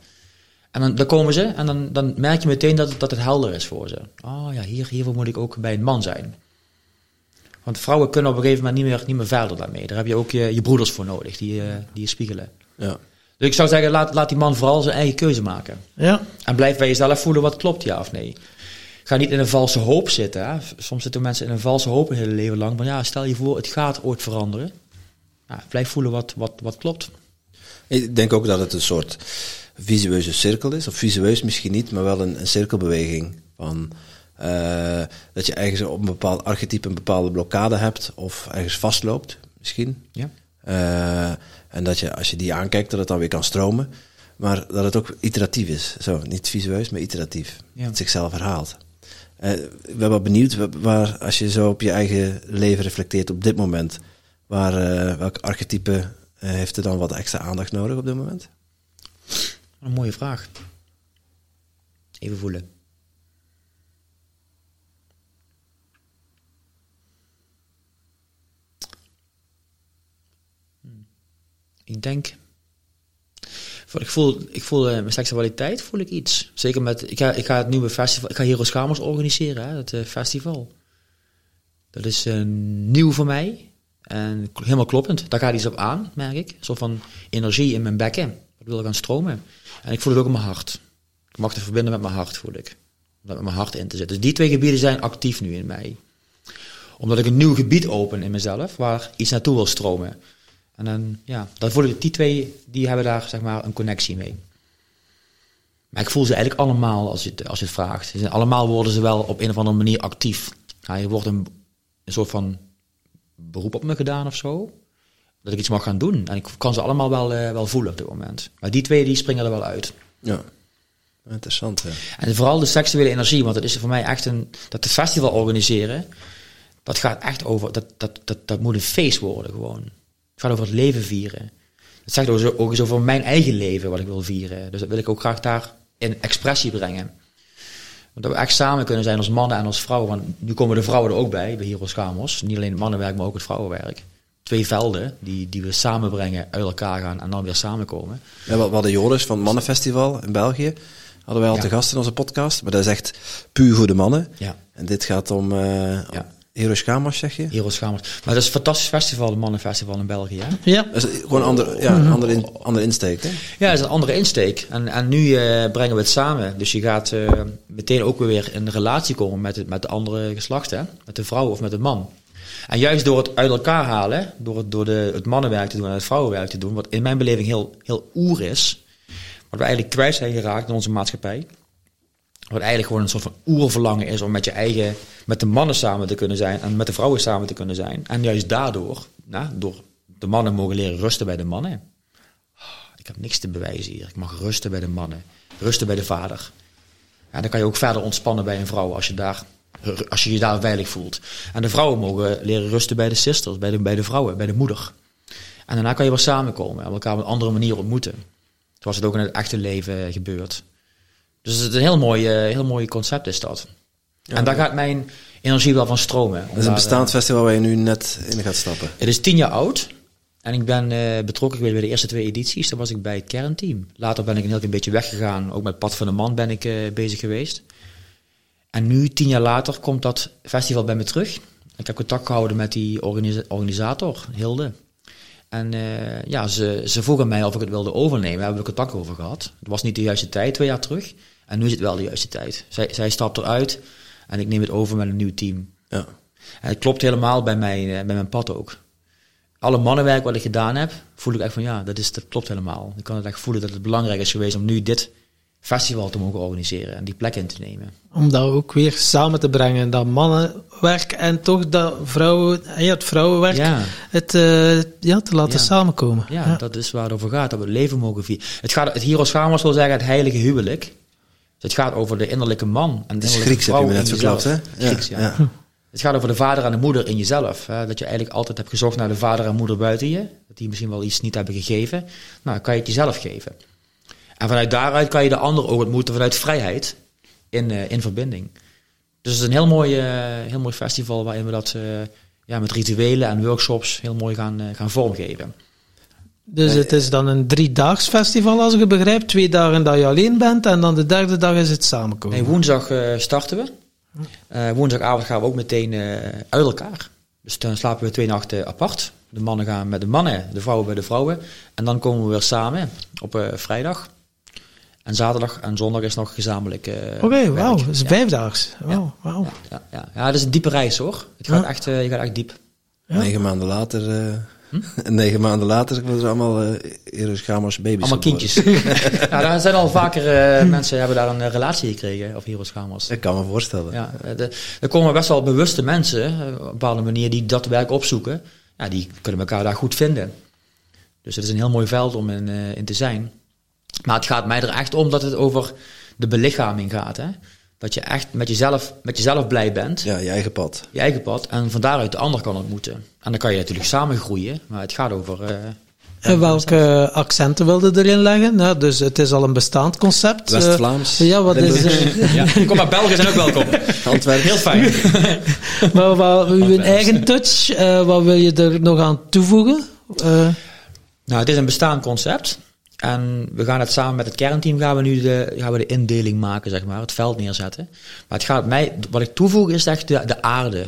En dan, dan komen ze en dan, dan merk je meteen dat, het- dat het helder is voor ze. Oh ja, hier, hiervoor moet ik ook bij een man zijn. Want vrouwen kunnen op een gegeven moment niet meer, niet meer verder daarmee. Daar heb je ook je, je broeders voor nodig, die, eh, die je spiegelen. Ja. Dus ik zou zeggen, laat, laat die man vooral zijn eigen keuze maken. Ja, En blijf bij jezelf voelen wat klopt, ja of nee. Ga niet in een valse hoop zitten. Hè. Soms zitten mensen in een valse hoop een hele leven lang. Maar ja, stel je voor, het gaat ooit veranderen. Ja, blijf voelen wat, wat, wat klopt. Ik denk ook dat het een soort visueuze cirkel is. Of visueus misschien niet, maar wel een, een cirkelbeweging. Van, eh, dat je ergens op een bepaald archetype een bepaalde blokkade hebt. Of ergens vastloopt, misschien. Ja. Eh, en dat je, als je die aankijkt, dat het dan weer kan stromen. Maar dat het ook iteratief is. Zo, niet visueus, maar iteratief. Ja. Het zich herhaalt. Eh, ik ben wel benieuwd, wa- waar, als je zo op je eigen leven reflecteert op dit moment, waar, eh, welk archetype eh, heeft er dan wat extra aandacht nodig op dit moment? Een mooie vraag. Even voelen. Hmm. Ik denk. Ik voel, ik voel eh, mijn seksualiteit voel ik iets. Zeker met. Ik ga, ik ga het nieuwe festival. Ik ga Hero Schamers organiseren, hè, het eh, festival. Dat is eh, nieuw voor mij. En helemaal kloppend. Daar gaat iets op aan, merk ik. Soort van energie in mijn bekken. Dat wil gaan stromen. En ik voel het ook in mijn hart. Ik mag het verbinden met mijn hart, voel ik. Om dat met mijn hart in te zetten. Dus die twee gebieden zijn actief nu in mij. Omdat ik een nieuw gebied open in mezelf, waar iets naartoe wil stromen. En dan, ja, dan voel ik, die twee, die hebben daar, zeg maar, een connectie mee. Maar ik voel ze eigenlijk allemaal, als je het, als je het vraagt. Ze zijn, allemaal worden ze wel op een of andere manier actief. Ja, er wordt een, een soort van beroep op me gedaan of zo. Dat ik iets mag gaan doen. En ik kan ze allemaal wel, eh, wel voelen op dit moment. Maar die twee, die springen er wel uit. Ja, interessant. Ja. En vooral de seksuele energie, want dat is voor mij echt een. Dat de festival organiseren, dat gaat echt over. Dat, dat, dat, dat moet een feest worden gewoon. Het gaat over het leven vieren. Het zegt ook, eens over mijn eigen leven wat ik wil vieren. Dus dat wil ik ook graag daar in expressie brengen. Dat we echt samen kunnen zijn als mannen en als vrouwen. Want nu komen de vrouwen er ook bij, bij Heroes Gamos. Niet alleen het mannenwerk, maar ook het vrouwenwerk. Twee velden die, die we samenbrengen, uit elkaar gaan en dan weer samenkomen. Ja, we hadden Joris van het Mannenfestival in België. Hadden wij al Ja. te gast in onze podcast. Maar dat is echt puur voor de mannen. Ja. En dit gaat om uh, Ja. Heroes Gamos, zeg je? Heroes Gamos. Maar dat is een fantastisch festival, het Mannenfestival in België. Hè? Ja. Dat is gewoon een ander, ja, een andere, in, andere insteek, hè? Ja, dat is een andere insteek. En, en nu eh, brengen we het samen. Dus je gaat eh, meteen ook weer in een relatie komen met, het, met de andere geslacht, hè? met de vrouw of met de man. En juist door het uit elkaar halen, door het, door de, het mannenwerk te doen en het vrouwenwerk te doen, wat in mijn beleving heel, heel oer is, wat we eigenlijk kwijt zijn geraakt in onze maatschappij. Wat eigenlijk gewoon een soort van oerverlangen is om met je eigen, met de mannen samen te kunnen zijn en met de vrouwen samen te kunnen zijn. En juist daardoor, nou, door de mannen mogen leren rusten bij de mannen. Ik heb niks te bewijzen hier. Ik mag rusten bij de mannen. Rusten bij de vader. En dan kan je ook verder ontspannen bij een vrouw als je, daar, als je je daar veilig voelt. En de vrouwen mogen leren rusten bij de sisters, bij de, bij de vrouwen, bij de moeder. En daarna kan je weer samenkomen en elkaar op een andere manier ontmoeten. Zoals het ook in het echte leven gebeurt. Dus het is een heel mooi, eh, heel mooi concept is dat. en daar gaat mijn energie wel van stromen. Dat is een bestaand festival waar je nu net in gaat stappen. Het is tien jaar oud. En ik ben uh, betrokken geweest bij de eerste twee edities. Daar was ik bij het kernteam. Later ben ik een heel klein beetje weggegaan. Ook met Pad van de Man ben ik uh, bezig geweest. En nu, tien jaar later, komt dat festival bij me terug. Ik heb contact gehouden met die organisa organisator, Hilde. En uh, ja, ze, ze vroegen mij of ik het wilde overnemen. Daar hebben we contact over gehad. Het was niet de juiste tijd, twee jaar terug. En nu is het wel de juiste tijd. Zij, zij stapt eruit en ik neem het over met een nieuw team. Ja. En het klopt helemaal bij, mij, bij mijn pad ook alle mannenwerk wat ik gedaan heb, voel ik echt van ja, dat, is, dat klopt helemaal. Ik kan het echt voelen dat het belangrijk is geweest om nu dit festival te mogen organiseren en die plek in te nemen. Om dat ook weer samen te brengen, dat mannenwerk en toch dat vrouwen, ja, het vrouwenwerk, ja. het uh, ja, te laten ja. samenkomen. Ja, ja, dat is waar het over gaat, dat we het leven mogen vieren. Het, gaat, het Gamos wil zeggen het heilige huwelijk. Dus het gaat over de innerlijke man en de het is innerlijke Grieks, vrouw heb je me net verklapt, hè? Ja. Het gaat over de vader en de moeder in jezelf. Hè? Dat je eigenlijk altijd hebt gezocht naar de vader en moeder buiten je. Dat die misschien wel iets niet hebben gegeven. Nou, kan je het jezelf geven. En vanuit daaruit kan je de ander ook ontmoeten vanuit vrijheid in, uh, in verbinding. Dus het is een heel mooi, uh, heel mooi festival waarin we dat uh, ja, met rituelen en workshops heel mooi gaan, gaan vormgeven. Dus het is dan een driedaags festival, als ik het begrijp. Twee dagen dat je alleen bent en dan de derde dag is het samenkomen. Nee, woensdag starten we. Uh, woensdagavond gaan we ook meteen uh, uit elkaar. Dus dan slapen we twee nachten apart. De mannen gaan met de mannen, de vrouwen bij de vrouwen. En dan komen we weer samen op uh, vrijdag. En zaterdag en zondag is nog gezamenlijk. Oké, okay, wauw. Dat is ja. vijfdaags. Wow, ja. wow. Ja, ja, ja, dat is een diepe reis hoor. Het gaat echt, je gaat echt diep. Negen maanden later. Hm? Negen maanden later was er allemaal uh, Erosgamers baby's. Allemaal kindjes. <laughs> ja, daar zijn al vaker uh, mensen hebben daar een relatie gekregen, of Erosgamers. Ik kan me voorstellen. Ja, de, er komen best wel bewuste mensen, op een bepaalde manier, die dat werk opzoeken. Ja, die kunnen elkaar daar goed vinden. Dus het is een heel mooi veld om in, uh, in te zijn. Maar het gaat mij er echt om dat het over de belichaming gaat. Hè? Dat je echt met jezelf, met jezelf blij bent. Ja, je eigen pad. Je eigen pad. En van daaruit de ander kan ontmoeten. En dan kan je natuurlijk samen groeien. Maar het gaat over... Uh, en welke accenten wilde erin leggen? Nou, dus het is al een bestaand concept. West-Vlaams. Uh, ja, wat is... Uh, <laughs> ja. Kom maar, Belgen zijn ook welkom. Antwerpen. Heel fijn. <laughs> maar wat, uw eigen touch, wat wil je er nog aan toevoegen? nou, het is een bestaand concept. En we gaan het samen met het kernteam gaan we nu de, gaan we de indeling maken, zeg maar, het veld neerzetten. Maar het gaat mij, wat ik toevoeg is echt de, de aarde.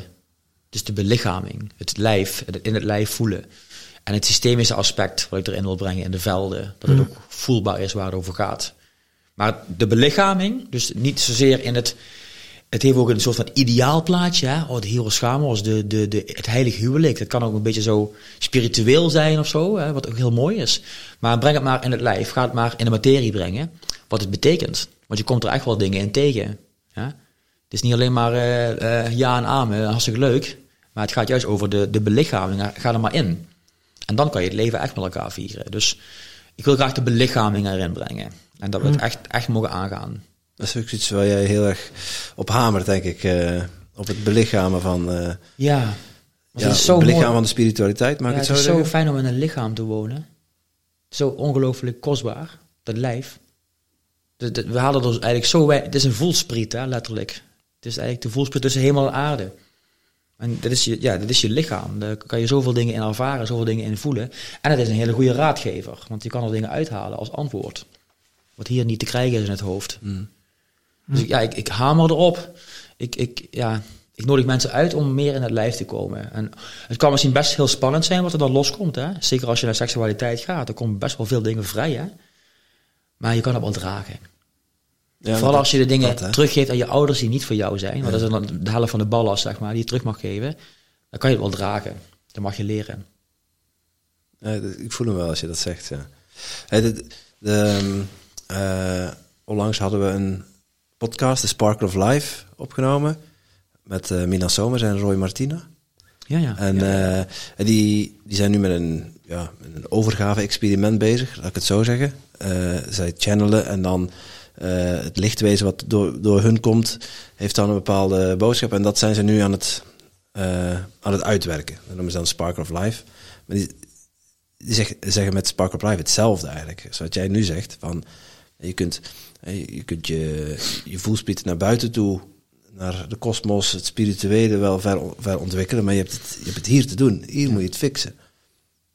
Dus de belichaming, het lijf, het in het lijf voelen. En het systemische aspect wat ik erin wil brengen in de velden. Dat het ook voelbaar is waar het over gaat. Maar de belichaming, dus niet zozeer in het... Het heeft ook een soort van ideaalplaatje. Hè? Oh, de Hieroschamos, de, de, de, het heilige huwelijk. Dat kan ook een beetje zo spiritueel zijn of zo. Hè? Wat ook heel mooi is. Maar breng het maar in het lijf. Ga het maar in de materie brengen. Wat het betekent. Want je komt er echt wel dingen in tegen. Hè? Het is niet alleen maar uh, uh, ja en amen, hartstikke leuk. Maar het gaat juist over de, de belichaming. Ga er maar in. En dan kan je het leven echt met elkaar vieren. Dus ik wil graag de belichaming erin brengen. En dat we het echt, echt mogen aangaan. Dat is ook iets waar jij heel erg op hamert, denk ik. Uh, op het belichamen van... Uh, ja. ja het is zo belichamen mooi. van de spiritualiteit, maak ja, het zo Het is zo fijn om in een lichaam te wonen. Zo ongelooflijk kostbaar, dat lijf. De- de- we halen er dus eigenlijk zo wij, Het is een voelspriet, hè, letterlijk. Het is eigenlijk de voelspriet tussen hemel en aarde. En dit is, je, ja, dit is je lichaam. Daar kan je zoveel dingen in ervaren, zoveel dingen in voelen. En het is een hele goede raadgever. Want je kan er dingen uithalen als antwoord. Wat hier niet te krijgen is in het hoofd. Dus ja, ik, ik hamer erop. Ik, ik, ja, ik nodig mensen uit om meer in het lijf te komen. En het kan misschien best heel spannend zijn wat er dan loskomt. Hè? Zeker als je naar seksualiteit gaat. Er komen best wel veel dingen vrij. Hè? Maar je kan het wel dragen. Ja, Vooral als je de dingen dat, teruggeeft aan je ouders die niet voor jou zijn. Want dat is dan de helft van de ballast, zeg maar, die je terug mag geven. Dan kan je het wel dragen. Dan mag je leren. Ja, ik voel hem wel als je dat zegt, ja. Hey, de, de, ehm, eh, onlangs hadden we een podcast, The Sparkle of Life, opgenomen. Met eh Mina Somers en Roy Martina. Ja, ja. En, ja. eh, en die, die zijn nu met een, ja, een overgave-experiment bezig, laat ik het zo zeggen. Eh, zij channelen en dan het lichtwezen wat door, door hun komt, heeft dan een bepaalde boodschap. En dat zijn ze nu aan het, aan het uitwerken. Dat noemen ze dan Sparkle of Life. Maar die, die zeg- zeggen met Sparkle of Life hetzelfde eigenlijk. Zoals jij nu zegt, van je kunt je, kunt je, je naar buiten toe, naar de kosmos, het spirituele wel ver, ver ontwikkelen, maar je hebt, het, je hebt het hier te doen. Hier moet je het fixen.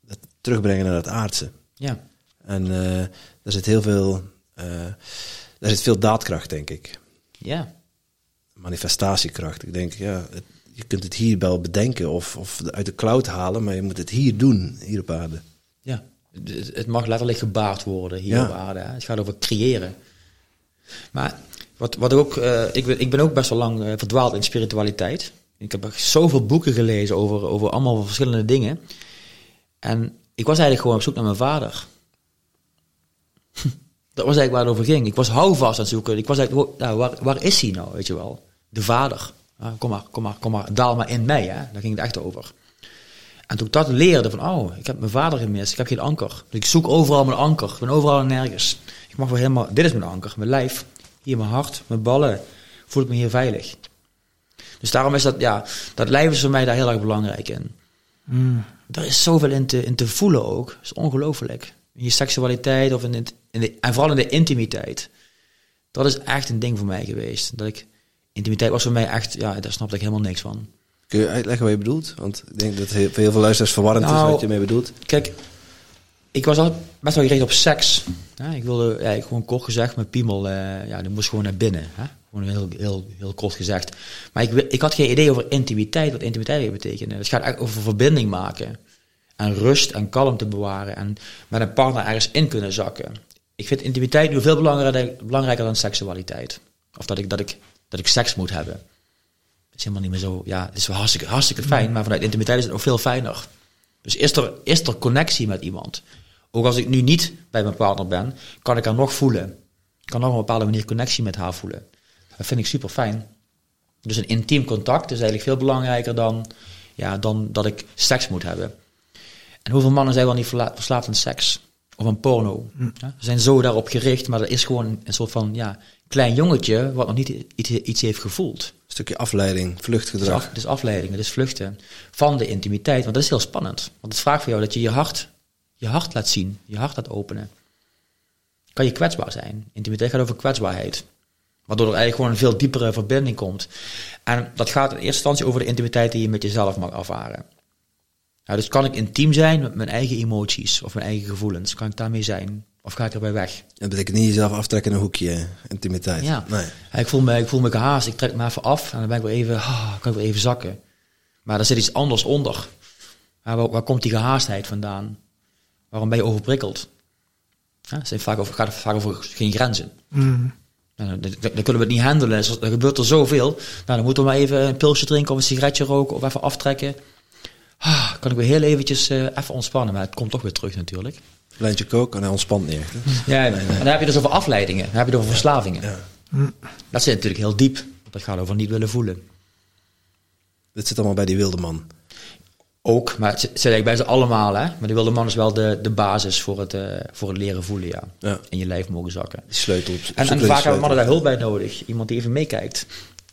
Dat terugbrengen naar het aardse. ja. En eh daar zit heel veel, eh, daar zit veel daadkracht, denk ik. ja. Manifestatiekracht. Ik denk, ja, het- je kunt het hier wel bedenken of, of uit de cloud halen, maar je moet het hier doen, hier op aarde. Ja, het het mag letterlijk gebaard worden hier Ja. op aarde. Hè. Het gaat over creëren. Maar wat, wat ook, eh, ik, ben, ik ben ook best wel lang eh, verdwaald in spiritualiteit. Ik heb zoveel boeken gelezen over, over allemaal verschillende dingen. En ik was eigenlijk gewoon op zoek naar mijn vader. <laughs> Dat was eigenlijk waar het over ging. Ik was houvast aan het zoeken. Ik was eigenlijk, gewoon, nou, waar, waar is hij nou, weet je wel? De vader. Ah, kom maar, kom maar, kom maar, daal maar in mij, hè. Daar ging het echt over. En toen ik dat leerde van, oh, ik heb mijn vader gemist, ik heb geen anker. Dus ik zoek overal mijn anker, ik ben overal en nergens. Ik mag wel helemaal, dit is mijn anker, mijn lijf, hier mijn hart, mijn ballen, voel ik me hier veilig. Dus daarom is dat, ja, dat lijf is voor mij daar heel erg belangrijk in. Er is zoveel in te, in te voelen ook, dat is ongelooflijk. In je seksualiteit of in het, in de, en vooral in de intimiteit. Dat is echt een ding voor mij geweest. Dat ik, intimiteit was voor mij echt, ja, daar snapte ik helemaal niks van. Kun je uitleggen wat je bedoelt? Want ik denk dat heel, veel luisteraars verwarrend is Nou, wat je mee bedoelt. Kijk, ik was al best wel gericht op seks. Ja, ik wilde ja, ik gewoon kort gezegd, mijn piemel, eh, ja, die moest gewoon naar binnen. Hè? Gewoon heel, heel, heel kort gezegd. Maar ik, ik had geen idee over intimiteit, wat intimiteit betekende. Het gaat echt over verbinding maken. En rust en kalmte bewaren. En met een partner ergens in kunnen zakken. Ik vind intimiteit nu veel belangrijker, belangrijker dan seksualiteit. Of dat ik, dat, ik, dat ik seks moet hebben. Dat is helemaal niet meer zo. Ja, het is wel hartstikke, hartstikke fijn. Maar vanuit intimiteit is het ook veel fijner. Dus is er, is er connectie met iemand? Ook als ik nu niet bij mijn partner ben, kan ik haar nog voelen. Ik kan nog op een bepaalde manier connectie met haar voelen. Dat vind ik super fijn. Dus een intiem contact is eigenlijk veel belangrijker dan, ja, dan dat ik seks moet hebben. En hoeveel mannen zijn wel niet verslaafd aan seks? Of aan porno? Ja, ze zijn zo daarop gericht, maar dat is gewoon een soort van ja, klein jongetje wat nog niet iets, iets heeft gevoeld. Een stukje afleiding, Het is, vluchtgedrag. af, het is afleiding, het is vluchten van de intimiteit. Want dat is heel spannend. Want het vraagt van jou dat je je hart, je hart laat zien, je hart laat openen. Kan je kwetsbaar zijn. Intimiteit gaat over kwetsbaarheid. Waardoor er eigenlijk gewoon een veel diepere verbinding komt. En dat gaat in eerste instantie over de intimiteit die je met jezelf mag ervaren. Ja, dus kan ik intiem zijn met mijn eigen emoties of mijn eigen gevoelens? Kan ik daarmee zijn? Of ga ik erbij weg? Dat betekent niet jezelf aftrekken in een hoekje, intimiteit. Ja. Nee. Ja, ik, voel me, ik voel me gehaast, ik trek me even af en dan ben ik weer even, ah, kan ik weer even zakken. Maar er zit iets anders onder. Ja, waar, waar komt die gehaastheid vandaan? Waarom ben je overprikkeld? Ja, het zijn vaak over, gaat vaak over geen grenzen. Mm. Nou, dan, dan- dan kunnen we het niet handelen. Dus Er gebeurt er zoveel. Nou, dan moeten we maar even een pilsje drinken of een sigaretje roken of even aftrekken. Ah, kan ik weer heel eventjes eh, even ontspannen. Maar het komt toch weer terug natuurlijk. Lijntje kook en hij ontspant hè? Ja, en dan heb je dus over afleidingen. Dan heb je het over verslavingen. Ja. Dat zit natuurlijk heel diep. Want dat gaat over niet willen voelen. Dit zit allemaal bij die wilde man. Ook, maar het zit eigenlijk bij ze allemaal. Hè? Maar die wilde man is wel de, de basis voor het, eh, voor het leren voelen. Ja. Ja. In je lijf mogen zakken. Die sleutel. op- En, en vaak hebben mannen daar hulp bij nodig. Iemand die even meekijkt.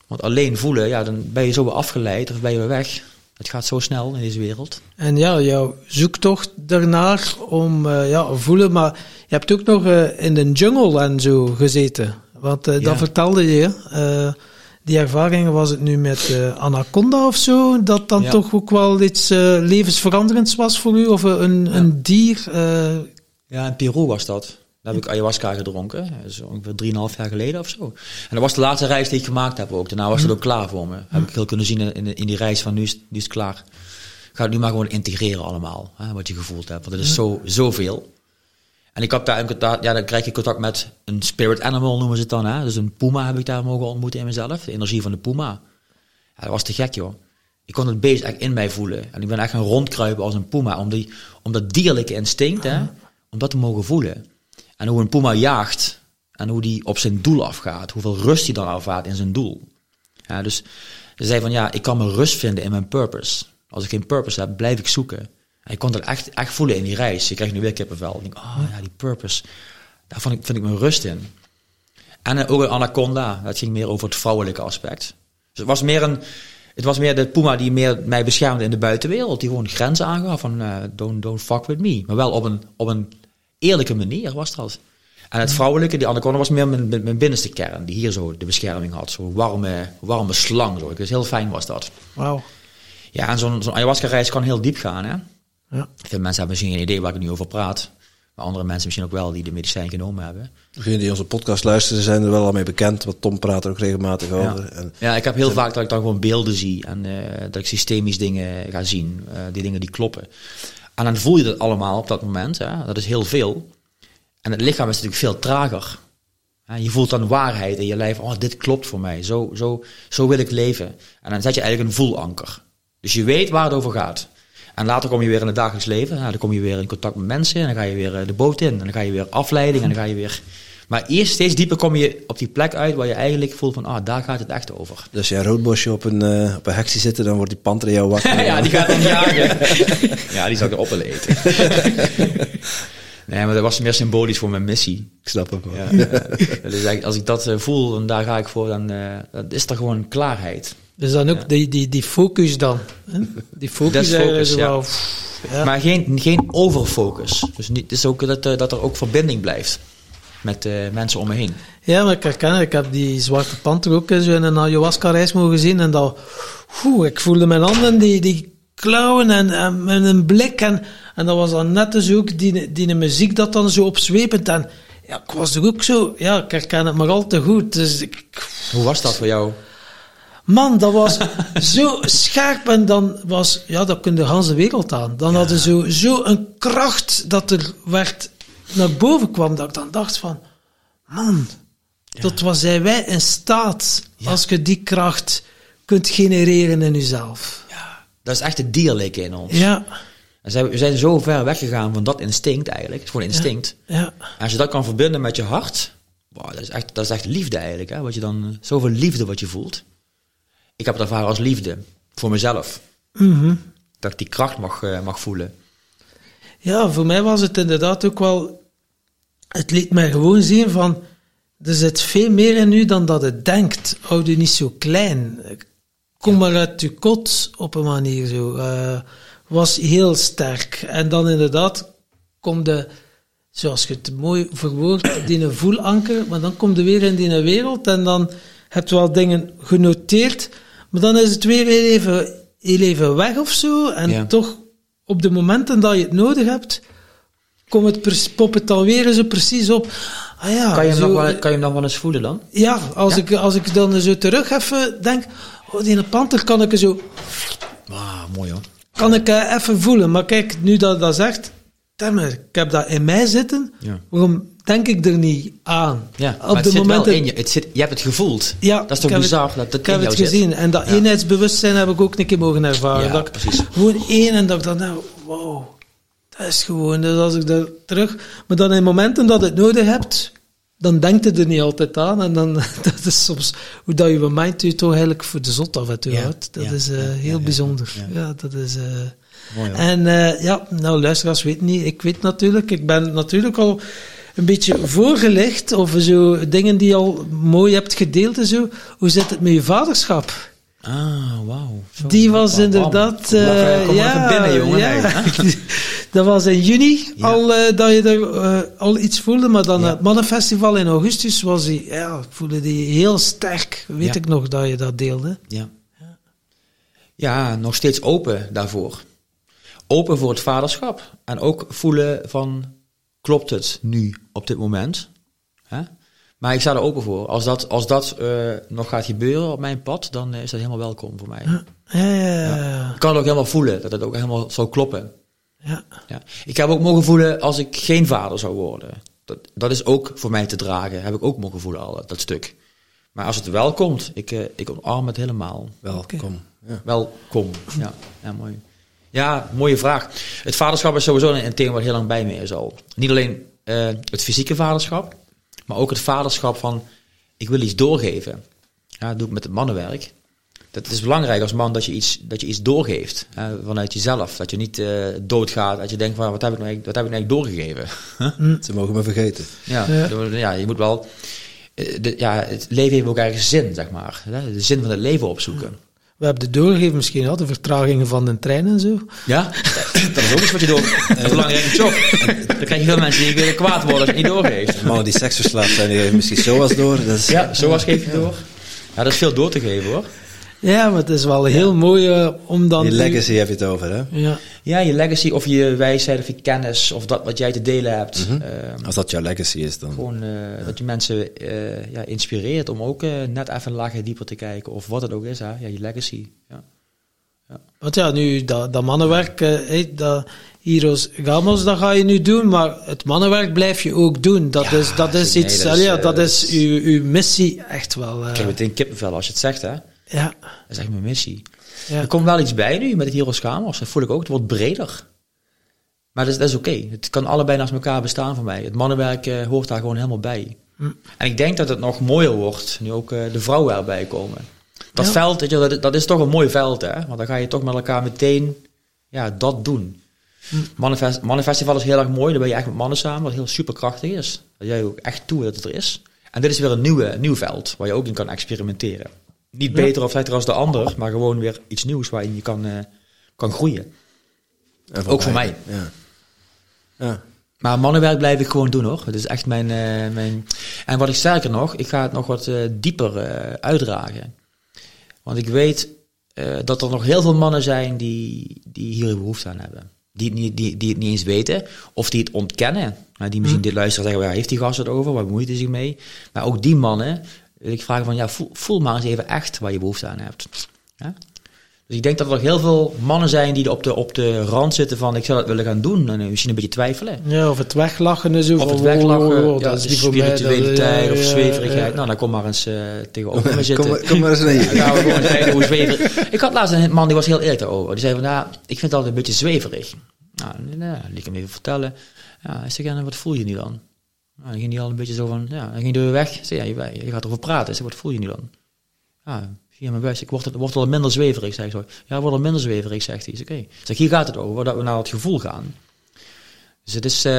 Want alleen voelen, ja, dan ben je zo weer afgeleid of ben je weer weg. Het gaat zo snel in deze wereld. En ja, jouw zoektocht daarnaar om uh, ja, voelen, maar je hebt ook nog uh, in de jungle en zo gezeten. Want uh, ja. dat vertelde je. Die ervaringen was het nu met Anaconda of zo, dat dan ja. toch ook wel iets levensveranderends was voor u? Of een, ja. een dier? Ja, in Peru was dat. Daar heb ik ayahuasca gedronken. Is ongeveer 3,5 jaar geleden of zo. En dat was de laatste reis die ik gemaakt heb ook. Daarna was het ook klaar voor me. Heb ik heel kunnen zien in, in die reis van nu is, nu is het klaar. Ga het nu maar gewoon integreren allemaal. Hè, wat je gevoeld hebt. Want het is zo, zoveel. En ik heb daar, ja, dan krijg je contact met een spirit animal noemen ze het dan. Hè? Dus een puma heb ik daar mogen ontmoeten in mezelf. De energie van de puma. Ja, dat was te gek joh. Ik kon het beest echt in mij voelen. En ik ben echt gaan rondkruipen als een puma. Om, die, om dat dierlijke instinct, hè, om dat te mogen voelen. En hoe een puma jaagt en hoe die op zijn doel afgaat. Hoeveel rust hij dan ervaart in zijn doel. Ja, dus ze zei van ja, ik kan mijn rust vinden in mijn purpose. Als ik geen purpose heb, blijf ik zoeken. En ik kon dat echt, echt voelen in die reis. Ik krijg nu weer kippenvel. Ik denk, oh ja, die purpose. Daar vind ik, vind ik mijn rust in. En uh, ook een anaconda. Dat ging meer over het vrouwelijke aspect. Dus het was meer een... Het was meer de Puma die meer mij beschermde in de buitenwereld. Die gewoon grenzen aangaf van uh, don't, don't fuck with me. Maar wel op een, op een eerlijke manier was dat. En het vrouwelijke, die Anaconda, was meer mijn, mijn, binnenste kern. Die hier zo de bescherming had. Zo'n warme, warme slang. Zo. Dus heel fijn was dat. Wauw. Ja, en zo'n zo'n ayahuasca-reis kan heel diep gaan. Hè? Ja. Veel mensen hebben misschien geen idee waar ik nu over praat. Maar andere mensen misschien ook wel die de medicijn genomen hebben. Degenen die onze podcast luisteren zijn er wel al mee bekend. Want Tom praat er ook regelmatig over. Ja, en ja ik heb heel vaak dat ik dan gewoon beelden zie. En uh, dat ik systemisch dingen ga zien. Uh, die dingen die kloppen. En dan voel je dat allemaal op dat moment. Hè? Dat is heel veel. En het lichaam is natuurlijk veel trager. Je voelt dan waarheid in je lijf. Oh, dit klopt voor mij. Zo, zo, zo wil ik leven. En dan zet je eigenlijk een voelanker. Dus je weet waar het over gaat. En later kom je weer in het dagelijks leven. dan kom je weer in contact met mensen. En dan ga je weer eh, de boot in. En dan ga je weer afleiding. En dan ga je weer maar eerst steeds dieper kom je op die plek uit waar je eigenlijk voelt van, ah, daar gaat het echt over. Dus als jij een roodbosje op een, uh, op een hekje zitten, dan wordt die panter jou <laughs> wakker. ja, die gaat dan jagen. <laughs> ja, die zou ik erop willen eten. <laughs> nee, maar dat was meer symbolisch voor mijn missie. Ik snap het wel. Ja. dus als ik dat uh, voel en daar ga ik voor, dan uh, is er gewoon klaarheid. Dus dan ook ja. die, die, die focus dan. Hè? Die <laughs> focus, is focus ja. Wel, ja. Maar geen, geen overfocus. Dus niet, het is ook dat, dat er ook verbinding blijft met uh, mensen om me heen. Ja, maar ik herken Ik heb die Zwarte Panter ook zo in een ayahuasca-reis mogen zien. En dat, oeh, ik voelde mijn handen, die, die klauwen en, en, en een blik. En, en dat was dan net dus ook die, die muziek dat dan zo opzwepend. En ja, ik was er ook zo, ja, ik herken het maar al te goed. Dus ik, Hoe was dat voor jou? Man, dat was zo scherp en dan was, ja, dat kun de hele wereld aan. Dan ja. hadden zo, zo een kracht dat er werd naar boven kwam, dat ik dan dacht van, man, ja. tot wat zijn wij in staat als je die kracht kunt genereren in jezelf. Ja, dat is echt het dierlijke in ons. Ja. we zijn zo ver weggegaan van dat instinct eigenlijk. Het is gewoon instinct. Ja. En als je dat kan verbinden met je hart, wow, dat, is echt, dat is echt liefde eigenlijk. Hè? Wat je dan, zoveel liefde wat je voelt. Ik heb het ervaren als liefde voor mezelf. Mm Dat ik die kracht mag, uh, mag voelen. Ja, voor mij was het inderdaad ook wel het liet mij gewoon zien van, er zit veel meer in u dan dat het denkt. Houd u niet zo klein. Kom maar uit uw kot op een manier zo. Uh, was heel sterk. En dan inderdaad komt de, zoals je het mooi verwoordt, <coughs> die een voelanker, maar dan komt er weer in die wereld en dan heb je wel dingen genoteerd, maar dan is het weer even, heel even weg of zo. En toch, op de momenten dat je het nodig hebt, kom het, pop het dan weer zo precies op. Ah ja, kan, je hem zo, nog wel, kan je hem nog wel eens voelen dan? Ja, als, Ik, als ik dan zo terug even denk, oh, die panter kan ik zo... Ah, mooi hoor. Kan ik uh, even voelen. Maar kijk, nu dat dat zegt, ik heb dat in mij zitten, ja. waarom denk ik er niet aan? Ja, Op het de zit momenten, wel in je. Het zit, je hebt het gevoeld. Ja, dat is toch bizar? Het, dat ik heb het gezien. Zit. En dat ja. eenheidsbewustzijn heb ik ook een keer mogen ervaren. Ja, dat precies. Gewoon één en dat ik dan, nou, wow dat is gewoon, dus als ik daar terug... Maar dan in momenten dat je het nodig hebt, dan denkt je er niet altijd aan. En dan, <laughs> dat is soms hoe dat je mind je toch eigenlijk voor de zot af en toe houdt. Dat is uh, heel bijzonder. Ja. dat is... Uh, Mooi, en uh, ja, nou luisteraars weet niet, ik weet natuurlijk, ik ben natuurlijk al een beetje voorgelegd over zo dingen die je al mooi hebt gedeeld en zo. Hoe zit het met je vaderschap? Ah, wauw. Die was inderdaad... Kom eh, kom ja, even binnen, jongen. ja. <laughs> Dat was in juni Ja. al eh, dat je er eh, al iets voelde, maar dan Ja. het Mannenfestival in augustus was die, ja, voelde die heel sterk. Weet ik nog dat je dat deelde. Ja. Ja, nog steeds open daarvoor. Open voor het vaderschap. En ook voelen van, klopt het nu, op dit moment? Hè? Maar ik sta er open voor. Als dat, als dat eh, nog gaat gebeuren op mijn pad, dan is dat helemaal welkom voor mij. Ja, ja, ja. Ik kan het ook helemaal voelen, dat het ook helemaal zou kloppen. ja. Ja. Ik heb ook mogen voelen als ik geen vader zou worden. Dat, dat is ook voor mij te dragen. Heb ik ook mogen voelen al, dat stuk. Maar als het wel komt, ik, eh, ik omarm het helemaal. Welkom. Ja. Welkom. Ja, ja, mooi. Ja, mooie vraag. Het vaderschap is sowieso een, een thema waar heel lang bij me is al. Niet alleen eh, het fysieke vaderschap, maar ook het vaderschap van ik wil iets doorgeven. Ja, dat doe ik met het mannenwerk. Dat is belangrijk als man dat je iets, dat je iets doorgeeft hè, vanuit jezelf. Dat je niet eh, doodgaat, dat je denkt van wat heb ik nou eigenlijk, wat heb ik nou eigenlijk doorgegeven. <laughs> Ze mogen me vergeten. Ja, Ja. ja. je moet wel. eh, De, ja, het leven heeft ook ergens zin, zeg maar. hè, De zin van het leven opzoeken. We hebben de doorgegeven misschien al, de vertragingen van de trein en zo. Ja, <coughs> dat is ook iets wat je door. Een belangrijke job. Dan krijg je veel mensen die willen kwaad worden als je het niet doorgeeft. Mannen die seksverslaafd zijn, die geven misschien zoals door. Dat is, Ja, zoals geef je door. Ja, dat is veel door te geven hoor. Ja, maar het is wel heel mooi eh, om dan... Die legacy heb je het over, hè? Ja, Ja, je legacy of je wijsheid of je kennis of dat wat jij te delen hebt. Mhm. Ehm, Als dat jouw legacy is, dan... gewoon eh, dat je mensen eh, ja, inspireert om ook net even een laagje dieper te kijken. Of wat het ook is, hè. Ja, je legacy. Ja. want ja, nu dat, dat mannenwerk, hey, dat Heroes Gamos, dat ga je nu doen, maar het mannenwerk blijf je ook doen. Dat Ja, is, dat is nee, iets, dat dat is, ja, dat uw, uw missie echt wel. eh, Ik heb meteen kippenvel als je het zegt, hè. Ja, Dat is echt mijn missie. ja. Er komt wel iets bij nu met het Heroes Gamers. Dat voel ik ook. Het wordt breder. Maar dat is, dat is oké. Het kan allebei naast elkaar bestaan voor mij. Het mannenwerk eh, hoort daar gewoon helemaal bij. Hm. En ik denk dat het nog mooier wordt, nu ook eh, de vrouwen erbij komen. Dat Ja. veld, weet je, dat, dat is toch een mooi veld, hè? Want dan ga je toch met elkaar meteen ja, dat doen. Hm. Mannenfest, Mannenfestival is heel erg mooi. Dan ben je echt met mannen samen, wat heel superkrachtig is. Dat jij ook echt toe dat het er is. En dit is weer een nieuwe, nieuw veld waar je ook in kan experimenteren. Niet Ja. beter of slechter als de ander, maar gewoon weer iets nieuws waarin je kan, eh, kan groeien. En Ook voor mij. Ja. Ja. Maar mannenwerk blijf ik gewoon doen hoor. Het is echt mijn, eh, mijn... En wat ik sterker nog, ik ga het nog wat eh, dieper eh, uitdragen. Want ik weet eh, dat er nog heel veel mannen zijn die, die hier behoefte aan hebben. Die het, niet, die, die het niet eens weten, of die het ontkennen. Die misschien dit luisteren en zeggen, waar heeft die gast het over? Waar bemoeit hij zich mee? Maar ook die mannen wil ik vragen van, ja, voel, voel maar eens even echt waar je behoefte aan hebt. Ja? Dus ik denk dat er nog heel veel mannen zijn die op de, op de rand zitten van, ik zou dat willen gaan doen. En eh, misschien een beetje twijfelen. ja, of het weglachen en zo. Of het weglachen, oh, oh, ja, dat is dat- spiritualiteit ja, of ja, zweverigheid. ja. Nou, dan kom maar eens eh, tegenover me zitten. Kom, maar- kom maar eens mee. gaan we gewoon kijken hoe zweverig. Ik had laatst een man die was heel eerlijk daarover. Die zei van, nou, ik vind het altijd een beetje zweverig. Nou, nou liet ik hem even vertellen. Ja, hij zei, ja, wat voel je nu dan? Nou, dan ging hij al een beetje zo van, ja, dan ging hij weer weg. Zei, ja, je, je gaat erover praten. Zei, wat voel je nu dan? Ja, via mijn buis. Ik word, het, word wel minder zweverig, zei ik zo. Ja, ik word wel minder zweverig, zegt hij. Oké. Zeg, hier gaat het over, dat we naar het gevoel gaan. Dus het is, eh,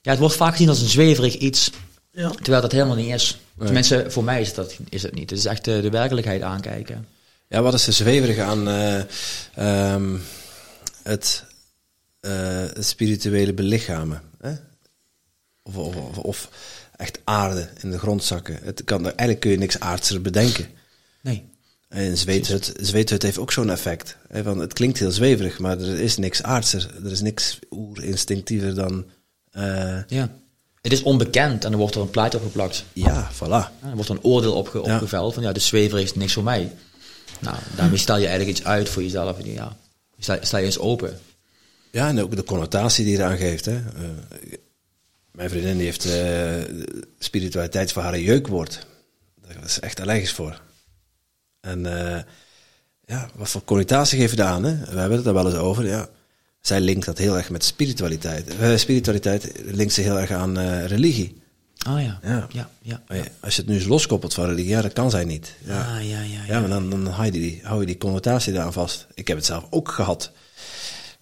ja, het wordt vaak gezien als een zweverig iets. Ja. Terwijl dat helemaal niet is. Nee. Tenminste, voor mij is dat, is het niet. Het is echt eh, de werkelijkheid aankijken. Ja, wat is er zweverig aan eh, ehm, het, eh, het spirituele belichamen? Hè? Of, of, of, of echt aarde in de grond zakken. Het kan, eigenlijk kun je niks aardser bedenken. Nee. En zweethut, zweethut heeft ook zo'n effect. Hè, want het klinkt heel zweverig, maar er is niks aardser. Er is niks oerinstinctiever dan... eh, Ja. Het is onbekend en dan wordt er een plaatje opgeplakt. ja, voilà. Ja, er wordt een oordeel opge Ja. opgeveld van ja, de zweverig is niks voor mij. Nou, daarmee stel je eigenlijk iets uit voor jezelf. En Ja, sta, sta je eens open. Ja, en ook de connotatie die je eraan geeft. Hè. Eh, mijn vriendin die heeft eh, spiritualiteit voor haar een jeukwoord. Daar is echt allergisch voor. En eh, ja, wat voor connotatie geef je daar aan? Hè? We hebben het er wel eens over. Ja. Zij linkt dat heel erg met spiritualiteit. Eh, spiritualiteit linkt ze heel erg aan religie. Ah ja. Ja. Ja, ja. Ja, Als je het nu eens loskoppelt van religie, ja, dat kan zij niet. Ja, Ah, ja, ja, ja, maar dan, dan hou, je die, hou je die connotatie daaraan vast. Ik heb het zelf ook gehad.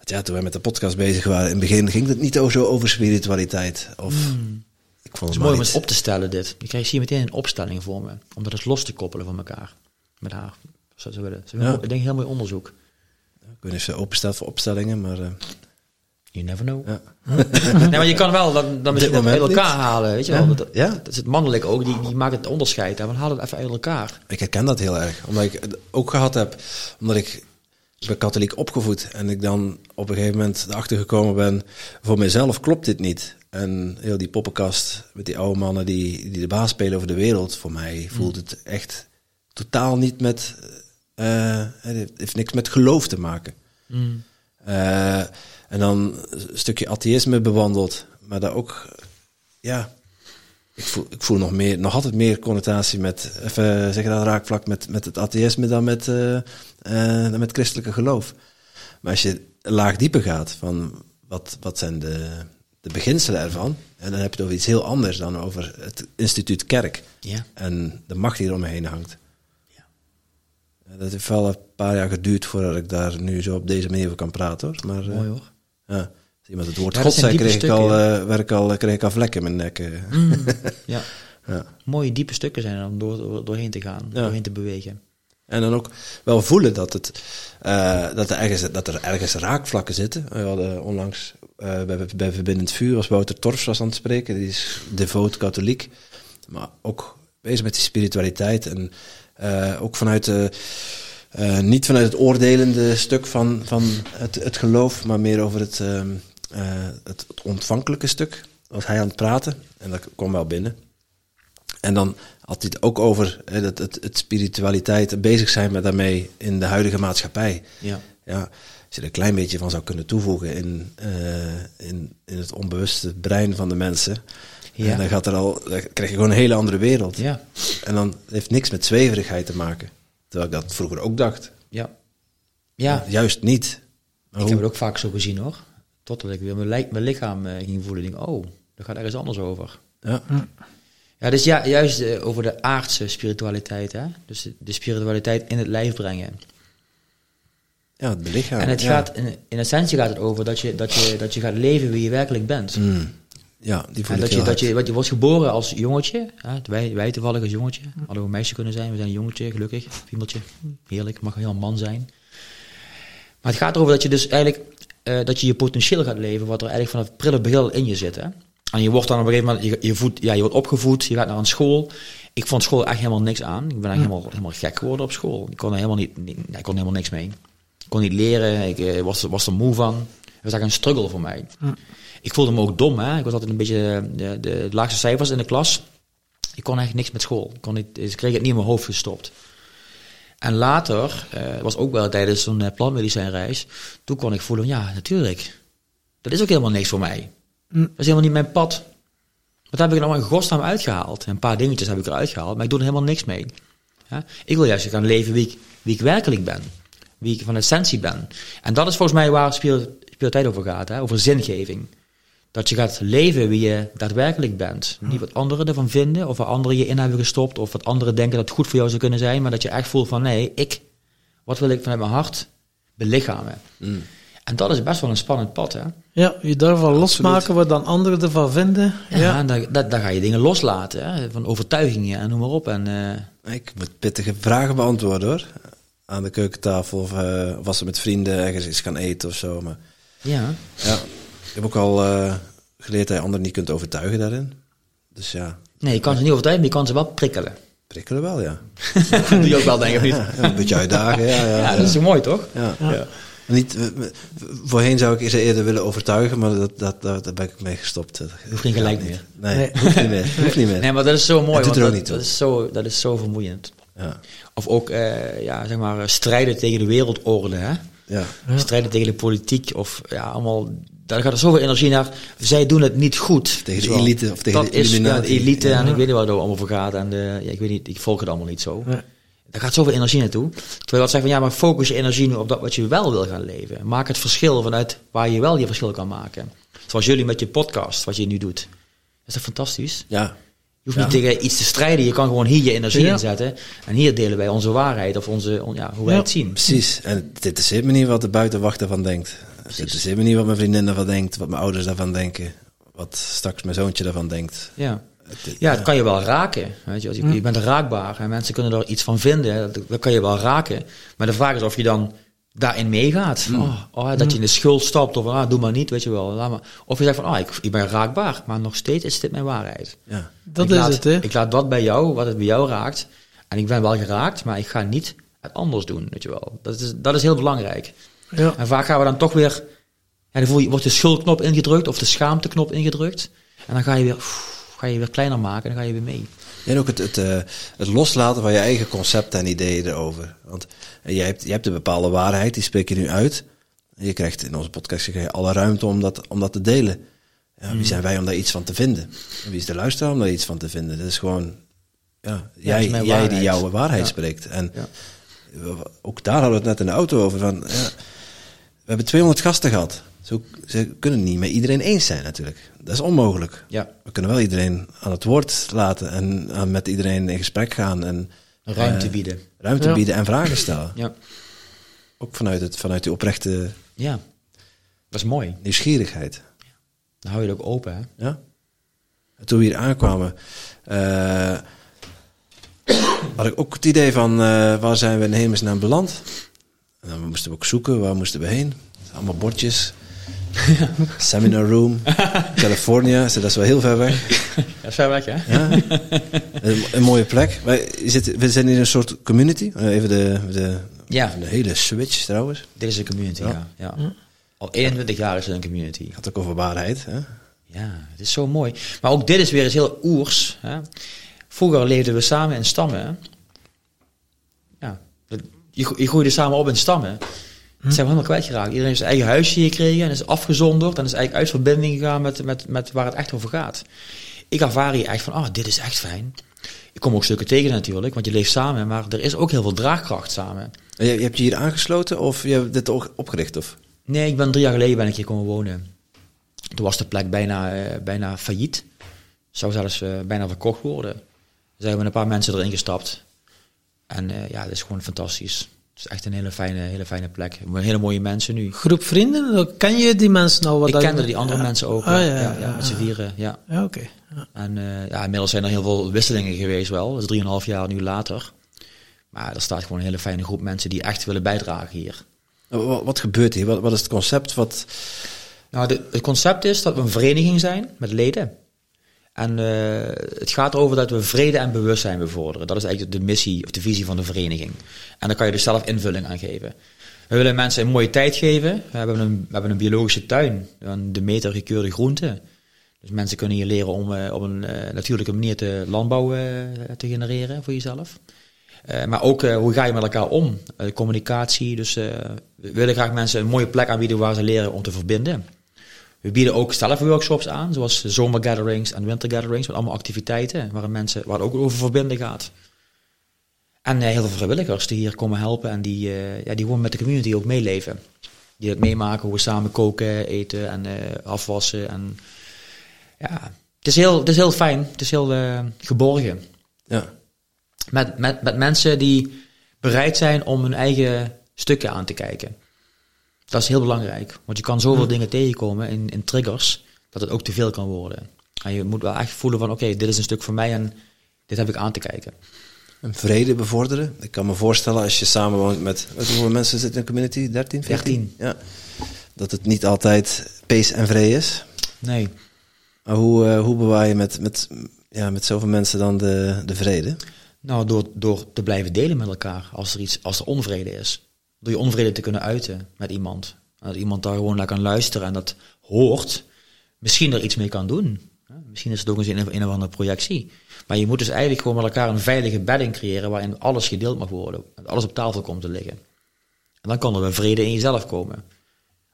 Ja, toen wij met de podcast bezig waren, in het begin ging het niet zo over spiritualiteit. Of, ik vond Het het is mooi om eens op te stellen dit. Je krijgt hier meteen een opstelling voor me. Om dat eens los te koppelen van elkaar. Met haar. Zou ze willen. Ze Ja. Ik denk heel mooi onderzoek. Ik weet niet of ze openstaat voor opstellingen, maar eh, You never know. ja. <laughs> Nee, maar je kan wel dan, dan misschien moment elkaar niet. halen, weet je Ja. wel. Dat, Ja. dat is het mannelijk ook, die, die maakt het onderscheid. Hè, van haal het even uit elkaar. Ik herken dat heel erg. Omdat ik het ook gehad heb, omdat ik, ik ben katholiek opgevoed. En ik dan op een gegeven moment erachter gekomen ben, voor mezelf klopt dit niet. En heel die poppenkast met die oude mannen die, die de baas spelen over de wereld. Voor mij voelt het echt totaal niet met, eh, het heeft niks met geloof te maken. Eh, en dan een stukje atheïsme bewandeld. Maar daar ook, ja, ik voel, ik voel nog, meer, nog altijd meer connotatie met, even zeggen dat raakvlak, met, met het atheïsme dan met, eh, eh, dan met christelijke geloof. Maar als je een laag dieper gaat van wat, wat zijn de, de beginselen ervan, en dan heb je het over iets heel anders dan over het instituut kerk Ja. en de macht die er omheen hangt. Ja. Ja, Dat heeft wel een paar jaar geduurd voordat ik daar nu zo op deze manier over kan praten hoor. Maar, eh, Mooi hoor. ja, als iemand het woord Ja, God zei, kreeg ik, al, eh, werd ik al, kreeg ik al vlekken in mijn nek. eh. <laughs> Ja. ja. Mooie diepe stukken zijn er om door, door- doorheen te gaan, doorheen te bewegen. En dan ook wel voelen dat, het, eh, dat, er, ergens, dat er ergens raakvlakken zitten. We hadden onlangs eh, bij, bij Verbindend Vuur, was Wouter Torfs was aan het spreken. Die is devoot katholiek. Maar ook bezig met die spiritualiteit. En eh, ook vanuit de, eh, niet vanuit het oordelende stuk van, van het, het geloof, maar meer over het, ehm, eh, het, het ontvankelijke stuk. Was hij aan het praten. En dat kwam wel binnen. En dan had hij het ook over hè, het, het, het spiritualiteit bezig zijn met daarmee in de huidige maatschappij. Ja. Ja, als je er een klein beetje van zou kunnen toevoegen in, eh, in, in het onbewuste brein van de mensen, Ja. en dan, gaat er al, dan krijg je gewoon een hele andere wereld. Ja. En dan heeft niks met zweverigheid te maken. Terwijl ik dat vroeger ook dacht. Ja. Ja. Juist niet. Maar Ik hoe- heb het ook vaak zo gezien hoor. Totdat ik weer mijn, lichaam eh, ging voelen. Ik denk, oh, daar gaat ergens anders over. ja. Ja, dus ja, juist eh, over de aardse spiritualiteit. Hè? Dus de, spiritualiteit in het lijf brengen. ja, het belichaam. en het ja. gaat, in, in essentie gaat het over dat je, dat, je, dat je gaat leven wie je werkelijk bent. Mm. Ja, die voel En ik dat je, heel dat je, wat je wordt geboren als jongetje. Hè? Wij, wij toevallig als jongetje. Hadden we een meisje kunnen zijn. We zijn een jongetje, gelukkig. Piemeltje. Heerlijk. Mag helemaal man zijn. Maar het gaat erover dat je dus eigenlijk... eh, dat je je potentieel gaat leven. Wat er eigenlijk vanaf het prille begin al in je zit. Hè? En je wordt dan op een gegeven moment... Je, je, ja, je wordt opgevoed. Je gaat naar een school. Ik vond school echt helemaal niks aan. Ik ben echt helemaal, helemaal gek geworden op school. Ik kon er helemaal, niet, niet, ik kon helemaal niks mee. Ik kon niet leren. Ik eh, was, was er moe van. Het was eigenlijk een struggle voor mij. Ik voelde me ook dom. Hè? Ik was altijd een beetje eh, de, de laagste cijfers in de klas. Ik kon eigenlijk niks met school. Ik, kon niet, ik kreeg het niet in mijn hoofd gestopt. En later, eh was ook wel tijdens zo'n eh, plantmedicijnreis, toen kon ik voelen, ja, natuurlijk. Dat is ook helemaal niks voor mij. Dat is helemaal niet mijn pad. Wat heb ik er nou in godsnaam uitgehaald? Een paar dingetjes heb ik eruit gehaald, maar ik doe er helemaal niks mee. Ja? Ik wil juist gaan leven wie ik, wie ik werkelijk ben. Wie ik van essentie ben. En dat is volgens mij waar spiritu- spiritualiteit over gaat. Hè? Over zingeving. Dat je gaat leven wie je daadwerkelijk bent. Niet wat anderen ervan vinden, of wat anderen je in hebben gestopt, of wat anderen denken dat het goed voor jou zou kunnen zijn, maar dat je echt voelt van nee, ik, wat wil ik vanuit mijn hart belichamen. En dat is best wel een spannend pad, hè? Ja, je daarvan losmaken wat dan anderen ervan vinden. Ja, Ja. en dan, dan, dan ga je dingen loslaten, hè? van overtuigingen en noem maar op. En, eh, Ik moet pittige vragen beantwoorden hoor. Aan de keukentafel of, of als ze met vrienden ergens iets gaan eten of zo. Maar ja, ja, heb ook al eh, geleerd dat je anderen niet kunt overtuigen daarin. Dus ja, nee, je kan ze niet overtuigen, maar je kan ze wel prikkelen. prikkelen wel, ja. <laughs> Dat doe je ook wel, denk ik, of niet? Ja, ja, een beetje uitdagen, ja. ja, Ja, dat is toch mooi, toch? ja. ja. Niet, voorheen zou ik ze eerder willen overtuigen, maar dat, dat, dat, daar ben ik mee gestopt. Dat hoeft geen gelijk meer. Nee, Nee. hoeft niet meer. Hoeft niet meer. Nee, maar dat is zo mooi, er ook dat, niet toe. dat, is zo, dat is zo vermoeiend. Ja, Of ook, eh, ja, zeg maar, strijden tegen de wereldorde, hè? ja. Strijden tegen de politiek, of ja, allemaal... Daar gaat er zoveel energie naar. Zij doen het niet goed. Tegen de Zo. elite of tegen dat de is, ja, de elite Ja. en ik weet niet waar het allemaal voor gaat. En de, ja, ik weet niet, ik volg het allemaal niet zo. Nee. Daar gaat zoveel energie naartoe. Terwijl dat zegt van ja, maar focus je energie nu op dat wat je wel wil gaan leven. Maak het verschil vanuit waar je wel je verschil kan maken. Zoals jullie met je podcast, wat je nu doet. Dat is toch fantastisch? ja. Je hoeft Ja. niet tegen iets te strijden, je kan gewoon hier je energie Ja. inzetten. En hier delen wij onze waarheid of onze, on- ja, hoe wij Ja. het zien. Precies. En het interesseert me niet wat de buitenwacht ervan denkt. Het interesseert me niet wat mijn vriendin ervan denkt, wat mijn ouders daarvan denken, wat straks mijn zoontje daarvan denkt. Ja. Het- Ja, het kan je wel raken. Weet je, als je, je bent raakbaar en mensen kunnen er iets van vinden. Dat, dat kan je wel raken. Maar de vraag is of je dan daarin meegaat. Van, Oh, oh, dat je in de schuld stapt of ah, doe maar niet, weet je wel. Laat maar. Of je zegt van, ah, ik, ik ben raakbaar, maar nog steeds is dit mijn waarheid. ja. Dat ik is laat, het, hè? Ik laat wat bij jou, wat het bij jou raakt. En ik ben wel geraakt, maar ik ga niet het anders doen, weet je wel. Dat is, dat is heel belangrijk. Ja. En vaak gaan we dan toch weer, ja, dan voel je, wordt de schuldknop ingedrukt of de schaamteknop ingedrukt. En dan ga je weer, oef, ga je weer kleiner maken en dan ga je weer mee. En ook het, het, eh, het loslaten van je eigen concepten en ideeën erover. Want eh, jij hebt, je hebt een bepaalde waarheid, die spreek je nu uit. En je krijgt in onze podcast krijg je alle ruimte om dat, om dat te delen. Ja, wie zijn wij om daar iets van te vinden? En wie is de luisteraar om daar iets van te vinden? Dat is gewoon ja, jij, jij die jouw waarheid Ja. spreekt. En Ja. Ook daar hadden we het net in de auto over. Van, ja, we hebben 200 gasten gehad. Zo, ze kunnen het niet met iedereen eens zijn natuurlijk. Dat is onmogelijk. Ja, We kunnen wel iedereen aan het woord laten en aan met iedereen in gesprek gaan en ruimte eh, bieden. ruimte Ja. bieden en vragen stellen. Ja. Ook vanuit, het, vanuit die oprechte ja, dat is mooi. nieuwsgierigheid. Dan hou je het ook open, hè. Ja? En toen we hier aankwamen, eh, <coughs> had ik ook het idee van eh, waar zijn we in hemelsnaam beland? En dan moesten we ook zoeken, waar moesten we heen? Allemaal bordjes. <laughs> Seminar room, California, dat is wel heel ver weg. <laughs> Ja, ver weg, hè. Ja. een, een mooie plek. Wij zitten, we zijn in een soort community. Eh, Even de, de, Ja. de hele switch trouwens. Dit is een community, Ja. ja. ja. Al 21 jaar is het een community. Het gaat ook over waarheid. Hè? Ja, het is zo mooi. Maar ook dit is weer eens heel oers. Hè? Vroeger leefden we samen in stammen. Ja, je, gro- je groeide samen op in stammen. Dat zijn we helemaal kwijtgeraakt. Iedereen heeft zijn eigen huisje gekregen en is afgezonderd en is eigenlijk uit verbinding gegaan met, met, met waar het echt over gaat. Ik ervaar hier echt van, ah, dit is echt fijn. Ik kom ook stukken tegen natuurlijk, want je leeft samen, maar er is ook heel veel draagkracht samen. En Je, je hebt je hier aangesloten of je hebt dit ook opgericht? Of? Nee, ik ben drie jaar geleden ben ik hier komen wonen. Toen was de plek bijna, eh, bijna failliet. Zou zelfs eh, bijna verkocht worden. Zijn we met een paar mensen erin gestapt. En eh, ja, het is gewoon fantastisch. Het is echt een hele fijne, hele fijne plek. We hebben hele mooie mensen nu. Groep vrienden, ken je die mensen al? Wat Ik dat- kende die andere Ja. mensen ook. Ah, ja, ja, ja, ja, ja, met z'n ja. vieren, ja. Ja, oké. Ja. En eh, ja, inmiddels zijn er heel veel wisselingen geweest wel. Dat is drieënhalf jaar nu later. Maar er staat gewoon een hele fijne groep mensen die echt willen bijdragen hier. Wat, wat gebeurt hier? Wat, wat is het concept? Wat, Nou, de, het concept is dat we een vereniging zijn met leden. En eh, het gaat erover dat we vrede en bewustzijn bevorderen. Dat is eigenlijk de missie of de visie van de vereniging. En daar kan je dus zelf invulling aan geven. We willen mensen een mooie tijd geven. We hebben een, we hebben een biologische tuin, een de meter gekeurde groenten. Dus mensen kunnen hier leren om eh, op een eh, natuurlijke manier te landbouw te genereren voor jezelf. Maar ook hoe ga je met elkaar om? Communicatie. Dus we willen graag mensen een mooie plek aanbieden waar ze leren om te verbinden. We bieden ook zelfworkshops aan, zoals zomergatherings en wintergatherings, met allemaal activiteiten waar mensen, waar het ook over verbinden gaat. En eh, heel veel vrijwilligers die hier komen helpen en die, eh, ja, die gewoon met de community ook meeleven. Die het meemaken, hoe we samen koken, eten en eh, afwassen. En, ja, het is, heel, het is heel fijn, het is heel geborgen. ja. Met, met, met mensen die bereid zijn om hun eigen stukken aan te kijken. Dat is heel belangrijk, want je kan zoveel dingen tegenkomen in, in triggers, dat het ook te veel kan worden. En je moet wel echt voelen van, oké, dit is een stuk voor mij en dit heb ik aan te kijken. En vrede bevorderen. Ik kan me voorstellen als je samenwoont met... met hoeveel mensen zitten in de community? 13, 14? 13. Ja. Dat het niet altijd peace en vrede is. Nee, Maar hoe, eh, hoe bewaar je met, met, ja, met zoveel mensen dan de, de vrede? nou door, door te blijven delen met elkaar als er, iets, als er onvrede is. Door je onvrede te kunnen uiten met iemand. En dat iemand daar gewoon naar kan luisteren en dat hoort. Misschien er iets mee kan doen. Misschien is het ook eens een, een of andere projectie. Maar je moet dus eigenlijk gewoon met elkaar een veilige bedding creëren waarin alles gedeeld mag worden. en Alles op tafel komt te liggen. En dan kan er weer vrede in jezelf komen.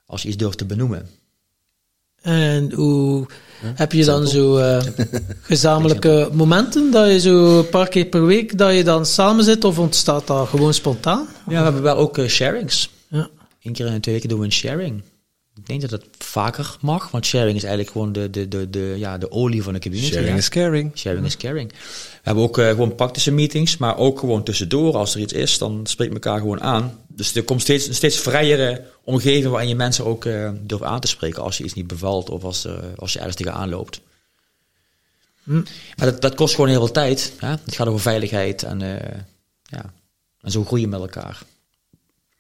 Als je iets durft te benoemen. En hoe heb je dan zo eh, <laughs> gezamenlijke momenten dat je zo een paar keer per week dat je dan samen zit of ontstaat dat gewoon spontaan? Ja, we hebben wel ook eh, sharings. Ja. Eén keer in de twee weken doen we een sharing. Ik denk dat dat vaker mag, want sharing is eigenlijk gewoon de, de, de, de, ja, de olie van de community. Sharing ja. is caring. Sharing is caring. We hebben ook eh, gewoon praktische meetings, maar ook gewoon tussendoor. Als er iets is, dan spreekt elkaar gewoon aan. Dus er komt steeds een steeds vrijere omgeving waarin je mensen ook eh durft aan te spreken als je iets niet bevalt of als, eh, als je ergens tegenaan loopt. Maar dat, dat kost gewoon heel veel tijd. Hè? Het gaat over veiligheid en, eh, ja. en zo groeien met elkaar.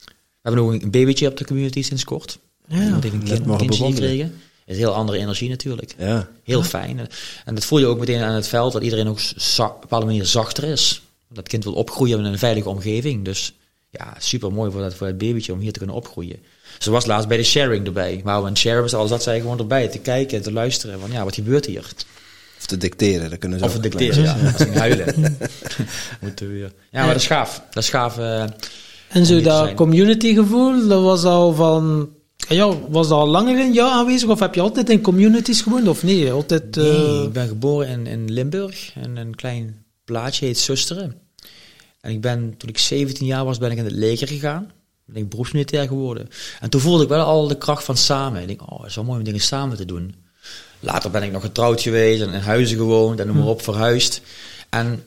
We hebben nog een babytje op de community sinds kort. Ja, Iemand heeft een kind, kindje gekregen. Is heel andere energie natuurlijk. Ja. Heel fijn. En dat voel je ook meteen aan het veld, dat iedereen ook za- op een bepaalde manier zachter is. Dat kind wil opgroeien in een veilige omgeving. Dus ja, super mooi voor dat, voor het babytje om hier te kunnen opgroeien. Ze was laatst bij de sharing erbij. Maar we een share was, al zat zij gewoon erbij te kijken en te luisteren. Van ja, wat gebeurt hier? Of te dicteren, dat kunnen ze Of klein dicteren, ja. ging huilen. <laughs> Moeten we weer. Ja, maar dat is gaaf. Dat is gaaf. eh, En zo te dat community gevoel, dat was al van... Ja, was dat al langer in jou aanwezig? Of heb je altijd in communities gewoond? Of nee, altijd... eh, Nee, ik ben geboren in, in Limburg. En een klein plaatsje heet Susteren. En ik ben, toen ik 17 jaar was, ben ik in het leger gegaan. Ben ik beroepsmilitair geworden. En toen voelde ik wel al de kracht van samen. Ik denk, oh, het is wel mooi om dingen samen te doen. Later ben ik nog getrouwd geweest en in huizen gewoond en noem maar op, verhuisd. En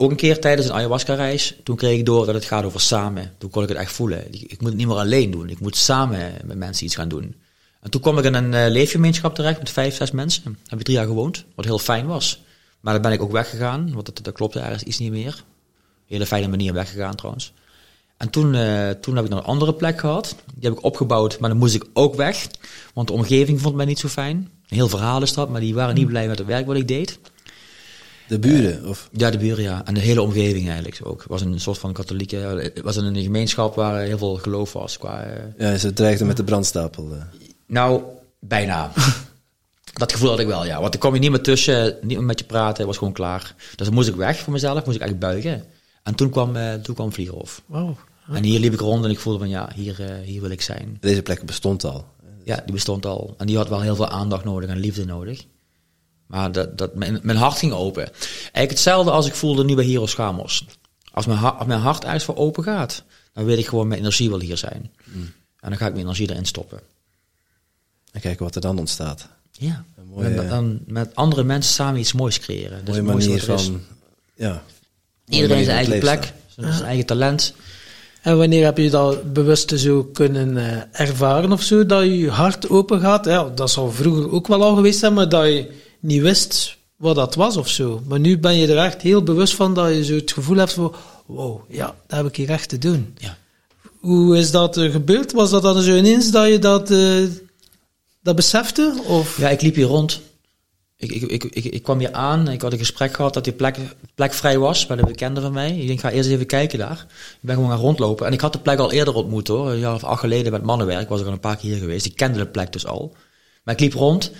ook een keer tijdens een ayahuasca-reis, toen kreeg ik door dat het gaat over samen. Toen kon ik het echt voelen. Ik, moet het niet meer alleen doen. Ik moet samen met mensen iets gaan doen. En toen kwam ik in een eh, leefgemeenschap terecht met vijf, zes mensen. Heb ik drie jaar gewoond, wat heel fijn was. Maar dan ben ik ook weggegaan, want dat, dat klopte ergens iets niet meer. Hele fijne manier weggegaan trouwens. En toen, eh, toen heb ik nog een andere plek gehad. Die heb ik opgebouwd, maar dan moest ik ook weg. Want de omgeving vond mij niet zo fijn. Een heel verhaal is dat, maar die waren niet blij met het werk wat ik deed. De buren, of... Ja, de buren, ja. En de hele omgeving eigenlijk ook. Het was een soort van katholieke... Het was een gemeenschap waar heel veel geloof was. Qua, eh, Ja, ze dreigden met de brandstapel. eh. nou, bijna. <laughs> dat gevoel had ik wel, ja. Want ik kwam je niet meer tussen, niet meer met je praten, het was gewoon klaar. Dus dan moest ik weg voor mezelf, moest ik eigenlijk buigen. En toen kwam, eh toen kwam Vliegerhof. Wauw. En hier liep ik rond en ik voelde van, ja, hier, eh, hier wil ik zijn. Deze plek bestond al. Ja, die bestond al. En die had wel heel veel aandacht nodig en liefde nodig. Maar dat, dat, mijn, mijn hart ging open. Eigenlijk hetzelfde als ik voelde nu bij Heroes Gamos. Als mijn, hart, als mijn hart ergens voor open gaat, dan weet ik gewoon, mijn energie wil hier zijn. En dan ga ik mijn energie erin stoppen. En kijken wat er dan ontstaat. Ja, mooie- met, dan met andere mensen samen iets moois creëren. Is Mooie manier wat er is. van... Ja. Iedereen zijn eigen plek, zijn, zijn eigen talent. En wanneer heb je dat bewust zo kunnen eh, ervaren of zo, dat je hart open gaat? Ja, dat zal vroeger ook wel al geweest zijn, maar dat je niet wist wat dat was of zo. Maar nu ben je er echt heel bewust van dat je zo het gevoel hebt van, wow, ja, dat heb ik hier echt te doen. Ja. Hoe is dat gebeurd? Was dat dan zo ineens dat je dat, eh, dat besefte? Of? Ja, ik liep hier rond. Ik, ik, ik, ik, ik kwam hier aan. Ik had een gesprek gehad dat die plek, plek vrij was bij de bekende van mij. Ik denk, ga eerst even kijken daar. Ik ben gewoon gaan rondlopen. En ik had de plek al eerder ontmoet hoor. Een jaar of acht geleden met mannenwerk. Was ik al een paar keer hier geweest. Ik kende de plek dus al. Maar ik liep rond.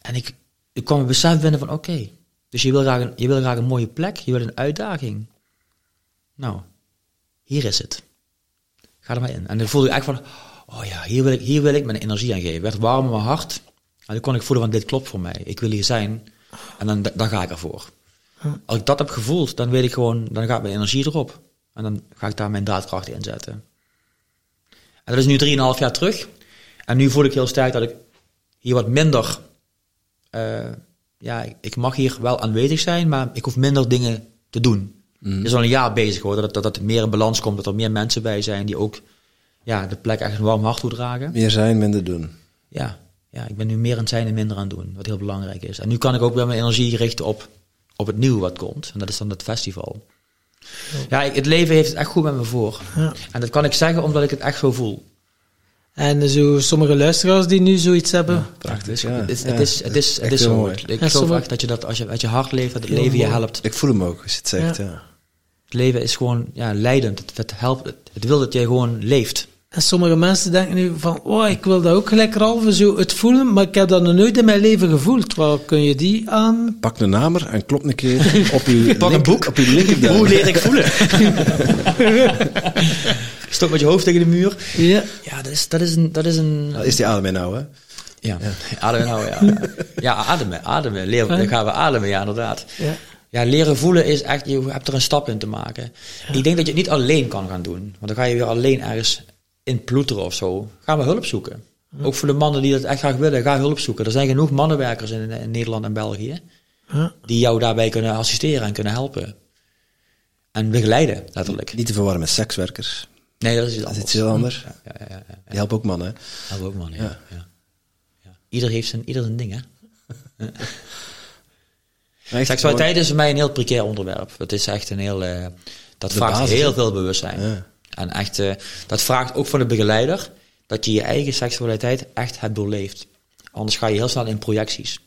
En ik, ik kwam een besef binnen van, oké. dus je wil, graag een, je wil graag een mooie plek. Je wil een uitdaging. Nou, hier is het. Ga er maar in. En dan voelde ik echt van, oh ja, hier wil ik, hier wil ik mijn energie aan geven. Het werd warm in mijn hart. En dan kon ik voelen van, dit klopt voor mij. Ik wil hier zijn. En dan, dan ga ik ervoor. Als ik dat heb gevoeld, dan weet ik gewoon, dan gaat mijn energie erop. En dan ga ik daar mijn daadkracht in zetten. En dat is nu 3,5 jaar terug. En nu voel ik heel sterk dat ik hier wat minder, eh, ja, ik- ik mag hier wel aanwezig zijn, maar ik hoef minder dingen te doen. Het is al een jaar bezig hoor, dat, dat, dat het meer in balans komt, dat er meer mensen bij zijn die ook ja, de plek echt een warm hart toedragen. Meer zijn, minder doen. Ja, ja, ik ben nu meer aan het zijn en minder aan het doen, wat heel belangrijk is. En nu kan ik ook weer mijn energie richten op, op het nieuwe wat komt. En dat is dan het festival. Ja, ik, het leven heeft het echt goed met me voor. Ja. En dat kan ik zeggen omdat ik het echt zo voel. En zo sommige luisteraars die nu zoiets hebben. Prachtig, Het is, Ja. het is, het is, het is zo. mooi. Ik geloof sommige- echt dat je dat als je uit je hart leeft, dat het Heel leven je helpt. Ik voel hem ook, als je het zegt, ja. Het leven is gewoon ja, leidend. Het, het helpt. Het, het wil dat jij gewoon leeft. En sommige mensen denken nu van, oh, ik wil dat ook gelijk Ralf, zo het voelen, maar ik heb dat nog nooit in mijn leven gevoeld. Waar kun je die aan? Pak een namer en klop een keer op uw, <laughs> Pak een boek. Op uw linkerduim. Hoe leer ik voelen? <laughs> <laughs> Stok met je hoofd tegen de muur. Ja. Ja, dat is, dat is een... Dat is een Dat is die adem in nou, hè? ja, ademen nou, ja. Ja, ademen, ademen. Leer, dan gaan we ademen, ja, inderdaad. Ja. Ja, leren voelen is echt, je hebt er een stap in te maken. Ik denk dat je het niet alleen kan gaan doen. Want dan ga je weer alleen ergens in ploeteren of zo. Ga maar hulp zoeken. Ook voor de mannen die dat echt graag willen, ga hulp zoeken. Er zijn genoeg mannenwerkers in, in Nederland en België. Ja. Die jou daarbij kunnen assisteren en kunnen helpen. En begeleiden, letterlijk. Niet te verwarren met sekswerkers. Nee, dat is iets Dat is anders. iets heel anders. Ja, ja, ja, ja. Die helpen ook mannen, hè? Helpen ook man, ja. Ja. Ieder heeft zijn, ieder zijn ding, hè. <laughs> Seksualiteit is voor mij een heel precair onderwerp. Het is echt een heel... eh, dat De vraagt basis, heel veel bewustzijn. Ja. En echt, eh, dat vraagt ook van de begeleider dat je je eigen seksualiteit echt hebt doorleefd. Anders ga je heel snel in projecties.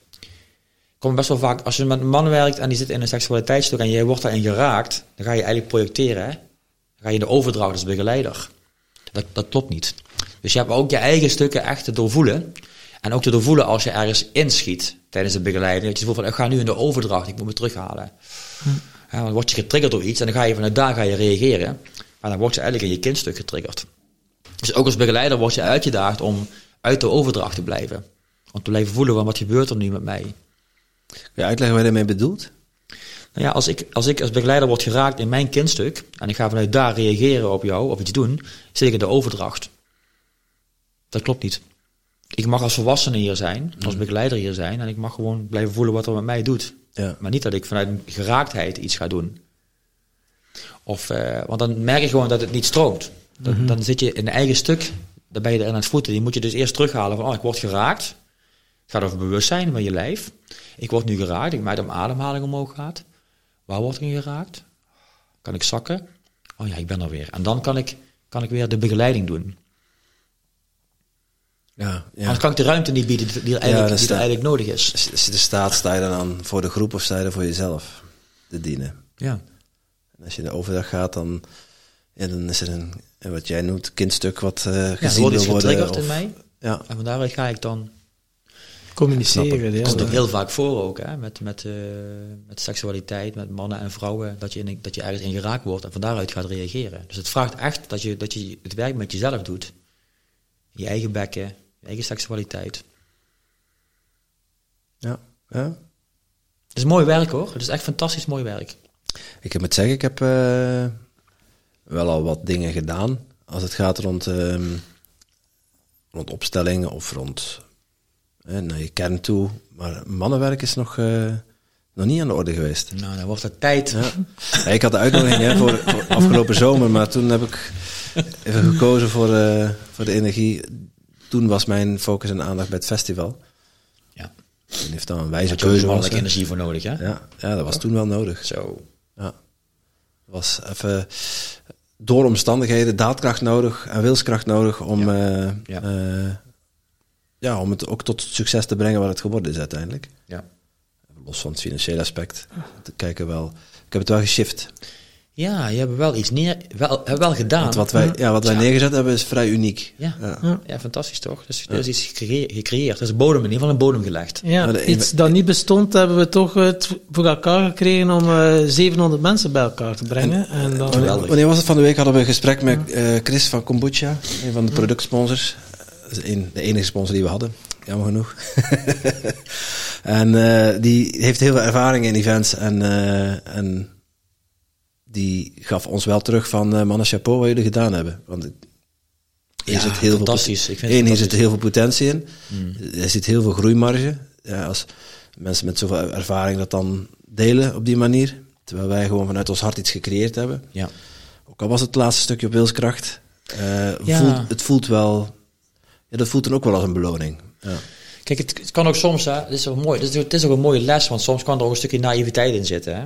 Komt best wel vaak, als je met een man werkt en die zit in een seksualiteitsstuk en jij wordt daarin geraakt, dan ga je eigenlijk projecteren. Hè? Dan ga je de overdracht als begeleider. Dat, dat klopt niet. Dus je hebt ook je eigen stukken echt te doorvoelen. En ook te doorvoelen als je ergens inschiet tijdens de begeleiding. Dat je voelt van, ik ga nu in de overdracht, ik moet me terughalen. Ja, dan word je getriggerd door iets en dan ga je vanuit daar ga je reageren. Maar dan word je eigenlijk in je kindstuk getriggerd. Dus ook als begeleider word je uitgedaagd om uit de overdracht te blijven. Om te blijven voelen van wat gebeurt er nu met mij. Kun je uitleggen wat je daarmee bedoelt? Nou ja, als ik, als ik als begeleider word geraakt in mijn kindstuk en ik ga vanuit daar reageren op jou of iets doen, zit ik in de overdracht. Dat klopt niet. Ik mag als volwassene hier zijn, als begeleider hier zijn en ik mag gewoon blijven voelen wat er met mij doet. Ja. Maar niet dat ik vanuit een geraaktheid iets ga doen. Of, eh, want dan merk je gewoon dat het niet stroomt. Dan, dan zit je in een eigen stuk, dan ben je erin aan het voeten. Die moet je dus eerst terughalen van, oh, ik word geraakt. Het gaat over bewustzijn van je lijf. Ik word nu geraakt, ik merk dat mijn ademhaling omhoog gaat. Waar word ik geraakt? Kan ik zakken? Oh ja, ik ben er weer. En dan kan ik, kan ik weer de begeleiding doen. Ja, ja. Anders kan ik de ruimte niet bieden die er eigenlijk, die er eigenlijk nodig is. Als je- er staat, sta je dan aan voor de groep of sta je er voor jezelf te dienen? Ja. En als je de overdag gaat, dan, ja, dan is er een, wat jij noemt, kindstuk wat Ja, er gezien iets wil worden. in mij. Ja, En van daaruit ga ik dan Communiceren, ja. komt ook heel vaak voor ook, hè, met, met, eh, met seksualiteit, met mannen en vrouwen, dat je, in, dat je ergens in geraakt wordt en van daaruit gaat reageren. Dus het vraagt echt dat je, dat je het werk met jezelf doet. Je eigen bekken, je eigen seksualiteit. ja, ja. Het is mooi werk hoor, het is echt fantastisch mooi werk. Ik heb het zeggen, ik heb eh, wel al wat dingen gedaan als het gaat rond, ehm, rond opstellingen of rond naar je kern toe. Maar mannenwerk is nog, eh, nog niet aan de orde geweest. Nou, dan wordt het tijd. Ja. Ik had de uitnodiging hè, voor, voor afgelopen zomer, maar toen heb ik even gekozen voor, eh, voor de energie. Toen was mijn focus en aandacht bij het festival. Ja. En heeft dan een Daar wijze keuze. Was, mannelijke hè. energie voor nodig, hè? ja, ja, dat was toen wel nodig. Zo. Ja. was even door omstandigheden daadkracht nodig en wilskracht nodig om, Ja. eh, Ja. Eh, ja, om het ook tot succes te brengen wat het geworden is uiteindelijk. Ja. Los van het financiële aspect. Te kijken wel. Ik heb het wel geshift. Ja, je hebt wel iets neer, wel, heb wel gedaan. Want wat wij, ja, wat wij Ja. neergezet hebben is vrij uniek. Ja. Ja. Ja. fantastisch toch? Dus er is iets gecreë- gecreëerd. Er is een bodem, in ieder geval een bodem gelegd. Ja, iets dat niet bestond, hebben we toch het voor elkaar gekregen om eh 700 mensen bij elkaar te brengen. En, dan, Geweldig. Wanneer was het van de week? Hadden we een gesprek met eh, Chris van Kombucha, een van de productsponsors. Een, de enige sponsor die we hadden, jammer genoeg. <laughs> en eh, die heeft heel veel ervaring in events en, eh, en die gaf ons wel terug van uh, mannen chapeau wat jullie gedaan hebben. Want hier Ja, zit heel fantastisch. Veel, Ik vind hier zit heel veel potentie in. Er zit heel veel groeimarge. Ja, als mensen met zoveel ervaring dat dan delen op die manier. Terwijl wij gewoon vanuit ons hart iets gecreëerd hebben. Ja. Ook al was het laatste stukje op wilskracht. Ja. voelt, het voelt wel... Ja, dat voelt dan ook wel als een beloning. Ja. Kijk, het, het kan ook soms, hè, het is ook mooi, het is, het is ook een mooie les, want soms kan er ook een stukje naïviteit in zitten. Hè.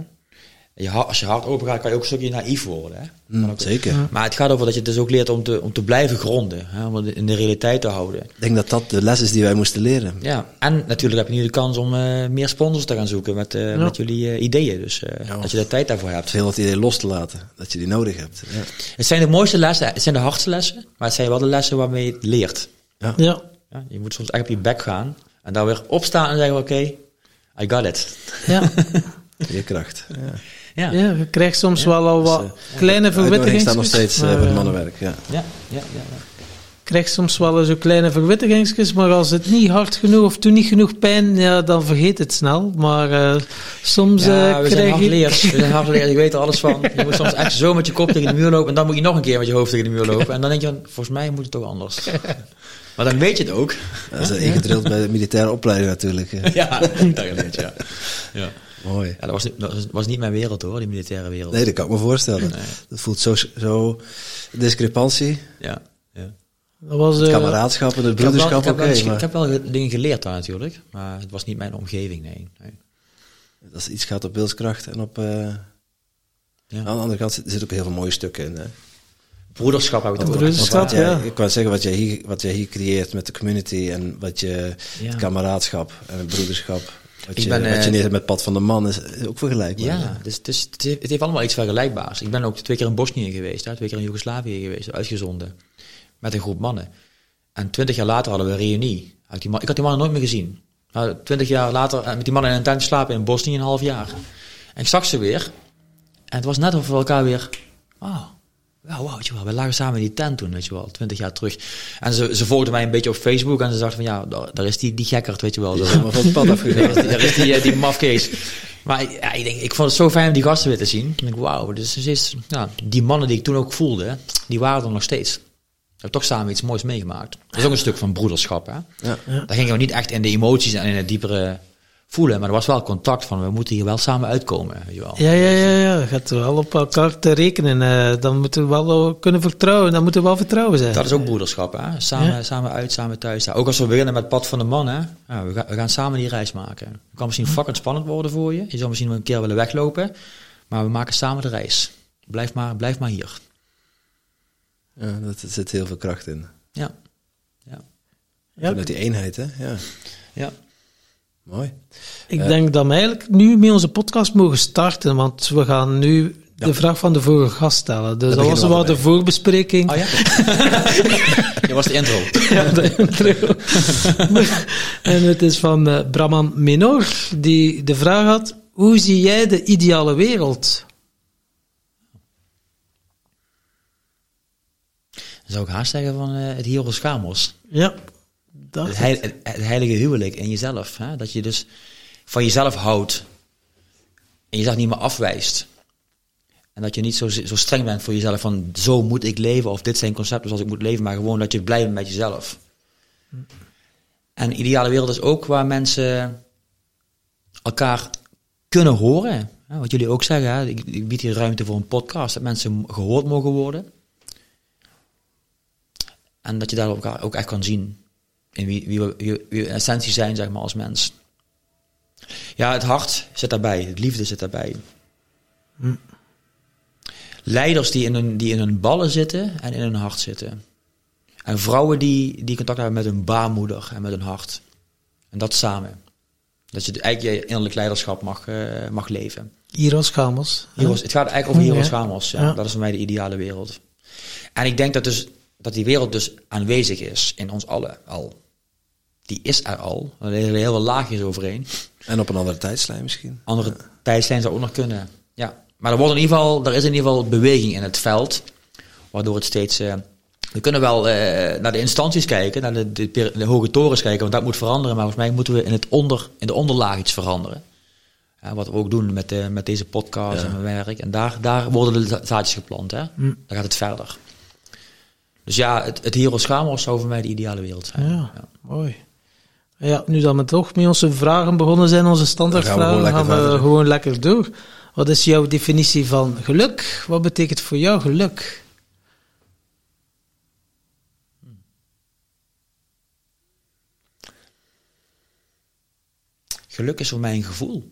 Je, als je hart open gaat, kan je ook een stukje naïef worden. Hè. Mm, ook- zeker. Maar het gaat over dat je dus ook leert om te, om te blijven gronden, hè, om het in de realiteit te houden. Ik denk dat dat de les is die wij moesten leren. Ja, en natuurlijk heb je nu de kans om eh, meer sponsors te gaan zoeken met, eh, met jullie eh, ideeën. Dus eh, Ja. dat je de tijd daarvoor hebt. Veel wat idee los te laten. Dat je die nodig hebt. Ja. Het zijn de mooiste lessen, het zijn de hardste lessen, maar het zijn wel de lessen waarmee je het leert. Ja. ja, Ja, je moet soms echt op je bek gaan en daar weer opstaan en zeggen, oké, I got it. ja, <laughs> Veerkracht. Ja. Ja, ja, ja, je krijgt soms wel al wat Dus, eh, kleine De uitnodiging verwittigingen. staat nog steeds eh, voor het mannenwerk. Ja. ja, ja. ja. krijg soms wel zo kleine verwittigingsjes, maar als het niet hard genoeg of doet niet genoeg pijn, ja, dan vergeet het snel. Maar eh, soms Ja, eh, we zijn krijg je... We zijn hardleers, ik weet er alles van. Je moet soms echt zo met je kop tegen de muur lopen en dan moet je nog een keer met je hoofd tegen de muur lopen. En dan denk je, van, volgens mij moet het toch anders. Maar dan weet je het ook. Dat is ingedrild bij de militaire opleiding natuurlijk. Ja, <laughs> dat geleerd, ja. ja. Mooi. Ja, dat was, dat was niet mijn wereld hoor, die militaire wereld. Nee, dat kan ik me voorstellen. Dat voelt zo, zo discrepantie. Ja, ja. Dat was, Het eh, kameraadschap en het Ik heb, wel, broederschap, ik, heb oké. wel, ik heb wel ge- dingen geleerd daar natuurlijk, maar het was niet mijn omgeving, nee. nee. Dat is iets gaat op wilskracht en op... eh, Ja. Aan de andere kant zit- zit ook heel veel mooie stukken in. Hè? Broederschap heb ik het over. Broederschap. Dat, ja. Ik wou zeggen, wat jij, hier, wat jij hier creëert met de community en wat je, Ja. het kameraadschap en het broederschap, wat Ik je, ben, wat eh, je neerzet met Pad van de Man, is is ook vergelijkbaar. Ja, dus het, heeft- het heeft allemaal iets vergelijkbaars. Ik ben ook twee keer in Bosnië geweest, hè, twee keer in Joegoslavië geweest, uitgezonden. Met een groep mannen. En twintig jaar later hadden we een reunie. Had die man- Ik had die mannen nooit meer gezien. Twintig jaar later eh, met die mannen in een tent slapen in Bosnië een half jaar. En ik zag ze weer. En het was net of we elkaar weer... Oh, ja, je wel, we lagen samen in die tent toen, weet je wel, twintig jaar terug. En ze, ze volgden mij een beetje op Facebook en ze dachten van, ja, daar, daar is die, die gekkerd, weet je wel. Zo. is helemaal van het pad afgegaan. <laughs> daar is die, eh, die mafkees. Maar ja, ik, denk, ik vond het zo fijn om die gasten weer te zien. Ik denk, wauw, dus is, ja, die mannen die ik toen ook voelde, die waren er nog steeds. We hebben toch samen iets moois meegemaakt. Dat is ook een stuk van broederschap. Hè? Ja. Daar gingen we niet echt in de emoties en in het diepere voelen. Maar er was wel contact van, we moeten hier wel samen uitkomen. Weet je wel. Ja, ja, ja, ja. Je gaat wel op elkaar te rekenen. eh, dan moeten we wel eh, kunnen vertrouwen. Dan moeten we wel vertrouwen zijn. Dat is ook broederschap. Hè? Samen, Ja. samen uit, samen thuis. Ook als we beginnen met Pad van de Man. Hè? Ja, we, gaan, we gaan samen die reis maken. Het kan misschien fucking spannend worden voor je. Je zou misschien wel een keer willen weglopen. Maar we maken samen de reis. Blijf maar, blijf maar hier. Ja, dat, er zit heel veel kracht in. Ja. Ja. Ja, Vanuit die eenheid, hè? Ja, ja. Mooi. ik denk dat we eigenlijk nu met onze podcast mogen starten. Want we gaan nu de vraag van de vorige gast stellen. Dus dat was wel de voorbespreking. Oh ja? <laughs> Je was de intro. Ja, de intro. <laughs> en het is van eh, Brahman Menor, die de vraag had: hoe zie jij de ideale wereld? Dan zou ik haast zeggen van eh, het Hieros Gamos. Ja, Het, heil- het, het heilige huwelijk in jezelf. Hè? Dat je dus van jezelf houdt. En jezelf niet meer afwijst. En dat je niet zo, zo streng bent voor jezelf van zo moet ik leven. Of dit zijn concepten zoals ik moet leven. Maar gewoon dat je blij bent met jezelf. En de ideale wereld is ook waar mensen elkaar kunnen horen. Hè? Wat jullie ook zeggen. Hè? Ik, ik bied hier ruimte voor een podcast. Dat mensen gehoord mogen worden. En dat je daar elkaar ook echt kan zien. In wie, wie, we, wie, essentie zijn, zeg maar, als mens. Ja, het hart zit daarbij. Het liefde zit daarbij. Leiders die in, hun, die in hun ballen zitten en in hun hart zitten. En vrouwen die, die contact hebben met hun baarmoeder en met hun hart. En dat samen. Dat je eigenlijk je innerlijk leiderschap mag, eh, mag leven. Gamos. Hieros, het gaat eigenlijk over Hieros Ja. Gamos. Ja. Ja. Dat is voor mij de ideale wereld. En ik denk dat, dus, dat die wereld dus aanwezig is in ons allen al. Die is er al. Er liggen heel veel laagjes overheen. En op een andere tijdslijn misschien. Andere tijdslijn zou ook nog kunnen. Ja. Maar er, wordt in ieder geval, er is in ieder geval beweging in het veld. Waardoor het steeds... eh, we kunnen wel eh, naar de instanties kijken, naar de, de, per- de hoge torens kijken, want dat moet veranderen. Maar volgens mij moeten we in, het onder, in de onderlaag iets veranderen. Ja, wat we ook doen met, de, met deze podcast Ja. en mijn werk. En daar, daar worden de za- zaadjes geplant. Hè? Hm. Dan gaat het verder. Dus ja, het, het Hieros Gamos zou voor mij de ideale wereld zijn. Ja, mooi. Ja, nu dat we toch met onze vragen begonnen zijn, onze standaardvragen, gaan gaan we, we gewoon lekker gewoon lekker door. Wat is jouw definitie van geluk? Wat betekent voor jou geluk? Geluk is voor mij een gevoel.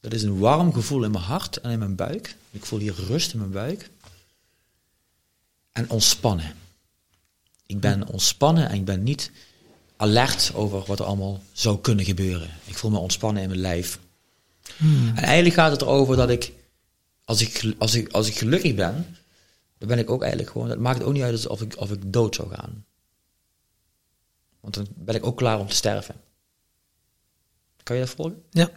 Dat is een warm gevoel in mijn hart en in mijn buik. Ik voel hier rust in mijn buik. En ontspannen. Ik ben ontspannen en ik ben niet alert over wat er allemaal zou kunnen gebeuren. Ik voel me ontspannen in mijn lijf. En eigenlijk gaat het erover dat ik als, ik, als, ik, als ik gelukkig ben, dan ben ik ook eigenlijk gewoon, dat maakt het ook niet uit of ik, of ik dood zou gaan. Want dan ben ik ook klaar om te sterven. Kan je dat volgen? Ja,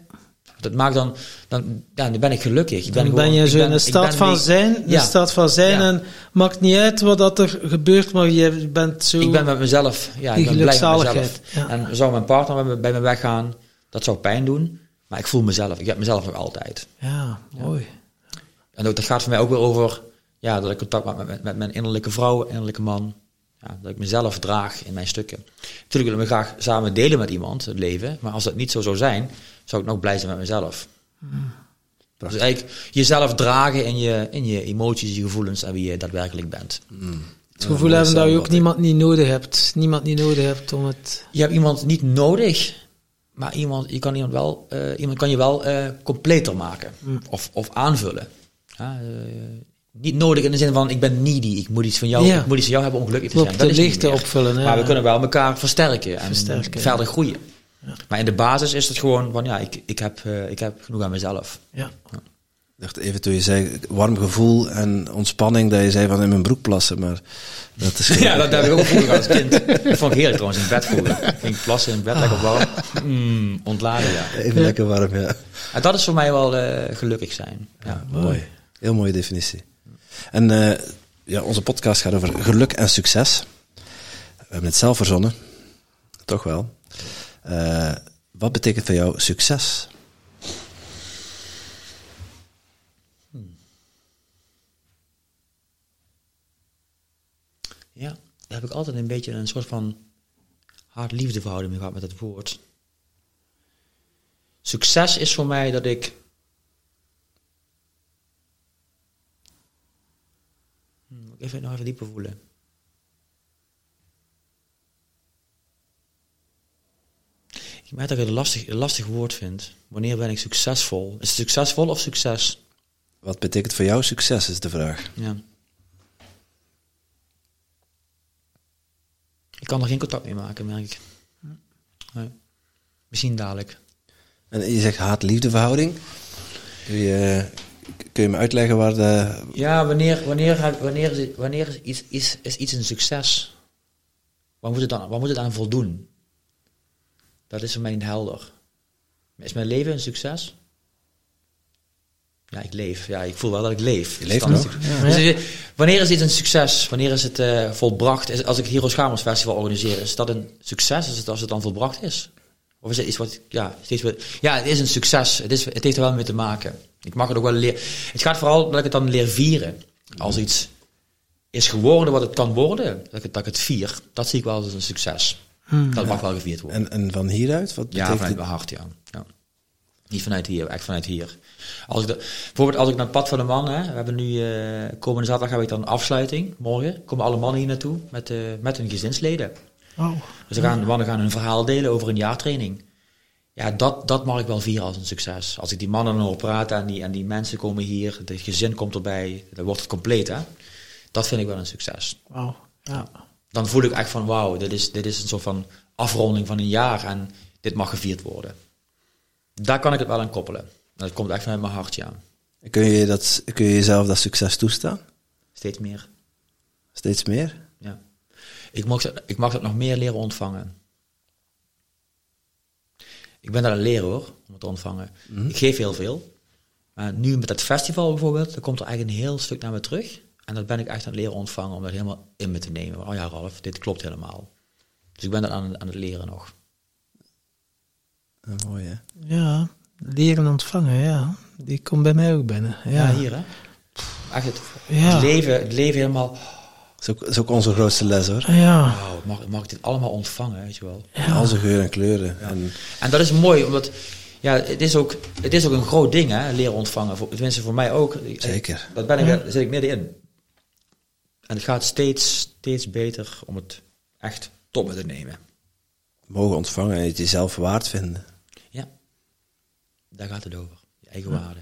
Dat maakt dan, dan, ja, dan ben ik gelukkig. Ik dan ben, gewoon- je zo ben- in een staat ben van zijn, Ja. een staat van zijn Ja. en maakt niet uit wat dat er gebeurt, maar je bent zo... Ik ben met mezelf, ja, ik ben blij met mezelf. ja. En zou mijn partner bij me, bij me weggaan, dat zou pijn doen. Maar ik voel mezelf, ik heb mezelf nog altijd. Ja, mooi. En ook, dat gaat voor mij ook weer over ja, dat ik contact maak met, met, met mijn innerlijke vrouw, innerlijke man. Ja, dat ik mezelf draag in mijn stukken. Natuurlijk wil ik me graag samen delen met iemand, het leven. Maar als dat niet zo zou zijn, zou ik nog blij zijn met mezelf. Dus eigenlijk jezelf dragen in je, in je emoties, je gevoelens en wie je daadwerkelijk bent. Het gevoel Ja, hebben dat je ook niemand niet nodig hebt. Niemand niet nodig hebt om het... Je hebt iemand niet nodig maar iemand, je kan iemand wel, eh, iemand kan je wel eh, completer maken of, of aanvullen. Ja, eh, niet nodig in de zin van ik ben needy, ik moet iets van jou, Ja. ik moet iets van jou hebben om gelukkig te Klopt, zijn. Dat de lichten opvullen, ja. Maar we kunnen wel elkaar versterken en Versterken, verder groeien. Maar in de basis is het gewoon van ja, ik, ik, heb, eh, ik heb genoeg aan mezelf. Ja. Ik dacht even toen je zei warm gevoel en ontspanning, dat je zei van in mijn broek plassen, maar dat is... <laughs> Ja, dat heb ik ook vroeger als kind. Dat vond ik heerlijk trouwens, in bed voelen. Ging plassen in bed, lekker warm. Mm, ontladen, ja. Even lekker warm, ja. En dat is voor mij wel eh, gelukkig zijn. Ja. Mooi. Heel mooie definitie. En eh, ja, onze podcast gaat over geluk en succes. We hebben het zelf verzonnen. Toch wel. Eh, wat betekent voor jou succes? Ja, daar heb ik altijd een beetje een soort van hard-liefde verhouding mee gehad met het woord. Succes is voor mij dat ik. Hm, moet ik even nog even dieper voelen. Ik merk dat ik het een lastig, een lastig woord vind. Wanneer ben ik succesvol? Is het succesvol of succes? Wat betekent voor jou succes, is de vraag. Ja. Ik kan er geen contact mee maken, merk ik. Nee. Misschien dadelijk. En je zegt haat-liefde verhouding. Kun je, kun je me uitleggen waar de... Ja, wanneer, wanneer, wanneer, wanneer is, iets, is, is iets een succes? Waar moet, het dan, waar moet het aan voldoen? Dat is voor mij niet helder. Is mijn leven een succes? Ja, ik leef. Ja, ik voel wel dat ik leef. Je leeft nog? Dus, eh, wanneer is iets een succes? Wanneer is het eh, volbracht? Is, als ik het Hero Schamers Festival organiseer, is dat een succes als het, als het dan volbracht is? Of is het iets wat, ja, steeds ja, het is een succes. Het, is, het heeft er wel mee te maken. Ik mag het ook wel leren. Het gaat vooral dat ik het dan leer vieren. Als iets is geworden wat het kan worden, dat ik het, dat ik het vier. Dat zie ik wel als een succes. dat mag wel gevierd worden. En, en van hieruit? Wat Ja, betekent vanuit mijn hart, ja. ja. Niet vanuit hier, echt vanuit hier. Als ik de, bijvoorbeeld als ik naar het pad van de man, hè, we hebben nu, eh, komende zaterdag heb ik dan een afsluiting, morgen, komen alle mannen hier naartoe met, eh, met hun gezinsleden. Oh. Dus gaan, de mannen gaan hun verhaal delen over een jaartraining. Ja, dat, dat mag ik wel vieren als een succes. Als ik die mannen hoor praten en die, en die mensen komen hier, het gezin komt erbij, dan wordt het compleet, hè. Dat vind ik wel een succes. Wauw. Ja. Dan voel ik echt van, wauw, dit is, dit is een soort van afronding van een jaar en dit mag gevierd worden. Daar kan ik het wel aan koppelen. Dat komt echt vanuit mijn hart, ja. Kun je, dat, kun je jezelf dat succes toestaan? Steeds meer. Steeds meer? Ja. Ik, mag, ik mag dat nog meer leren ontvangen. Ik ben daar een leraar hoor, om het te ontvangen. Ik geef heel veel. Maar nu met het festival bijvoorbeeld, dan komt er eigenlijk een heel stuk naar me terug. En dat ben ik echt aan het leren ontvangen, om dat helemaal in me te nemen. Oh ja, Ralf, dit klopt helemaal. Dus ik ben dat aan, aan het leren nog. Ah, mooi hè? Ja, leren ontvangen, ja. Die komt bij mij ook binnen. Ja, Ja, hier hè. Echt het, Ja. het, leven, het leven helemaal... Dat is ook, is ook onze grootste les hoor. Ja, mag, mag ik dit allemaal ontvangen, weet je wel. Al zijn geuren en kleuren. En, En dat is mooi, omdat ja, het, is ook, het is ook een groot ding, hè, leren ontvangen. Voor, tenminste, voor mij ook. Zeker. Dat ben ik, daar zit ik middenin. En het gaat steeds, steeds beter om het echt tot me te nemen. mogen ontvangen en het jezelf waard vinden. Ja, daar gaat het over. Je eigen waarde.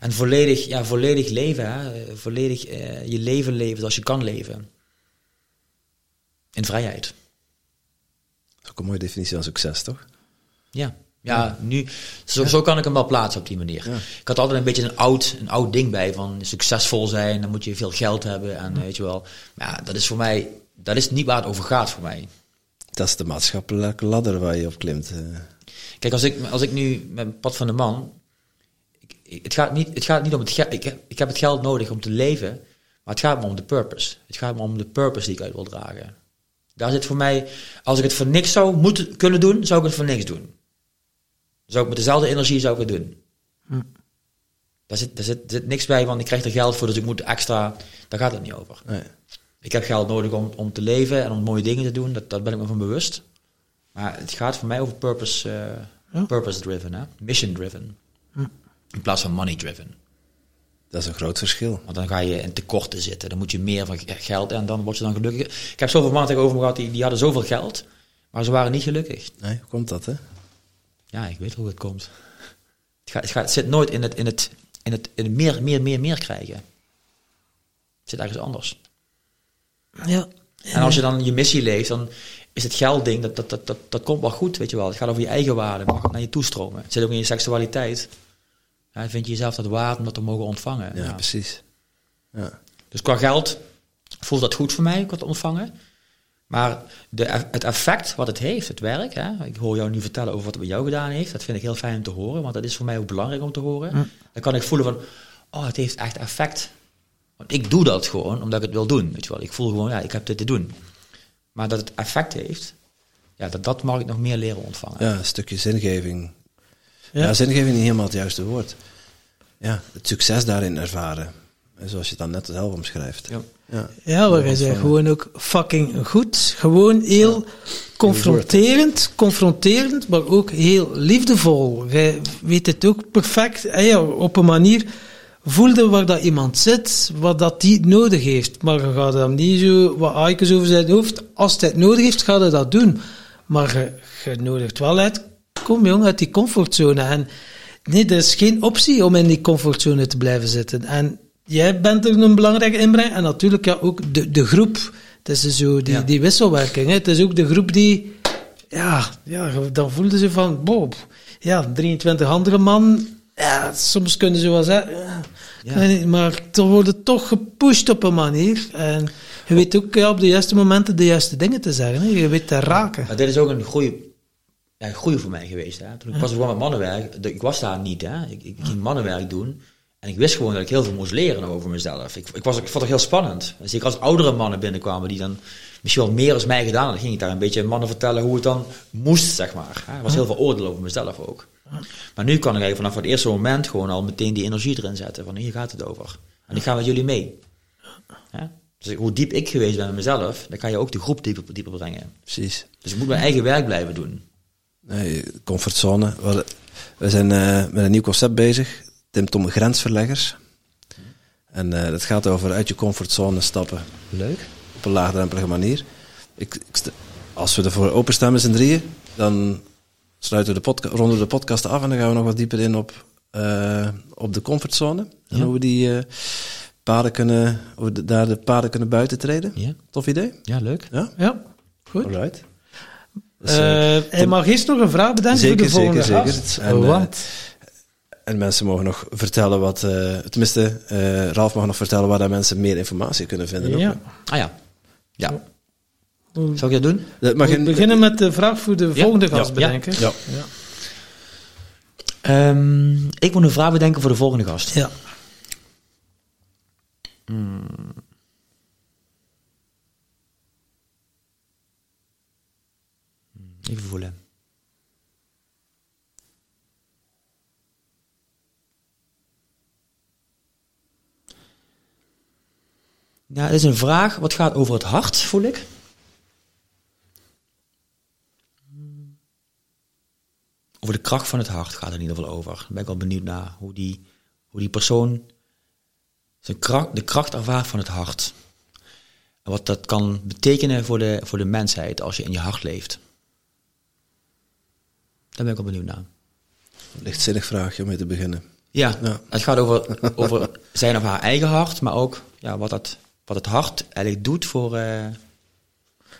En volledig, ja, volledig leven, hè. volledig eh, je leven leven zoals je kan leven. In vrijheid. Dat is ook een mooie definitie van succes, toch? Ja, ja, nu, zo, zo kan ik hem wel plaatsen op die manier. Ik had altijd een beetje een oud, een oud ding bij van succesvol zijn, dan moet je veel geld hebben en weet je wel. Maar ja, dat is voor mij, dat is niet waar het over gaat voor mij. Dat is de maatschappelijke ladder waar je op klimt. eh. Kijk, als ik, als ik nu met mijn pad van de man, het, gaat niet, het gaat niet om het geld, ik, heb- ik heb het geld nodig om te leven, maar het gaat me om de purpose. Het gaat me om de purpose die ik uit wil dragen. Daar zit voor mij, als ik het voor niks zou moeten kunnen doen, zou ik het voor niks doen. Zou ik met dezelfde energie zou ik het doen. Daar, zit, daar zit, zit niks bij, want ik krijg er geld voor, dus ik moet extra. Daar gaat het niet over. Nee. Ik heb geld nodig om, om te leven en om mooie dingen te doen, dat, daar ben ik me van bewust. Maar het gaat voor mij over purpose, eh, Ja. purpose driven, hè? mission driven. In plaats van money driven. Dat is een groot verschil. Want dan ga je in tekorten zitten. Dan moet je meer van ge- geld en dan word je dan gelukkig. Ik heb zoveel mannen tegenover me gehad die, die hadden zoveel geld, maar ze waren niet gelukkig. Nee, hoe komt dat, hè? Ja, ik weet hoe het komt. Het, gaat, het, gaat, het zit nooit in het, in het, in het, in het meer, meer, meer, meer krijgen. Het zit ergens anders. Ja. En als je dan je missie leeft, dan is het geldding, dat, dat, dat, dat, dat komt wel goed, weet je wel. Het gaat over je eigen waarde, mag naar je toestromen. Het zit ook in je seksualiteit. Ja, vind je jezelf dat waard om dat te mogen ontvangen. Ja, Ja. precies. Ja. Dus qua geld voelt dat goed voor mij, om het te ontvangen. Maar de, het effect wat het heeft, het werk, hè, ik hoor jou nu vertellen over wat het bij jou gedaan heeft, dat vind ik heel fijn om te horen, want dat is voor mij ook belangrijk om te horen. Dan kan ik voelen van, oh, het heeft echt effect. Want ik doe dat gewoon omdat ik het wil doen, weet je wel. Ik voel gewoon, ja, ik heb dit te doen. Maar dat het effect heeft, ja, dat, dat mag ik nog meer leren ontvangen. ja, een stukje zingeving. Ja. Ja. zingeving is niet helemaal het juiste woord. Ja, het succes daarin ervaren. En zoals je het dan net zelf omschrijft. Ja. Ja. Ja, maar hij zei gewoon ook fucking goed. Gewoon heel confronterend, confronterend, maar ook heel liefdevol. Jij weet het ook perfect. En ja, op een manier voelde waar dat iemand zit, wat dat die nodig heeft. Maar je gaat hem niet zo wat aikens over zijn hoofd. Als hij het nodig heeft, gaat hij dat doen. Maar je, je nodigt wel uit, kom jong, uit die comfortzone. En nee, er is geen optie om in die comfortzone te blijven zitten. En jij bent er een belangrijke inbreng. En natuurlijk ja, ook de, de groep. Het is zo die, Ja. die wisselwerking. Hè. Het is ook de groep die... Ja, ja, dan voelden ze van... Bob, ja, 23 andere man... Ja, soms kunnen ze wel zeggen... Ja, niet, maar er worden toch gepusht op een manier. En je weet ook ja, op de juiste momenten de juiste dingen te zeggen. Hè. Je weet te raken. Maar dit is ook een groei, ja, groei voor mij geweest. Hè. Toen ik was gewoon met mannenwerk, ik was daar niet. Hè. Ik, ik ging mannenwerk doen. En ik wist gewoon dat ik heel veel moest leren over mezelf. Ik, ik, was, ik vond het heel spannend. Zeker als oudere mannen binnenkwamen die dan misschien wel meer als mij gedaan hadden. Dan ging ik daar een beetje mannen vertellen hoe het dan moest, zeg maar. hè. Er was heel veel oordeel over mezelf ook. Maar nu kan ik eigenlijk vanaf het eerste moment gewoon al meteen die energie erin zetten. Van hier gaat het over. En ik ga met jullie mee. Hè? Dus hoe diep ik geweest ben met mezelf, dan kan je ook de groep dieper, dieper brengen. Precies. Dus ik moet mijn eigen werk blijven doen. Nee, comfortzone. We, zijn eh, met een nieuw concept bezig. Tim Tom Grensverleggers. En eh dat gaat over uit je comfortzone stappen. Leuk. Op een laagdrempelige manier. Ik, als we ervoor openstaan met z'n drieën, dan sluiten we de podca- ronden we de podcast af en dan gaan we nog wat dieper in op, eh, op de comfortzone. En hoe we die paden kunnen, hoe we de- daar de paden kunnen buiten treden. Ja, Tof idee? ja leuk. Ja? Ja, goed. Alright. Eh, Eh, hij mag eerst nog een vraag bedenken Zeker, voor de volgende zeker, gast. zeker. En, eh, Want... En mensen mogen nog vertellen wat, eh, tenminste, eh, Ralf mag nog vertellen waar mensen meer informatie kunnen vinden. ja. Ah ja. Ja. Zou ik dat doen? Dat mag we in- beginnen met de vraag voor de Ja, volgende gast ja, bedenken. ja. ja. Ehm, ik moet een vraag bedenken voor de volgende gast. Ja. Even voelen. Ja, het is een vraag wat gaat over het hart, voel ik. Over de kracht van het hart gaat het in ieder geval over. Daar ben ik wel benieuwd naar hoe die, hoe die persoon zijn kracht, de kracht ervaart van het hart. En wat dat kan betekenen voor de, voor de mensheid als je in je hart leeft. Daar ben ik wel benieuwd naar. Lichtzinnig vraagje om mee te beginnen. Ja, Ja. het gaat over, over zijn of haar eigen hart, maar ook ja, wat, dat, wat het hart eigenlijk doet voor... eh,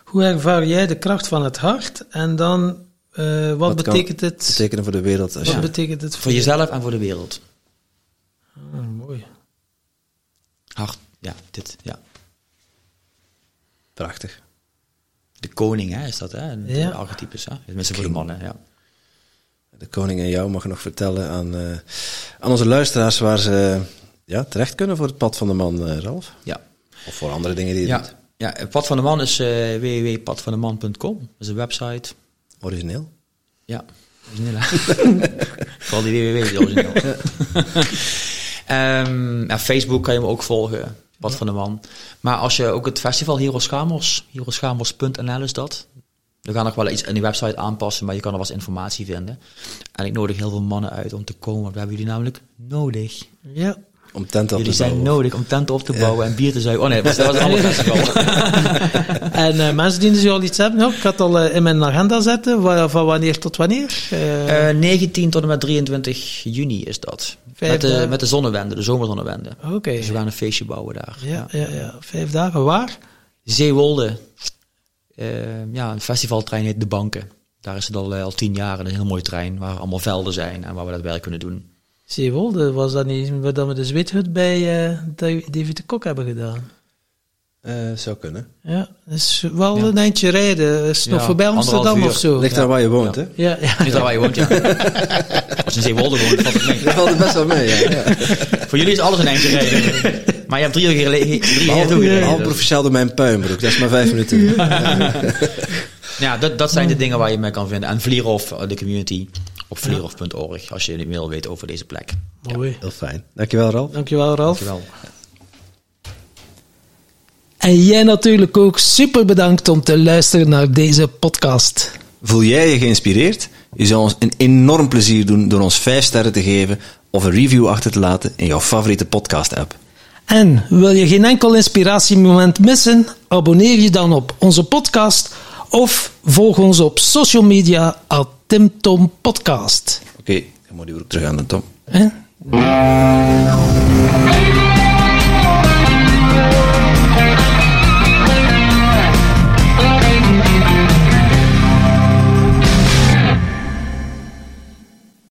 Hoe ervaar jij de kracht van het hart? En dan, eh, wat, Wat kan betekent het? Betekenen voor de wereld. Als wat je, betekent het voor jezelf en voor de wereld. Ah, mooi. Hart, ja, dit, ja. Prachtig. De koning, hè, is dat, hè? En Ja. De archetypes, hè? Tenminste voor de mannen, ja. De koning en jou mag nog vertellen aan, eh, aan onze luisteraars waar ze ja, terecht kunnen voor het pad van de man, eh, Ralf. Ja, Of voor andere dingen die je ja. doet. ja het Pad van de Man is eh www.padvandeman.com. Dat is een website. Origineel. Ja, origineel. <laughs> Vooral die www is origineel. <laughs> <laughs> Ehm, ja, Facebook kan je me ook volgen. Pad van de Man. Maar als je ook het festival Hero Schamos, is dat. We gaan nog wel iets aan die website aanpassen, maar je kan er wel eens informatie vinden. En ik nodig heel veel mannen uit om te komen, want we hebben jullie namelijk nodig. Ja. Om tenten op Jullie te zijn bouwen. nodig om tenten op te bouwen en bier te zuigen. Oh nee, dat was, een ander <laughs> festival. <laughs> En eh, mensen die dus al iets hebben, ik ga het al eh, in mijn agenda zetten. Van wanneer tot wanneer? Eh, Eh 19 tot en met 23 juni is dat. Vijf Met de, dagen. met de zonnewende, de zomerzonnewende. Oké. Dus we gaan een feestje bouwen daar. ja, ja, ja. Vijf dagen. Waar? Zeewolde. Eh, ja, een festivaltrein heet De Banken. Daar is het al, eh, al tien jaar een heel mooi trein waar allemaal velden zijn en waar we dat werk kunnen doen. Zeewolde, was dat niet waar dat we de zweethut bij eh, David de Kok hebben gedaan? Eh, zou kunnen. Ja, dat is wel Ja. een eindje rijden. Dat is nog Ja, voorbij Amsterdam of zo. Ligt daar waar je woont, hè? Ja, ja. Niet daar waar je woont, ja. <laughs> Als je in Zeewolde woont, valt het mee. Dat valt er best wel mee, ja. ja. <laughs> Voor jullie is alles een eindje rijden. <laughs> Maar je hebt drie uur geleden. Drie uur door mijn puinbroek. Dat is maar vijf minuten. Ja, dat, dat zijn de dingen waar je mij kan vinden. En Vlierhof, eh, de community, op vlierhof.org, als je meer weet over deze plek. Mooi. Heel fijn. Dankjewel, Ralf. Dankjewel, Ralf. Dankjewel. En jij natuurlijk ook super bedankt om te luisteren naar deze podcast. Voel jij je geïnspireerd? Je zou ons een enorm plezier doen door ons 5 sterren te geven of een review achter te laten in jouw favoriete podcast-app. En wil je geen enkel inspiratiemoment missen? Abonneer je dan op onze podcast of volg ons op social media at Tim Podcast. Oké, dan moet je weer terug aan de Tom. Hè?